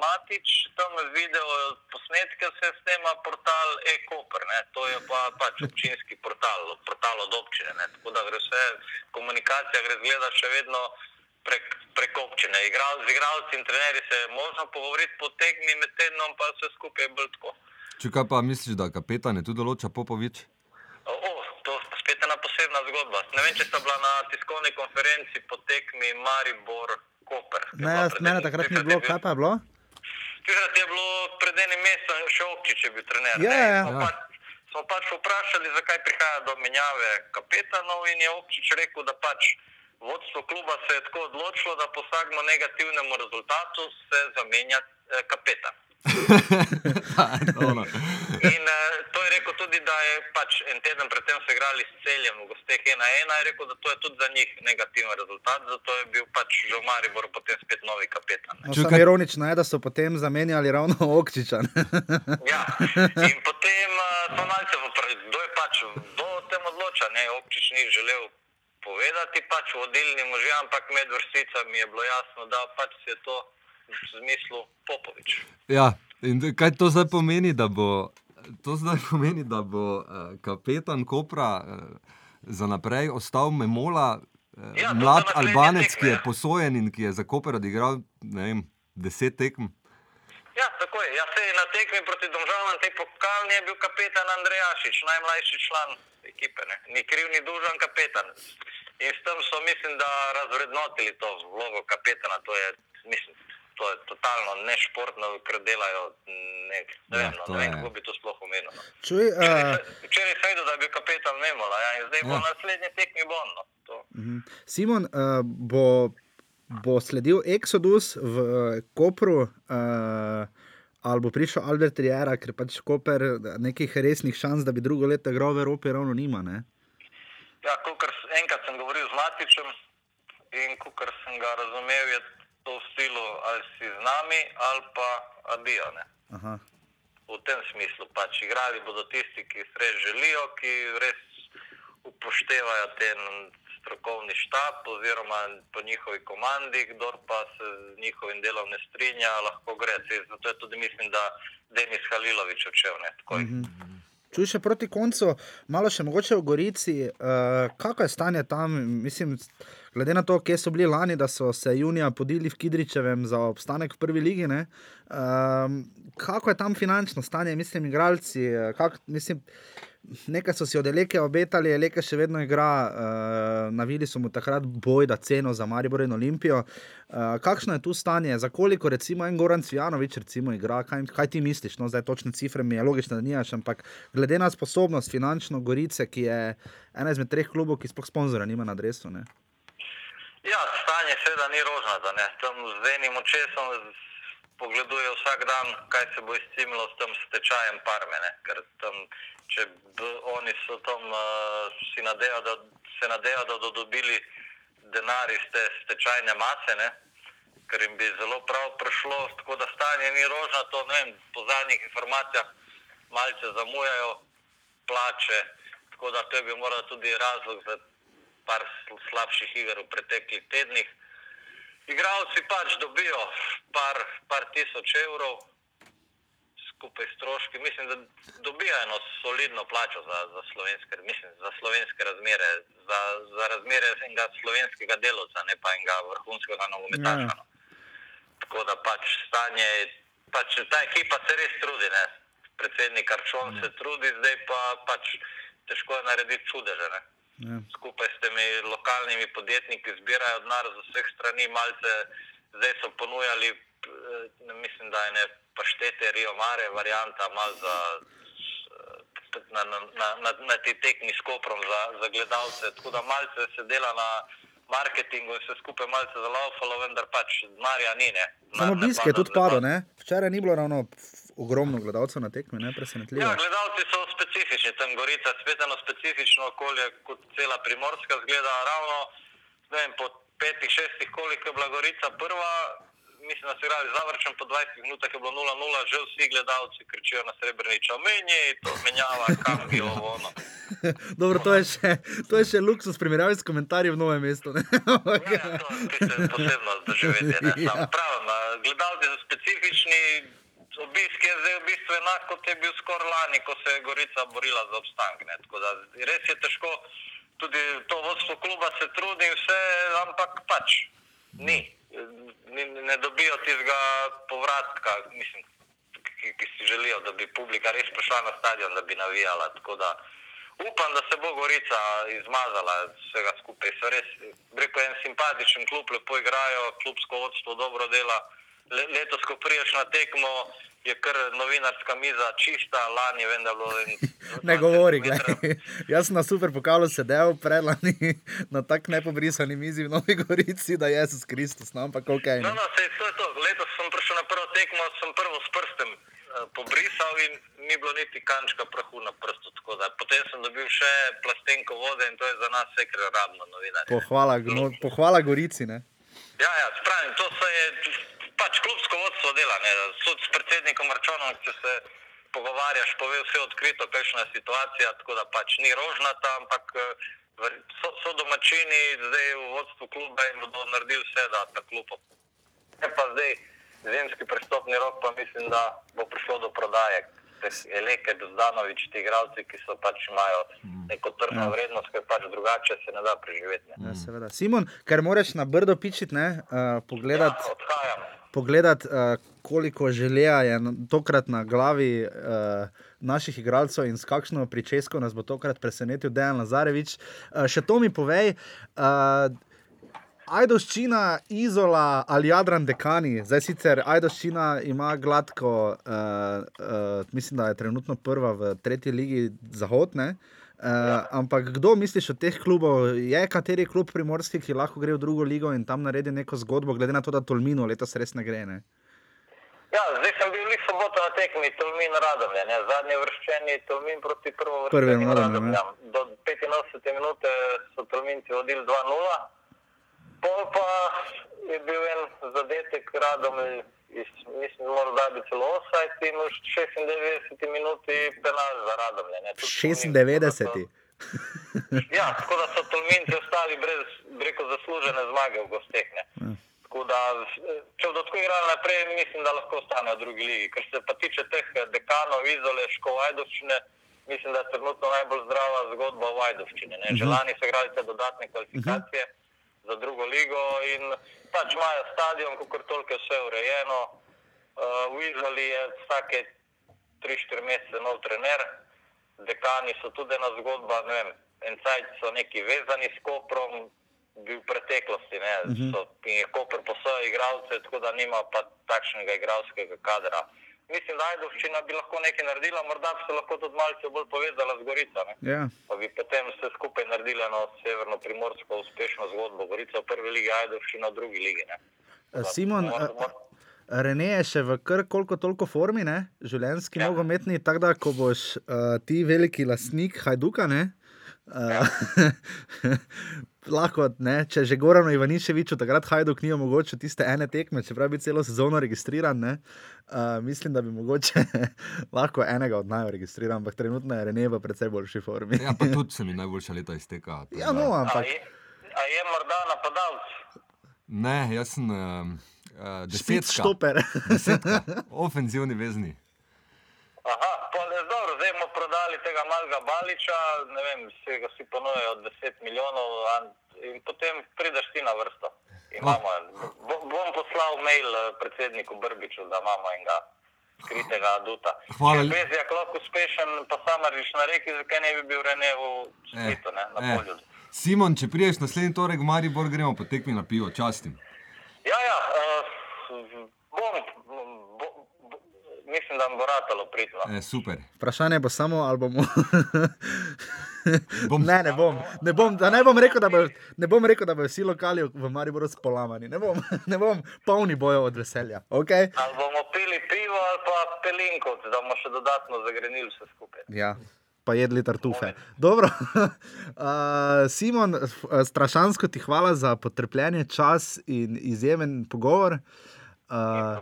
Matič, tam video posnetke, vse snema portal e-koper. ne. To je pa pač občinski portal, portal od občine. Ne. Tako da gre vse, komunikacija gre zgleda še vedno prek, prek občine. Igral, z igralci in trenerji se je možno pogovoriti po tekmi med tednom, pa vse skupaj je bolj tako. Če kaj pa misliš, da kapetan je tudi določa Popovič? O, o, to je spet ena posebna zgodba. Ne vem, če sta bila na tiskovni konferenci po tekmi Maribor Koper. je Ne, jaz, mene takrat ni je bilo, bil- kaj pa je bilo? Takrat je bilo pred enim mesecem še Opčič je bil trener. Ja, ne. ja, ja. Smo, Ja. pač, smo pač vprašali, zakaj prihaja do menjave kapetanov in je Opčič rekel, da pač vodstvo kluba se je tako odločilo, da po vsakmu negativnemu rezultatu se zamenja eh, kapetan. Ono. In uh, to je rekel tudi, da je pač en teden predtem so igrali s celjem v gosteh 1-1, je rekel, da to je tudi za njih negativen rezultat, zato je bil pač že v Mariboru potem spet novi kapetan. No, Če samo kaj- ironično je, da so potem zamenjali ravno Okčiča. Ja, in potem uh, malce vprašali, kdo je pač, kdo o tem odloča. Ne Občič ni želel povedati, pač vodilni možje, ampak med vrsticami je bilo jasno, da pač je to v smislu Popovič. Ja, in kaj to zdaj pomeni, da bo, to zdaj pomeni, da bo uh, kapetan Kopra uh, za naprej ostal Memola, uh, Ja, mlad Albanec, tekme, ki je ja. posojen in ki je za Koper odigral vem, deset tekm. Ja, tako je. Ja, se je na tekmi proti Domžalam, tej pokalni je bil kapetan Andrejašič, najmlajši član ekipe. Ne. Ni kriv, ni dužan kapetan. In s tem so, mislim, da razvrednotili to vlogo kapetana. To je, mislim, to je totalno nešportno, ker delajo. Ne, ne, Ja, vem, no, to ne vem, kako bi to sploh omenil. No. Čuj, uh, Včeraj sem videl, da je bil kapetan Memola ja, in zdaj bo Ja. na naslednji tekmi bon. No. To. Simon, uh, bo, bo sledil Exodus v uh, Kopru, uh, ali bo prišel Albert Riera, ker pač Koper nekih resnih šans, da bi drugo leto igral v Evropi, ravno nima. Ne? Ja, s- enkrat sem govoril z Matičem in kolikor sem ga razumel, je to v stilu ali si z nami ali pa adijo. V tem smislu pač igrali bodo tisti, ki se res želijo, ki res upoštevajo ten strokovni štab oziroma po njihovi komandi, kdor pa se z njihovim delom ne strinja, lahko gre. Zato je tudi mislim, da Denis Halilovič odšel. Ne, takoj. Čuj še proti koncu, malo še mogoče v Gorici, uh, kako je stanje tam, mislim, glede na to, kje so bili lani, da so se junija podili v Kidričevem za obstanek v prvi ligi. Ne? Um, kako je tam finančno stanje, mislim, igralci, eh, kak, mislim, nekaj so si od Eleke obetali, Eleke še vedno igra, uh, navili so mu takrat boj, da ceno za Maribor in Olimpijo. Uh, kakšno je tu stanje, za koliko recimo en Goran Cvijanovič recimo igra, kaj, kaj ti misliš, no zdaj točne cifre mi je logično, da nimaš, ampak glede na sposobnost finančno Gorice, ki je ena izmed treh klubov, ki sploh sponzora nima na adresu. Ne? Ja, stanje seveda ni rožnato. ne. Tam z enim očesom pogleduje vsak dan, kaj se bo izcimilo s tem stečajem parme. Tam, če oni so tam uh, si nadejo, da se nadejo, da bodo dobili denar iz te stečajne mase, ne. ker jim bi zelo prav prišlo, tako da stanje ni rožnato. ne vem, Po zadnjih informacijah malce zamujajo plače, tako da to je bil morda tudi razlog za par sl- slabših iger v preteklih tednih. Igravci pač dobijo par, par tisoč evrov skupaj s stroški. Mislim, da dobijo eno solidno plačo za, za, slovenske, mislim, za slovenske razmere, za, za razmere enega slovenskega delovca, ne pa enega vrhunskega nogometaša. Ja. no. Tako da pač stanje, pač ta ekipa se res trudi. Ne? Predsednik Arčon se trudi, zdaj pa pač težko je narediti čudeže. Ne? Ja. skupaj s temi lokalnimi podjetniki zbirajo denar z vseh strani, malce zdaj so ponujali, eh, ne mislim, da je ne paštete Rio Mare, varianta mal za eh, na, na, na, na, na ti tekmi s Koprom za, za gledalce, tako da malce se dela na marketingu in se skupaj malce zalaufalo, vendar pač denarja ni. Ne. Samo Denar ne obisk je tudi padel, ne? včeraj ni bilo ravno ogromno gledalcev na tekmi, ne presenetljivo. Ja, gledalci so specifični, tam Gorica je spet eno specifično okolje, kot cela primorska zgleda. Ravno vem, po petih, šestih, koliko je bila Gorica prva, mislim, da so igrali zavrčen, po 20 minutah je bilo 0-0, že vsi gledalci kričijo na srebrniča, menje, to menjava, kam bi ovo. ono. Dobro, to je še, to je še luksus primerjavi s komentarji v novem mestu. Ja, ja, to je posebno doživetje. Ja. A, gledalci so specifični, obisk je zdaj v bistvu enak, kot je bil skoraj lani, ko se je Gorica borila za obstanek. ne. Tako da Res je težko, tudi to vodstvo kluba se trudi, in vse, ampak pač ni. ni ne dobijo tistega povratka, mislim, ki, ki si želijo, da bi publika res prišla na stadion, da bi navijala. Tako da upam, da se bo Gorica izmazala iz vsega skupaj. So res, rekel en simpatičen klub, lepo igrajo, klubsko vodstvo dobro dela. Le, letos, ko priješ na tekmo, je kar novinarska miza čista, lani vem, da je bilo. Ne govori, 20 gledaj. metrov. Jaz sem na super pokalu sedel, predlani na tak nepobrisani mizi v Novi Gorici, da je Jezus Kristus, no, ampak ok. No, no, sej, to je to. Letos sem prišel na prvo tekmo, sem prvo s prstem eh, pobrisal in ni bilo niti kančka prahu na prstu. Potem sem dobil še plastenko vode in to je za nas rabimo novinarje. Pohvala, no, pohvala Gorici. Ne? Ja, ja, spravim, to se je pač klubsko vodstvo dela. Ne. Sud s predsednikom Računom, če se pogovarjaš, pove vse odkrito, kakšna je situacija, tako da pač ni rožnata, ampak eh, so, so domačini zdaj v vodstvu kluba in bodo naredili vse, da ta klub. Je pa zdaj zimski prestopni rok, pa mislim, da bo prišlo do prodaje. Teh Eleke, Zdanovič, ti igralci, ki so pač imajo neko tržno Ja. vrednost, ker pač drugače se ne da preživeti. Ne. Ja, seveda. Simon, ker moraš na brdo pičiti, ne, uh, pogledati. Ja, odhajam. Pogledati, uh, koliko želja je tokrat na glavi uh, naših igralcev in s kakšno pričesko nas bo tokrat presenetil Dejan Lazarevič. Uh, še to mi povej. Uh, Ajdoščina, Izola ali Jadran Dekani, zdaj sicer Ajdoščina ima gladko, uh, uh, mislim, da je trenutno prva v tretji ligi zahodne. Uh, ampak kdo misliš od teh klubov, je kateri klub primorski, ki lahko gre v drugo ligo in tam naredi neko zgodbo, glede na to, da Tolmino letos res ne gre? Ne? Ja, zdaj sem bil v soboto na tekmi, Tolmin Radomlje, ne? zadnji vrščeni Tolmin proti prvo Prvemu vrščenim Radomlju, Radomljam. Do 85 minute so Tolminci vodili 2-0, pol pa je bil en zadetek Radomlj, iz, mislim, morda bi celo offside in v 96 minuti penal za Radomlje. ne. Tudi Tolmin, 96. Ja, tako da so Tolminci ostali brez breko zaslužene zmage v gosteh. ne. Tako da, če bodo tako igrali naprej, mislim, da lahko ostanejo v drugi ligi. Kar se pa tiče teh dekanov, izole, škol Ajdovščine, mislim, da je trenutno najbolj zdrava zgodba v Ajdovščini. ne. Že lani so igrali te dodatne kvalifikacije za drugo ligo in pač imajo stadion, kot toliko vse urejeno. Uh, v Izoli je vsake 3-4 mesece nov trener, dekani so tudi ena zgodba, ne vem, en cajt so neki vezani s Koprom, bil v preteklosti, ne, uh -huh. so, in je Koper posojal igralce, tako da nima pa takšnega igralskega kadra. Mislim, da Ajdovščina bi lahko nekaj naredila, morda bi se lahko tudi malce bolj povezala z Gorico. Ne? Ja. Pa bi potem vse skupaj naredili eno severno-primorsko uspešno zgodbo. Gorica v prvi ligi, Ajdovščina v drugi ligi. Ne? Eh, Simon, Mor- eh, mor- Rene je še v kar koliko toliko formi, ne? življenjski, ja. Ja. nogometni, tako da ko boš uh, ti veliki lasnik Hajduka, ne. Uh, lahko, ne, če že Gorano Ivaniševiču takrat Hajduk ni omogočil tiste ene tekme, čeprav bi celo sezono registriran, ne, uh, mislim, da bi mogoče lahko enega od naju registriran, ampak trenutno je Rene v precej boljši formi. Ja, pa tudi se mi najboljša leta izteka. Ja, no, A ampak je, a je morda napadalec? Ne, jaz sem uh, uh, spet desetka. štoper. desetka. Ofenzivni vezni. Aha, pol je dobro, zdaj bomo prodali tega malega Baliča, ne vem, si ga si ponujajo 10 milijonov in potem prideš ti na vrsto. Imamo, bo, bom poslal mail eh, predsedniku Brbiču, da imamo enega skritega aduta. Hvala Če le- je Bezjak lahko uspešen, pa samariš na reki, zakaj ne bi bil Rene v Splitu, ne, na eh. polju. Simon, če priješ naslednji torek v Maribor, gremo potekmi na pivo, častim. Ja, ja, uh, bom, bo, bo, mislim, da mi bo ratalo pridno. E, super. Vprašanje bo samo, ali bomo. Bom- ne, ne bom. Ne bom, da ne bom rekel, da bojo, ne bom rekel, da bojo vsi lokali v Mariboru spolamani. Ne bom, ne bom polni bojo od veselja. Okay? Ali bomo pili pivo ali pa pelinko, da bomo še dodatno zagrenili vse skupaj. Ja. Pa jedli tartufe. Dobro. Uh, Simon, strašansko ti hvala za potrpljenje, čas in izjemen pogovor. Uh.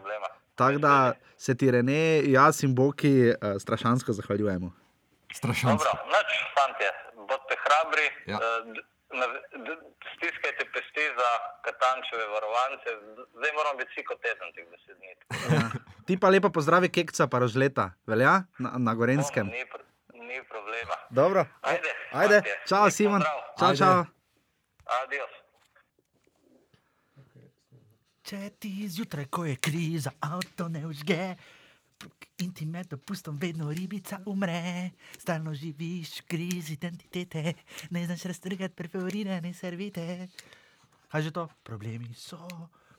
Tako da se ti Rene, jaz in Boki uh, strašansko zahvaljujemo. Strašansko. Dobro, noč, fantje, bodite hrabri, Ja. eh, stiskajte pesti za katančeve varovance. Zdaj moramo biti vsi kot teden, teh deset dni. Ti pa lepo pozdravi kekca, pa rožleta, velja na, na Gorenskem. Ni, pr ni problema. Dobro. Ajde, Ajde. fantje, Čau, Simon. Čau, Ajde. čau. Adios. Če ti zjutraj, ko je kriza, avto ne užge. In ti med dopustom vedno ribica umre, stalno živiš v krizi identitete, ne znaš raztrgati preferirane servite. Kaj že to? Problemi so.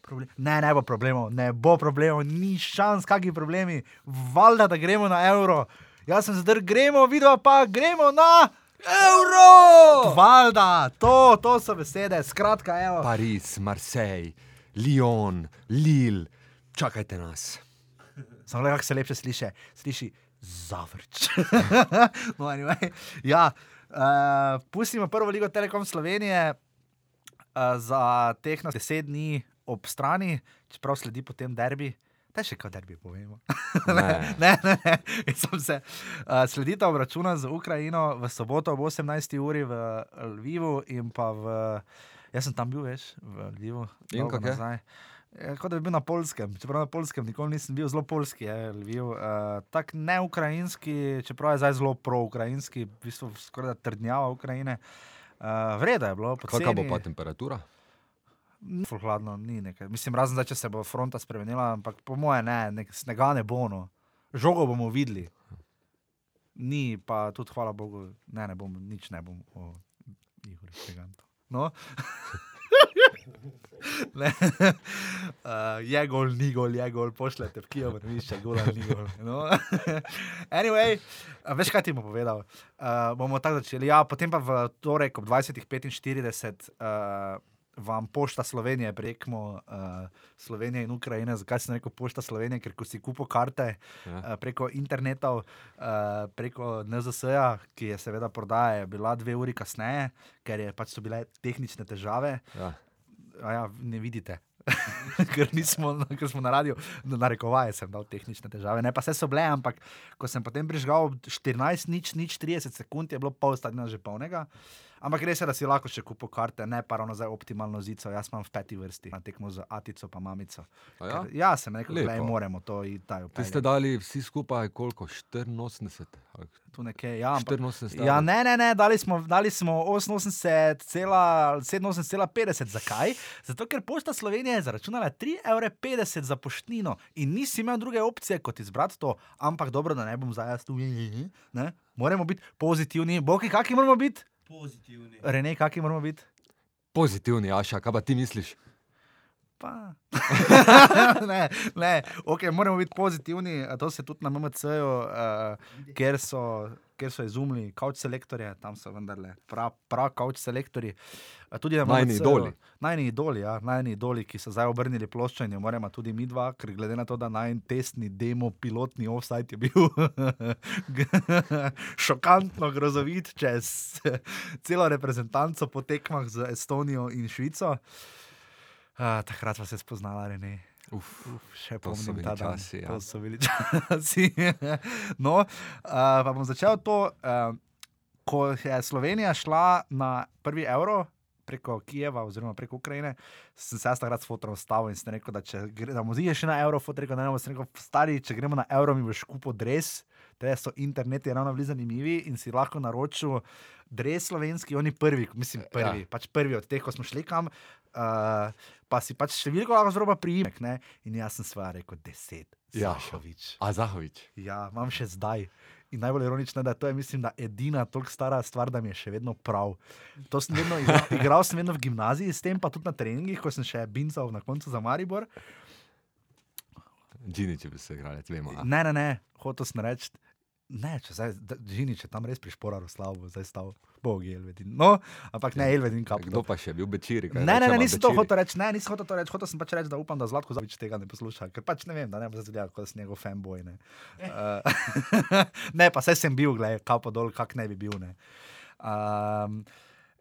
Problem... Ne, ne bo problemov, ne bo problemov, ni šans, kakšni problemi. Valjda, da gremo na evro. Jaz sem zdr, gremo, vidva pa, gremo na Euro! Valjda, to, to so besede, skratka, evo. Pariz, Marseille, Lyon, Lille, čakajte nas. Samo le, kako se lepše sliši, sliši zavrč. no, anyway. ja, uh, pustimo prvo ligo Telekom Slovenije uh, za teh na deset dni ob strani, čeprav sledi potem derbi. Te še kot derbi povemo. Ne. ne, ne, ne. Se. Uh, sledita obračuna z Ukrajino v soboto ob 18. uri v Lvivu in pa v. Jaz sem tam bil, veš, v Lvivu. In kako je? Ja, kot da bi bil na polskem, čeprav na polskem nikoli nisem bil zelo polski, je Lviv. Uh, Tako ne ukrajinski, čeprav je zdaj zelo pro-ukrajinski, v bistvu skoraj da trdnjava Ukrajine. Uh, Vreda je bilo, Kakšna bo pa temperatura? Ful hladno, ni nekaj. Mislim, razen zdaj, če se bo fronta spremenila, ampak po moje ne, nek, snega ne bo. No. Žogo bomo videli. Ni pa tudi, hvala Bogu, ne, ne bom, nič ne bom o Igorju Gigantu. No. Ne. Uh, je gol, ni gol, je gol, pošljete v Kijev, ne višče, gol ali ni gol. No. anyway, veš kaj ti bom povedal? Uh, bomo tako začeli. Ja, potem pa v torek ob 20.45 uh, vam pošta Slovenije prekmo uh, Slovenije in Ukrajine. Zakaj sem rekel pošta Slovenije? Ker ko si kupo karte Ja. uh, preko interneta, uh, preko NZS-ja, ki je seveda prodaja, je bila dve uri kasneje, ker je pač so bile tehnične težave. Ja. A ja, ne vidite. ker, nismo, ker smo na radiju, na rekovaje sem dal tehnične težave, ne pa vse so bile, ampak ko sem potem prižgal 14, nič, nič, 30 sekund, je bilo pol stadiona že polnega. Ampak res je, da si lahko še kupo karte, ne pa ravno za optimalno zico. Jaz imam v peti vrsti, na tekmo z Atico pa mamico. A ja? Ker, ja sem rekel, da moramo to in taj Ti ste dali vsi skupaj koliko? 84? Ali tu nekje. Ja, ampak, 84 Ja, ne, ne, ne, dali smo, dali smo 88,57,50. Zakaj? Zato, ker Pošta Slovenije je zaračunala 3,50 evra za poštnino in nisi imel druge opcije kot izbrati to, ampak dobro, da ne bom zdaj jaz tu. Ne? Moramo biti pozitivni. Boki, kakšni moramo biti? Pozitivni. Rene, kakšni moramo biti? Pozitivni, Aša, kaj pa ti misliš? Pa. ne, ne, okay, moramo biti pozitivni, a to se tudi na MMC-ju, uh, ker, so, ker so izumili kauč selektorje, tam so vendarle prav pra kauč selektorji. A Tudi na Najini MMC-ju idoli. Najni idoli, ja, najni idoli, ki so zdaj obrnili ploščo in jo moramo tudi mi dva, ker glede na to, da naj testni demo, pilotni offside je bil šokantno grozovit čez celo reprezentanco po tekmah z Estonijo in Švico. Uh, takrat vas je spoznala, Rene. Uf, Uf, še pomnim ta dan. časi, ja. To so bili časi. no, uh, pa bom začel to, uh, ko je Slovenija šla na prvi evro. Preko Kijeva, oziroma preko Ukrajine, sem se jaz takrat s fotom stavil in sem rekel, da če gremo še na evro, fotor rekel, da ne bomo rekel, stari, če gremo na evro, mi boš kupil dres, te so interneti ravno bili zanimivi in si lahko naročil dres slovenski, oni prvi, mislim, prvi, ja. pač prvi od teh, ko smo šli kam, uh, pa si pač številko lahko zroba priimek, ne? in jaz sem sva rekel, deset, Ja. Sašovič. a Zahovič. Ja, imam še zdaj. In najbolj ironično je, da to je, mislim, da edina toliko stara stvar, da mi je še vedno prav. To sem vedno igral, igral sem vedno v gimnaziji, s tem pa tudi na treningih, ko sem še bincal na koncu za Maribor. Džini, če bi se igrali, vemo. a? Ne, ne, ne, hotel sem reči. Ne, če zdaj, Žini, če tam res prišpora Ruslav, bo zdaj stal, bog je Elvedin. No, ampak ne Elvedin kap. Kdo pa še bil Bečiri? kaj Ne, ne, ne, nisem to hotel reči, ne, nisem hotel to reči, hotel sem pač reči, da upam, da Zlatko Zavič tega ne posluša, ker pač ne vem, da ne bo zdaj gledal, kot da sem njegov fanboy. Ne, uh, ne pa saj sem bil, gledaj, kapo dol, kak ne bi bil. Ne. Um,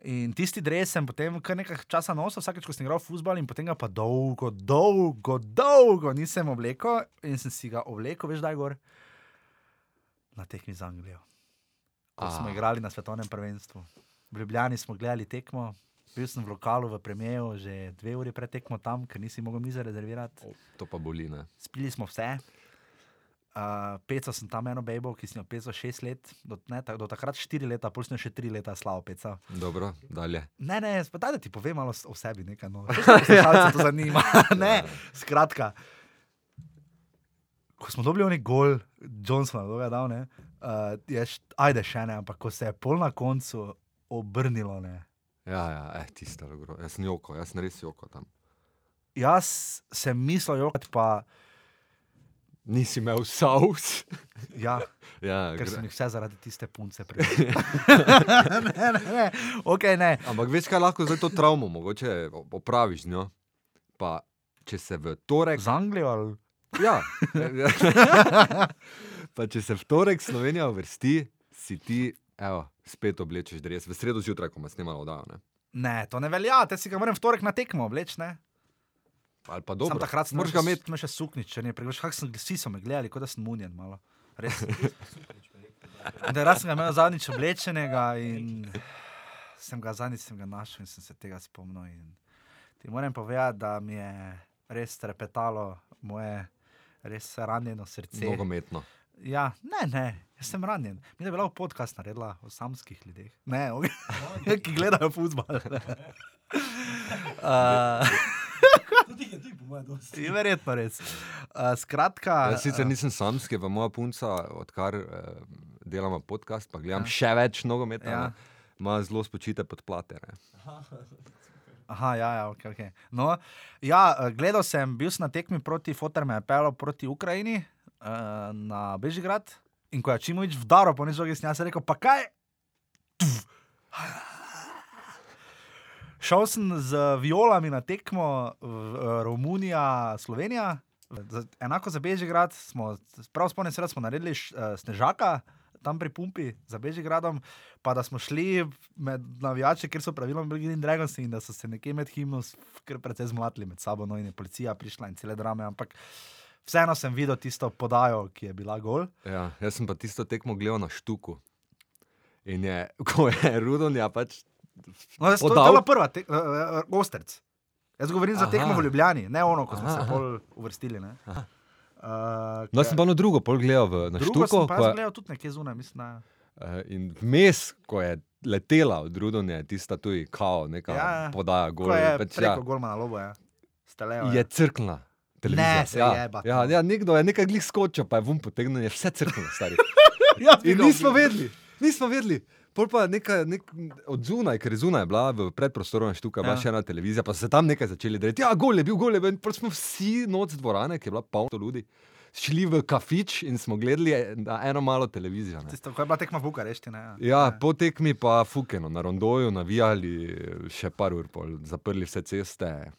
in tisti dres sem potem kar nekaj časa nosil, vsakeč, ko sem igral futbol, in potem ga pa dolgo, dolgo, dolgo nisem oblekel in sem si ga oblekel, veš, da je gor na tekmi z Anglijo. Ko smo igrali na svetovnem prvenstvu. V Ljubljani smo gledali tekmo, bil sem v lokalu v Premijeju že dve uri pred tekmo tam, ker nisi mogel mize rezervirati. O, To pa boli, ne. Spili smo vse. Uh, pecal sem tam eno bejbo, ki sem jo pecal šest let, do, ne, ta, do takrat štiri leta, pol sem še tri leta slavo pecal. Dobro, dalje. Ne, ne, spadaj, da ti povem malo o sebi, nekaj no. Poslušalce to zanima. ne, skratka. Ko smo dobili oni gol, Johnson, da je dal, ne, uh, je, ajde še ne, ampak ko se je pol na koncu obrnilo, ne. Ja, ja, eh, tisto je grozo. Jaz sem joko, jaz sem res joko tam. Jaz sem mislil, jokati pa, Nisi imel saus. ja, ja, ker gre- sem jih vse zaradi tiste punce prijel. ne, ne, ne, ok, ne. Ampak veš, kaj lahko zdaj to travmo mogoče opraviš z njo. Pa če se v torek. Z Anglijo ali Ja. pa če se v torek Slovenija uvrsti, si ti, evo, spet oblečeš dres. V sredo zjutraj, ko me snimalo oddajo. Ne? ne, to ne velja, te si ga moram v torek na tekmo obleči, ne. Ali pa Sam dobro. takrat sem ga imeti. Tam še suknič, če ne preveč. Kak sem, vsi so me gledali, kot da sem munjen malo. Res. Da, raz sem ga imel zadnjič oblečenega in sem ga zadnjič sem ga našel in sem se tega spomnil. In ti moram povedati, da mi je res trepetalo moje res ranjeno srce. Nogometno. Ja, ne, ne, jaz sem ranjen. Mi je bila podcast naredila o samskih ljudeh, ne, o, ki gledajo futbol. uh, Tudi je, verjetno res. Uh, skratka, Jaz sicer nisem samski, pa moja punca, odkar eh, delamo podcast, pa gledam še več nogometa, Ja. ja. ima zelo spočite podplate. Aha, ja, ja, okay, okay. No, ja, eh, gledal sem, bil sem na tekmi proti Fotorme, pelo proti Ukrajini uh, na Bežigrad. In ko je Čimovič vdaro po nežogi, sem jaz rekel, pa kaj? Tuf. Šel sem z violami na tekmo eh, Romunija, Slovenija. Enako za Bežigrad, smo, prav spomnim se, da smo naredili š- eh, snežaka tam pri pumpi za Bežigradom, pa da smo šli med navijači, ker so praviloma bili Green Dragons in da so se nekje med himnom kar precej zmotili med sabo, no in je policija prišla in cele drame, ampak vseeno sem videl tisto podajo, ki je bila gol. Ja, jaz sem pa tisto tekmo gledal na štuku. In je, ko je Rudonja pač. No, to, to je bila prva, te, uh, uh, Osterc. Jaz govorim za Aha. tekmo v Ljubljani, ne ono, ko smo Aha, se aha. bolj uvrstili. ne. Uh, No, sem pa na drugo pol gledal v, na Drugo štuku. sem pa je- gledal tudi nekje zunaj, mislim. Da, Eh, In vmes, ko je letela od Rudonja, tista tu je kao, neka Ja, ja, ja. podaja gor. je pač, ja, golma na lobo, ja. Stelejo, je crkla. televizija. Ne, se ja, jebate, Ja, no. ja, nekdo je nekaj glih skočil, pa je vum potegnil, je vse crklo, stari. ja, In nismo vedeli, nismo vedeli. Pol pa neka, nek, od zunaj, ker je zunaj bila v predprostoru štuka, Ja. še ena televizija, pa so se tam nekaj začeli delati. Ja, gol je bil, gol je bil. Pol smo vsi noč dvorane, ki je bila polna ljudi, šli v kafič in smo gledali na eno malo televizijo. Ne. Tisto, ko je bila tekma v Bukarešti. Ne, Ja, Ne. po tekmi pa fukeno, na rondoju, navijali še par ur, pol, zaprli vse ceste.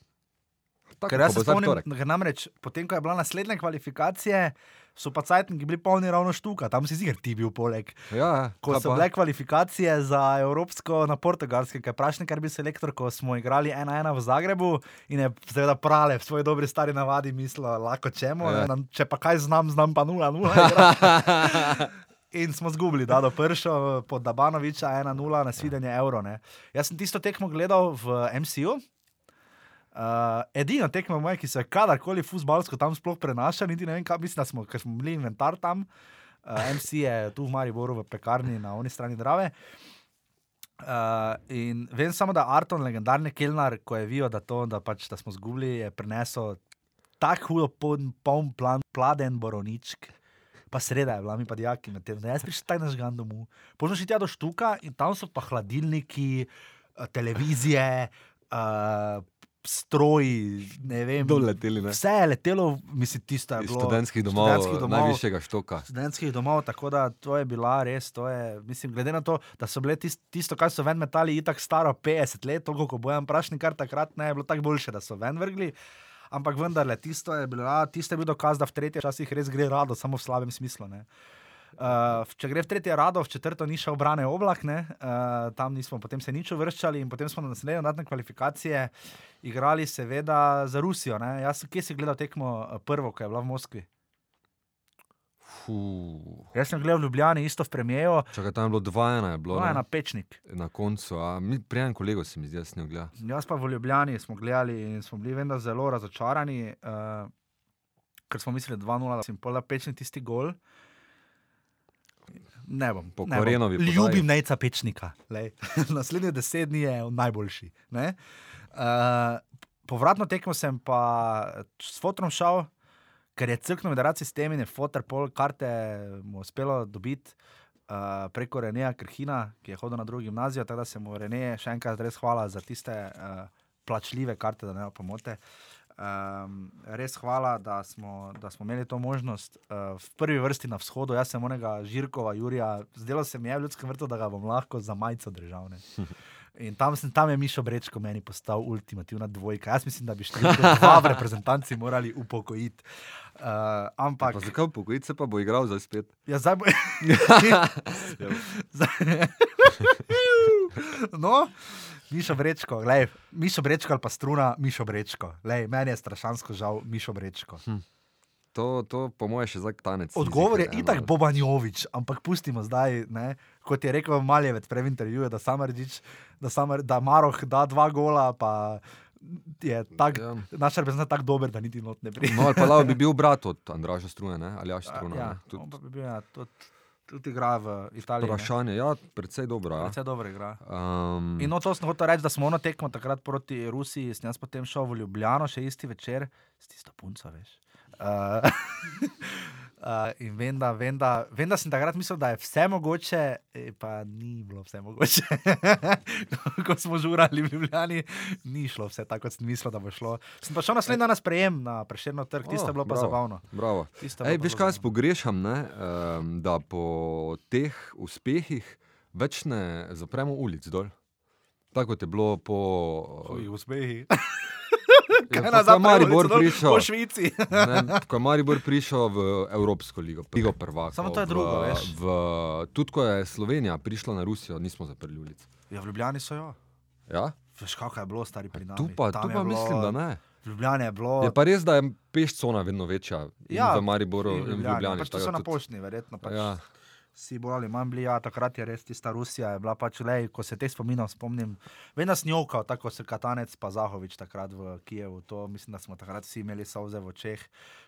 Tako, Ker jaz se spomnim, namreč potem, ko je bila naslednja kvalifikacija, so pa cajtniki bili polni ravno štuka, tam si ziger ti bil poleg. Ja, Ko so bile kvalifikacije za Evropsko na Portugalskem, kaj prašni, kar bi selektor, ko smo igrali 1-1 v Zagrebu in je seveda prale v svoji dobri stari navadi mislil, lahko čemo, Ja. ja. če pa kaj znam, znam pa 0-0. In smo zgubili, da do pršo pod Dabanoviča 1-0 na svidenje evro. Ne. Jaz sem tisto tekmo gledal v MCU. Uh, edina tekma moja, ki se je kadarkoli futbalsko tam sploh prenašala, niti ne vem, kaj mislim, da smo, ker smo bili inventar tam. Uh, MC je tu v Mariboru v pekarni na oni strani Drave. Uh, in vem samo, da Arton, legendarni Kelnar, ko je videl, da, to, da, pač, da smo zgubili, je prinesel tako hudo poln, poln plan, pladen boroničk. Pa sreda je bila, mi pa dijaki med tem, da jaz prišel taj nažgan domov. Potem šli tja do štuka in tam so pa hladilniki, eh, televizije, uh, stroji, ne vem. Dol leteli, ne? Vse je letelo, mislim, tisto je bilo. študentskih domov, študentskih domov najvišjega štoka. študentskih domov, tako da to je bila res, to je, mislim, glede na to, da so bile tist, tisto, kar so ven metali, itak staro 50 let, toliko kot bojem prašni, kar takrat ne je bilo tako boljše, da so ven vrgli. Ampak vendarle, tisto je, bila, tisto je bil dokaz, da v tretje časih res gre rado, samo v slabem smislu. Ne. Uh, če gre v tretje rado, v četrto ni šel obrane oblak, ne, uh, tam nismo potem se nič uvrščali in potem smo na naslednje dodatne kvalifikacije igrali, seveda, za Rusijo. Ne. Jaz, kje si gledal tekmo eh, prvo, ko je bila v Moskvi? Fuh. Jaz sem gledal v Ljubljani, isto v premijeju, Čakaj, tam je bilo dvajana, je bilo to je ne? na pečnik. na koncu. a mi- Prijem kolego se mi zdi, da sem jo gledal. Jaz pa v Ljubljani smo gledali in smo bili vendar zelo razočarani, uh, ker smo mislili 2-0, da sem pol pečnik tisti gol. Ne bom. Po ne bom. Korenovi podaji. Ljubim nejca pečnika. lej. Naslednji deset dni je najboljši. ne. Uh, povratno tekmo sem pa s fotrom šel, ker je crknil federacij sistem in je fotor pol karte mu uspelo dobiti. Uh, preko Reneja Krhina, ki je hodil na drugo gimnazijo, tako da se mu Reneje še enkrat res hvala za tiste uh, plačljive karte, da ne pomote. Um, res hvala, da smo, da smo imeli to možnost. Uh, v prvi vrsti na vzhodu, jaz sem onega Žirkova, Jurija, zdelo se mi je v ljudskem vrtu, da ga bom lahko za majico držal. ne. In tam, sem, tam je Mišo Brečko meni postal ultimativna dvojka. Jaz mislim, da bi številko dva v reprezentanci morali upokojiti. Uh, ampak, Pa zakaj pokojiti se pa bo igral zdaj spet? ja, zdaj bo. Zdaj- no, Mišo Brečko, glej, Mišo Brečko ali pa struna, Mišo Brečko. Lej, meni je strašansko žal, Mišo Brečko. To, to po mojem, še zdaj tanec. Odgovor je itak. Bobanjovič, ampak pustimo zdaj, ne, kot je rekel Maljevec prej v intervjuju, da, Samardžič, da, Samar, da Maroh da dva gola, pa je tak, Ja. naš reprezentant tako dober, da niti not ne pride. No, ali pa lahko bi bil brat od Andraža Strune, ne? ali Jaš Struna. ja, ne. Pa bi bil, ja, tudi, tudi igra v Italiji. ne. Vprašanje, ja, precej dobro. Ja. Precej dobro igra. Um, In no, to sem hotel reči, da smo ono tekmo takrat proti Rusiji, sem jaz potem šel v Ljubljano še isti večer, s tisto punco, veš. Uh, uh, in vem da, vem, da, vem, da sem takrat mislil, da je vse mogoče, eh, pa ni bilo vse mogoče. Ko smo žurali v Ljubljani, ni šlo vse tako, kot sem mislil, da bo šlo. Sem pa šel naslednji dan na sprejem na prešerno trg, tisto je bilo pa bravo. zabavno. Bravo. Ej, pa veš, kaj jaz pogrešam, ne? Um, da po teh uspehih več ne zapremo ulic dol. Tako je bilo po. Huji uspehi. Ja, Kaj na je zapravo Maribor ulico dol prišel. Po Švici. Ne, ko je Maribor prišel v Evropsko ligo, ligo prvakov. Samo to je drugo, v, veš. V, tudi ko je Slovenija prišla na Rusijo, nismo zaprli ulic. Ja, v Ljubljani so jo. Ja? Veš, kako je bilo, stari pri nas. Tu pa, tu pa mislim, da ne. V Ljubljani je bilo. Je pa res, da je pešcona vedno večja Ja, v Mariboru in v Ljubljani. Pač to so da na tudi- poštni, verjetno. Pač Ja. Vsi bolj ali manj bili, ja, takrat je res tista Rusija, je bila pač le, ko se teh spominov spomnim. Da sem jokal, tako se Katanec pa Zahovič takrat v Kijevu. To mislim, da smo takrat vsi imeli solze v očeh.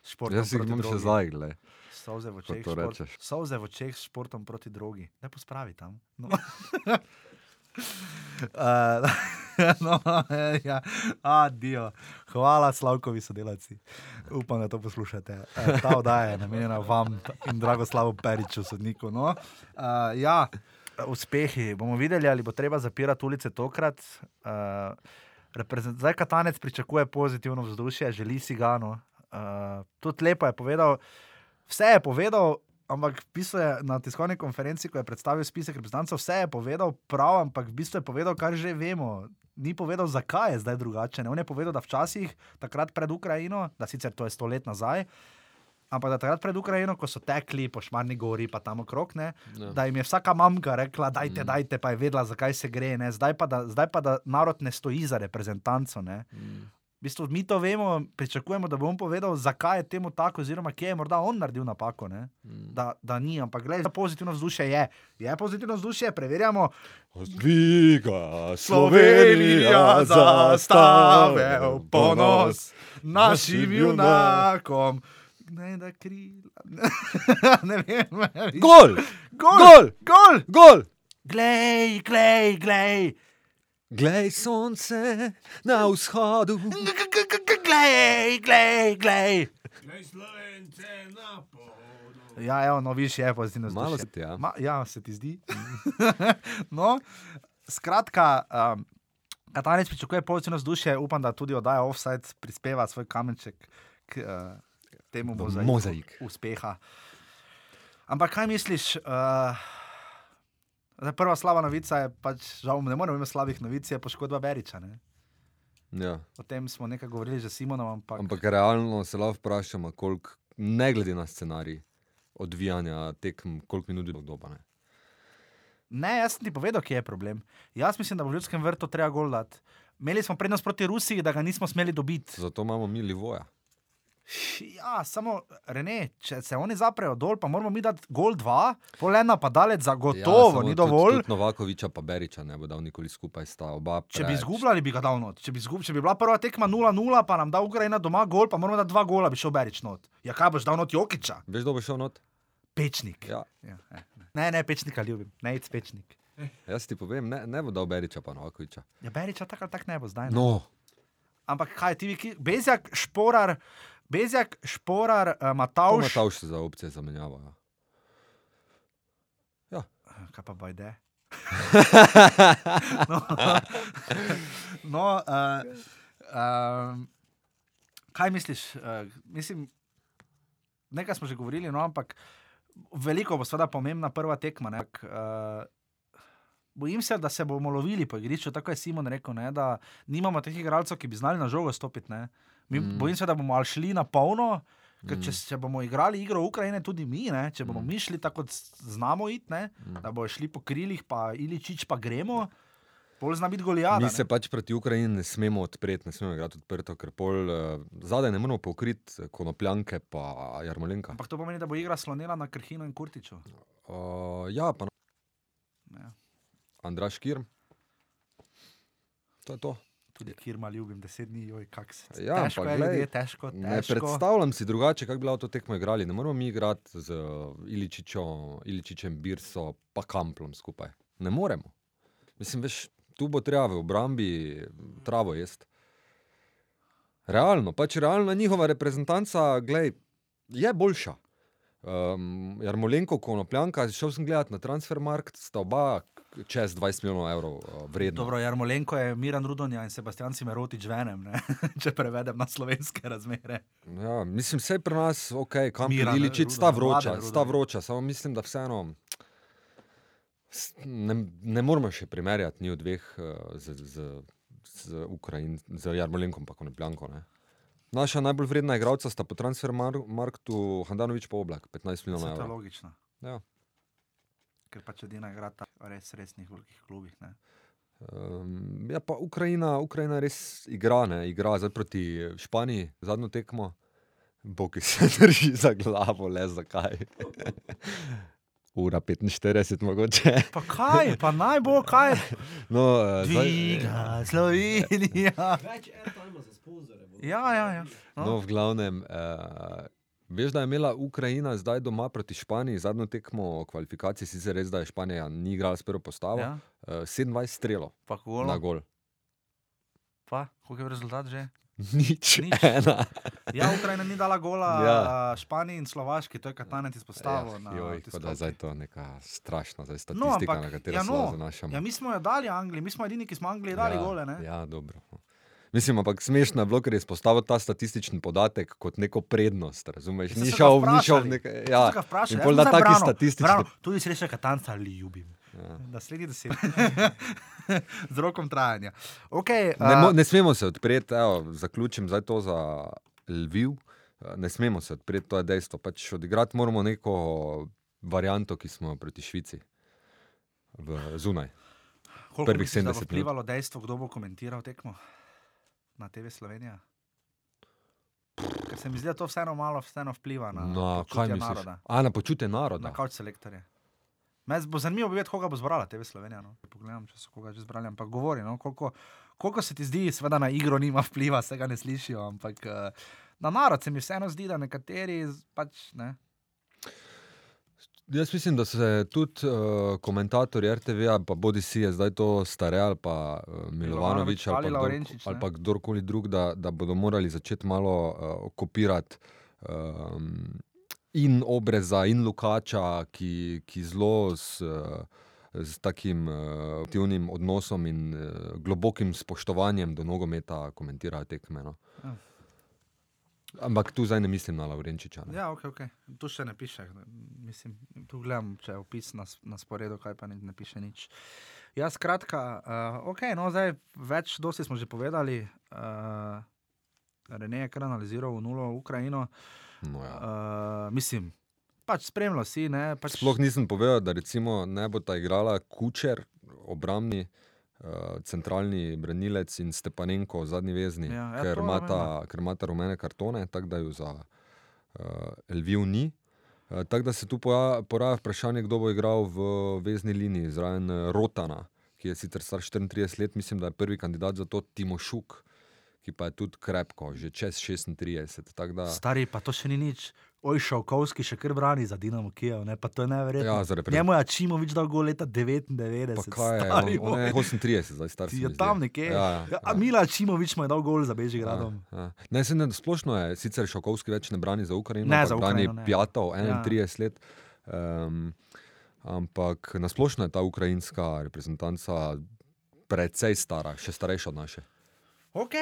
s športom Jaz jih proti imam še drogi. zdaj, gled. Solze v očeh. šport-. Solze v očeh s športom proti drogi. Ne pospravi tam. No. Uh, no, ja, adijo. Hvala, Slavkovi sodelavci. Upam, da to poslušate. Uh, ta oddaja je namenjena vam in Dragoslavu Periču, sodniku. No, uh, ja, uspehi. Bomo videli, ali bo treba zapirati ulice tokrat. Uh, Zdaj Katanec pričakuje pozitivno vzdušje, želi si ga. No. Uh, tudi lepo je povedal, vse je povedal, ampak v bistvu je na tiskovni konferenci, ko je predstavil spisek reprezentantov, vse je povedal prav, ampak v bistvu je povedal, kar že vemo. Ni povedal, zakaj je zdaj drugače. Ne? On je povedal, da včasih, takrat pred Ukrajino, da sicer to je sto let nazaj, ampak da takrat pred Ukrajino, ko so tekli po Šmarni gori, pa tam okrog, ne, Ja. da jim je vsaka mamka rekla, dajte, Mm. dajte, pa je vedela, zakaj se gre. Ne? Zdaj, pa da, zdaj pa da narod ne stoji za reprezentanco. Ne? Mm. V bistvu mi to vemo, pričakujemo, da bo on povedal, zakaj je temu tako, oziroma kje je morda on naredil napako. Ne? Mm. Da, da ni, ampak gledaj, pozitivno vzdušje je. Je pozitivno vzdušje, preverjamo. Dviga Slovenija zastave v ponos našim junakom. Ne, da krila. ne vem, viš. Gol! gol, Gol! gol. Gol! Glej, glej, glej. Glej sonce na vzhodu. Glej, glej, glej. Glej slovence na podu. Ja, evo, no, viš je pozitivno Malo se ti, ja. Ma, ja, se ti zdi. no, skratka, um, Katanec pričakuje pozitivno vzdušje, upam, da tudi oddaja offside prispeva svoj kamenček k uh, temu mozaiku mozaik. uspeha. Ampak kaj misliš? Uh, zdaj, prva slaba novica je, pač, žal ne moremo imeti slabih novic, je poškodba Beriča. Ne? Ja. O tem smo nekaj govorili že s Simonom, ampak, Ampak realno se lahko vprašamo, koliko, ne glede na scenarij odvijanja tekem, koliko minut bo doba. Ne? Ne, jaz sem ti povedal, kje je problem. Jaz mislim, da bo v ljudskem vrtu treba gol dati. Imeli smo prednost proti Rusiji, da ga nismo smeli dobiti. Zato imamo mi Livoja. Ja, samo Rene, če se oni zaprejo dol, pa moramo mi dati gol dva, pol ena pa dalec zagotovo, samo ni tudi- dovolj. Tudi Novakoviča pa Beriča ne bo dal nikoli skupaj, sta oba. Če bi izgubljali, bi ga dal not. Če bi, izgub, če bi bila prva tekma 0-0, pa nam da Ukrajina doma gol, pa moramo dati dva gola, bi šel Berič not. Ja, kaj boš dal not Jokiča? Veš, kdo bo šel not? Pečnik. Ja. Ja, eh, ne, ne, pečnika ljubim, ne, it's pečnik. Jaz ti povem, ne, ne bo dal Beriča pa Novakoviča. Ja, Beriča tako ali tako ne bo zdaj. Ne. No, Ampak kaj ti, Bezjak, Šporar, Bezjak, Šporar, uh, Matavš. Matavš se za opcije zamenjava. Ja. Kaj pa bajde? no, no uh, um, kaj misliš? Uh, mislim, nekaj smo že govorili, no, ampak veliko bo seveda pomembna prva tekma. Ne, ampak, uh, Bojim se, da se bomo lovili po igrišču, tako je Simon rekel, ne, da nimamo teh igralcev, ki bi znali na žogo stopiti. ne. Mi, Mm. Bojim se, da bomo šli na polno, ker Mm. če, če bomo igrali igro Ukrajine, tudi mi, ne, če bomo Mm. mi šli tako, kot znamo iti, ne, Mm. da bojo šli po krilih, pa Iličič, pa gremo. Bolj zna biti golijada. Mi se pač proti Ukrajini ne smemo odpreti, ne smemo igrati odprto, ker pol uh, zadaj ne moremo pokriti eh, konopljanke pa jarmolenka. Ampak to pomeni, da bo igra slonila na Krhinu in Kurtiču. Uh, ja, pa Ja. Andraš Kirm. To je to. Tudi Kirma ljubim, deset dni, joj, kak se. Ja, težko je, glej, ljudje, težko, Ne težko. predstavljam si drugače, kako bi lahko to tekmo igrali. Ne moramo mi igrati z Iličičo, Iličičem, Birso, pa Kamplom skupaj. Ne moremo. Mislim, veš, tu bo treba v obrambi travo jesti. Realno, pač realno njihova reprezentanca, glej, je boljša. Um, Jarmolenko, Konopljanka, šel sem gledat na Transfermarkt, sta oba čez 20 milijonov evrov uh, vredna. Dobro, Jarmolenko je Miran Rudonja in Sebastian Cimerotič venem, ne? če prevedem na slovenske razmere. Ja, mislim, vse pri nas, ok, kam Iličić, sta vroča, Mladen sta vroča, samo mislim, da vseeno ne, ne moramo še primerjati njih dveh uh, z, z, z, Ukrajin, z Jarmolenkom in Konopljanko. Ne. Naša najbolj vredna igralca sta po transfermarktu Handanovič pa Oblak, 15 Vse milijonov to je evrov. logično, Ja. Ker pač edina igra ta res resnih velikih klubih. Ne? Um, ja, pa Ukrajina, Ukrajina res igra, ne, igra zdaj proti Španiji, zadnjo tekmo. Bog se drži za glavo, le zakaj. Ura 45, mogoče. Pa kaj, pa naj bo kaj, No, uh, dviga Slovenija. Več airtima za sponzore. bo. Ja, ja, ja. no, No. v glavnem, uh, veš, da je imela Ukrajina zdaj doma proti Španiji zadnjo tekmo kvalifikacij, sicer res, da je Španija ni igrala s prvo postavo. Ja, Uh, 27 strelov pa na gol. Pa, koliko je rezultat že? Nič, Nič. ena. Ja, Ukrajina ni dala gola Ja. ja. Španiji in Slovaški, to je Katanec izpostavil. na joj, da je zdaj to neka strašna zdaj No, statistika, ampak, na katero ja, se no, lahko zanašamo. Ja, mi smo jo dali Angliji, mi smo edini, ki smo Angliji dali ja, gole. Ne? Ja, dobro. Mislim, ampak smešno je bilo, ker je izpostavil ta statistični podatek kot neko prednost. Razumeš? Ni šel, ni šel vprašali. v. Sem Ja, se in jaz pol sem da taki statistični. Tudi sreča Katanca ljubim. Ja. Naslednji deset. Z rokom trajanja. Okay, Ne, mo, ne smemo se odpreti, evo, zaključim zdaj to za Lviv. Eh, Ne smemo se odpreti, to je dejstvo. Pač odigrati moramo neko varianto, ki smo jo proti Švici. V zunaj. Koliko prvih misliš, da 70 bo minut. vplivalo dejstvo, kdo bo komentiral tekmo na TV Slovenija? Ker se mi zdi, da to vseeno malo vseeno vpliva na, Na počutje naroda. A na počutje naroda. Na kavč selektorje. Mene bo zanimivo videti, koga bo zbrala TV Slovenija. No. Pogledam, če so koga že zbrali, ampak govori, no, koliko, koliko se ti zdi, seveda na igro nima vpliva, se ga ne slišijo, ampak eh, na narod se mi vseeno zdi, da nekateri pač ne. Jaz mislim, da se tudi uh, komentatorji RTV, pa bodi si je zdaj to stare ali pa uh, Milovanovič ali, ali pa kdor, Lovrenčič, ali pa kdorkoli drug, da, da bodo morali začeti malo uh, kopirati um, in obreza, in Lukača, ki, ki zelo s, s takim aktivnim odnosom in globokim spoštovanjem do nogometa komentirajo tekme. No. Ampak tu zdaj ne mislim na Laurenčiča. Ne. Ja, ok, ok. Tu še ne piše. Mislim, tu gledam, če je opis na, na sporedu, kaj pa ne, ne piše nič. Ja, skratka, uh, ok, no zdaj več dosti smo že povedali. Uh, Rene je kar analiziral v nulo Ukrajino. No, ja. Uh, mislim, pač spremljal si, ne. Pač, Sploh nisem povedal, da ne bo ta igrala Kučer, obrambni, uh, centralni branilec in Stepanenko, zadnji vezni, Ja, ja, ker, imata, ker imata rumene kartone, tako da ju za uh, Elviv ni. Uh, tako da se tu poja- poraja vprašanje, kdo bo igral v vezni liniji zraven eh, Rotana, ki je sicer star 34 let, mislim, da je prvi kandidat za to Timošuk, ki pa je tudi krepko, že čez 36. tako Da, Stari, pa to še ni nič. Oj, Šovkovski še kar brani za Dinamo Kijev, ne? pa to je neverjetno. Ja, za reprezent- Njemu je Čimovič dal gol leta 99. pa kaj je, stari on, on je moj. 38, zdaj star. Je tam nekje. Ja, ja, Ja, a Mila Čimovič mu je dal gol za Bežigradom. Ja, ja. Ne, se ne, splošno je, sicer Šokovski več ne brani za Ukrajino, Ne, za brani Ukrajino ne. Pjatov, Ja. 31 let. Um, ampak nasplošno je ta ukrajinska reprezentanca precej stara, še starejša od naše. Ok.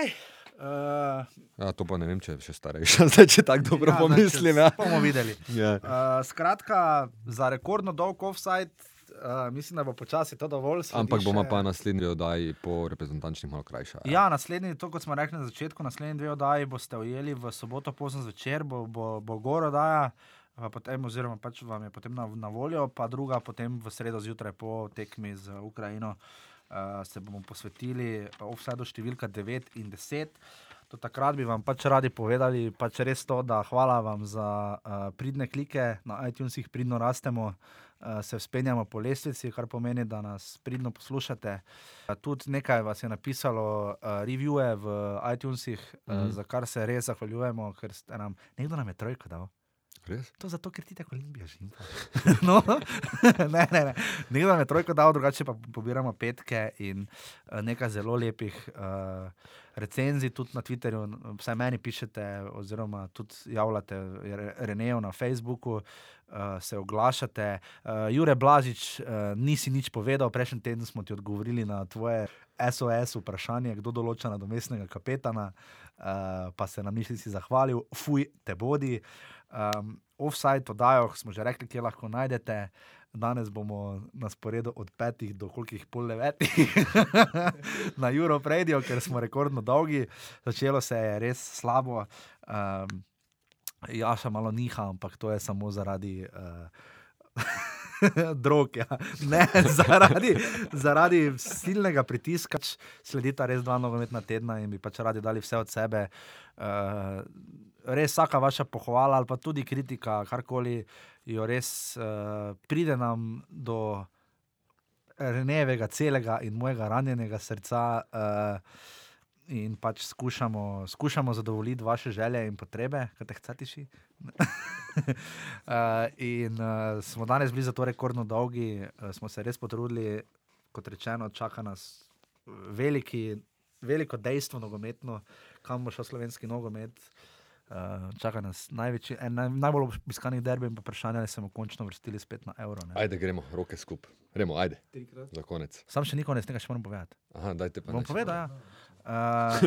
Uh, Ja, to pa ne vem, če je še starejša, zdaj če tako dobro ja, pomislim. Ja. Bomo videli. Ja. Uh, skratka, za rekordno dolg offside, uh, mislim, da bo počasi to dovolj. sledi Ampak bomo še- pa naslednji oddaji po reprezentančnih malo krajša. Ja, naslednji, to kot smo rekli na začetku, naslednji dve oddaji boste ujeli v soboto pozno zvečer, bo, bo, bo gor oddaja, potem, oziroma pač vam je potem na, na voljo, pa druga potem v sredo zjutraj po tekmi z Ukrajino. uh, se bomo posvetili offsajdu številka 9 in 10. Do takrat bi vam pač radi povedali, pač res to, da hvala vam za uh, pridne klike, na iTunesih pridno rastemo, uh, se vzpenjamo po lestvici, kar pomeni, da nas pridno poslušate. Uh, tudi nekaj vas je napisalo uh, reviewe v iTunesih, uh, Mhm. za kar se res zahvaljujemo, ker nam, nekdo nam je trojko dal. Res? To zato, ker ti tako ljubiš. no, ne, ne, ne. Nekdo nam je trojko dal, drugače pa pobiramo petke in uh, nekaj zelo lepih uh, recenzij tudi na Twitterju. Vsaj meni pišete, oziroma tudi javljate Re- Reneju na Facebooku. Uh, se oglašate. Uh, Jure Blažič, uh, nisi nič povedal, prejšnji teden smo ti odgovorili na tvoje SOS vprašanje, kdo določa nadomestnega kapetana, uh, pa se nam nisi si zahvalil, fuj, te bodi. Um, offside oddajo smo že rekli, kje lahko najdete. Danes bomo na sporedu od petih do kolikih pol devetih na Euro Radio, ker smo rekordno dolgi. Začelo se je res slabo. Um, Jaša malo niha, ampak to je samo zaradi. Uh, Drog, ja. ne, zaradi, zaradi silnega pritiska, sledita res dva nogometna tedna in bi pač radi dali vse od sebe. Uh, res vsaka vaša pohvala ali pa tudi kritika, karkoli jo res uh, pride nam do Renevega celega in mojega ranjenega srca. Uh, In pač skušamo, skušamo zadovoljiti vaše želje in potrebe, kaj te hcatiši. uh, in uh, smo danes bili zato rekordno dolgi, uh, smo se res potrudili, kot rečeno, čaka nas veliki, veliko dejstvo nogometno, kam bo šel slovenski nogomet. Uh, čaka nas največji, en naj, najbolj obiskanih derbi in pa vprašanje, ali se bomo končno vrstili spet na evro. Ne? Ajde, gremo, roke skupaj. Gremo, ajde, Trikrat. za konec. Sam še nikoli ne še moram povedati. Aha, dajte pa Bom nekaj. povedal, ja. Uh,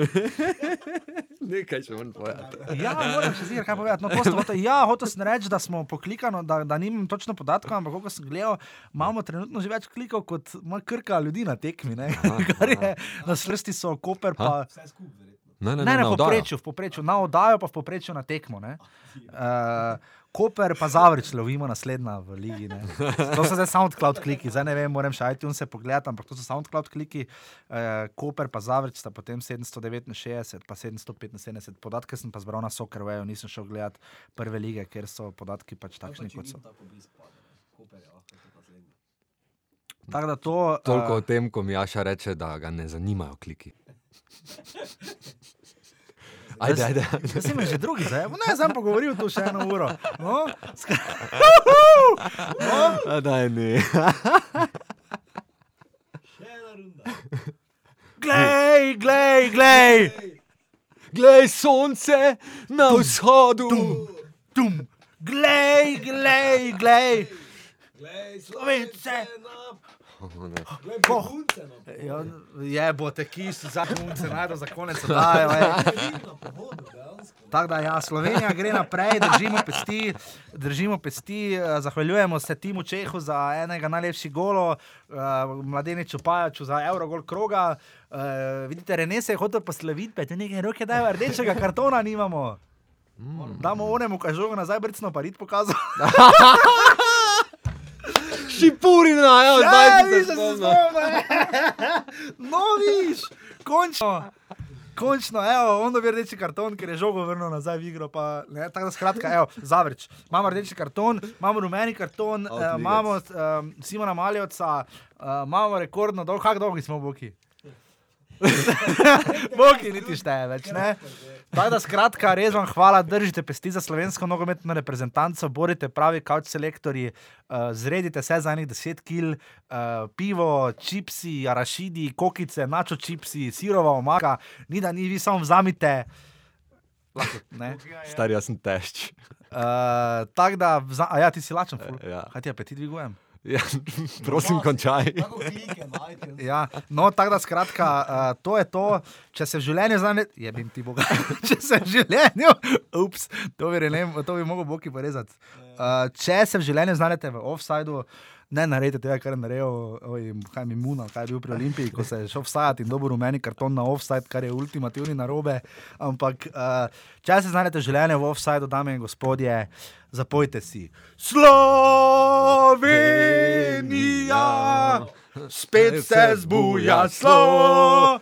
Nekaj še moram povedati. Ja, moram še zir, kaj povedati. No, to ste hotel, ja, hotel sem reči, da smo poklikano, da, da nimam točno podatkov, ampak ko sem gledal, imamo trenutno že več klikov kot krka ljudi na tekmi. Ne? Kar je na vrsti so Koper, pa Vse skupaj, Ne, ne, ne, ne, na v oddajo. povprečju, v povprečju, na oddajo pa v povprečju na tekmo. ne. Uh, Koper pa Zavrič lovimo naslednja v ligi. Ne. To so zdaj SoundCloud kliki, zdaj ne vem, moram še iTunes pogledati, ampak to so SoundCloud kliki. Uh, Koper pa Zavrič sta potem 769, pa 775. Podatke sem pa zbral na Soccerwayu, nisem šel gledat prve lige, ker so podatki pač takšni, kot so. Tako da to. Toliko o Uh, tem, ko mi Jaša reče, da ga ne zanimajo kliki. Ajde, ajde. Si me že drugi zdaj. Ne, sem pogovoril tu še eno uro. No, skra... no, A Daj, ne. Glej, glej, glej. Glej, sonce na vzhodu. Tum. Glej, glej, glej. Glej, Slovence. na... Oh, ne. Glej, Ko- begunce na... Ja, je bo te kis, zakon se najde za konec dajo. Tako da ja, Slovenija gre naprej, držimo pesti, držimo pesti, eh, zahvaljujemo se Timu Čehu za enega najlepših golov, uh, mladeniču Pajaču za Eurogol kroga. Uh, vidite, Rene se je hotel posloviti, pa je nekaj roke, da je rdečega kartona nimamo. Damo onemu, kaj žogo nazaj, brcno pa rit pokazal. Šipurina, ja, Ja, zdaj sem viš, se da se spomnil. spomnim. No, viš, končno. Končno, evo, on dobi rdeči karton, ker je žogo vrnil nazaj v igro. Pa, ne, tako da skratka, evo, zavrč. Imamo rdeči karton, imamo rumeni karton, Outligec. imamo um, Simona Maljovca, uh, imamo rekordno dolg, kako dolgi smo boki. boki niti šteje več, ne? Tako da skratka, res vam hvala, držite pesti za slovensko nogometno reprezentanco, borite pravi kauč selektorji, uh, zredite se za enih 10 kil, uh, pivo, čipsi, arašidi, kokice, načo čipsi, sirova omaka, ni da ni, vi samo vzamite. Lahko. Star, jaz sem tešč. Uh, Tako da, ja, ti si lačen, ful. Ja. Kaj ti apetit dvigujem? Ja, prosim, končaj. Tako klike najti. Ja, no, tako da skratka, uh, to je to. Če se v življenju znajdeš, je bi ti Bog. če se v življenju, ups, to bi, ne, to bi mogel Bog porezati. Uh, če se v življenju znajdete v offsajdu, ne naredite tega, kar je naredil, oj, kaj mi muna, kaj je bil pri Olimpiji, ko se je šel offsajati in dobil rumeni karton na offside, kar je ultimativni narobe. Ampak, uh, če se znajdete v življenju v offsajdu, dame in gospodje, zapojte si. Slovenija! spet se zbuja Slovenija.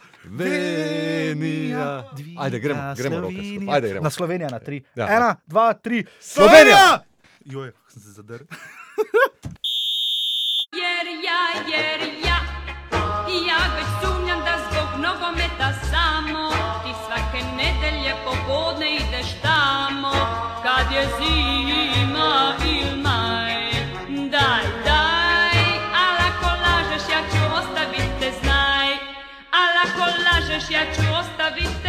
Ajde, gremo, gremo, roke. Ajde, gremo. Na Slovenijo na tri. Ja. Ena, dva, tri. Slovenija! Joj, sem se zadrl. Jer ja, jer ja, ja već sumnjam da zbog nogometa samo ti svake nedelje popodne ideš tamo. Kad je zima il maj. Daj, daj, al ako lažeš ja ću ostavit te znaj, al ako lažeš ja ću ostavit te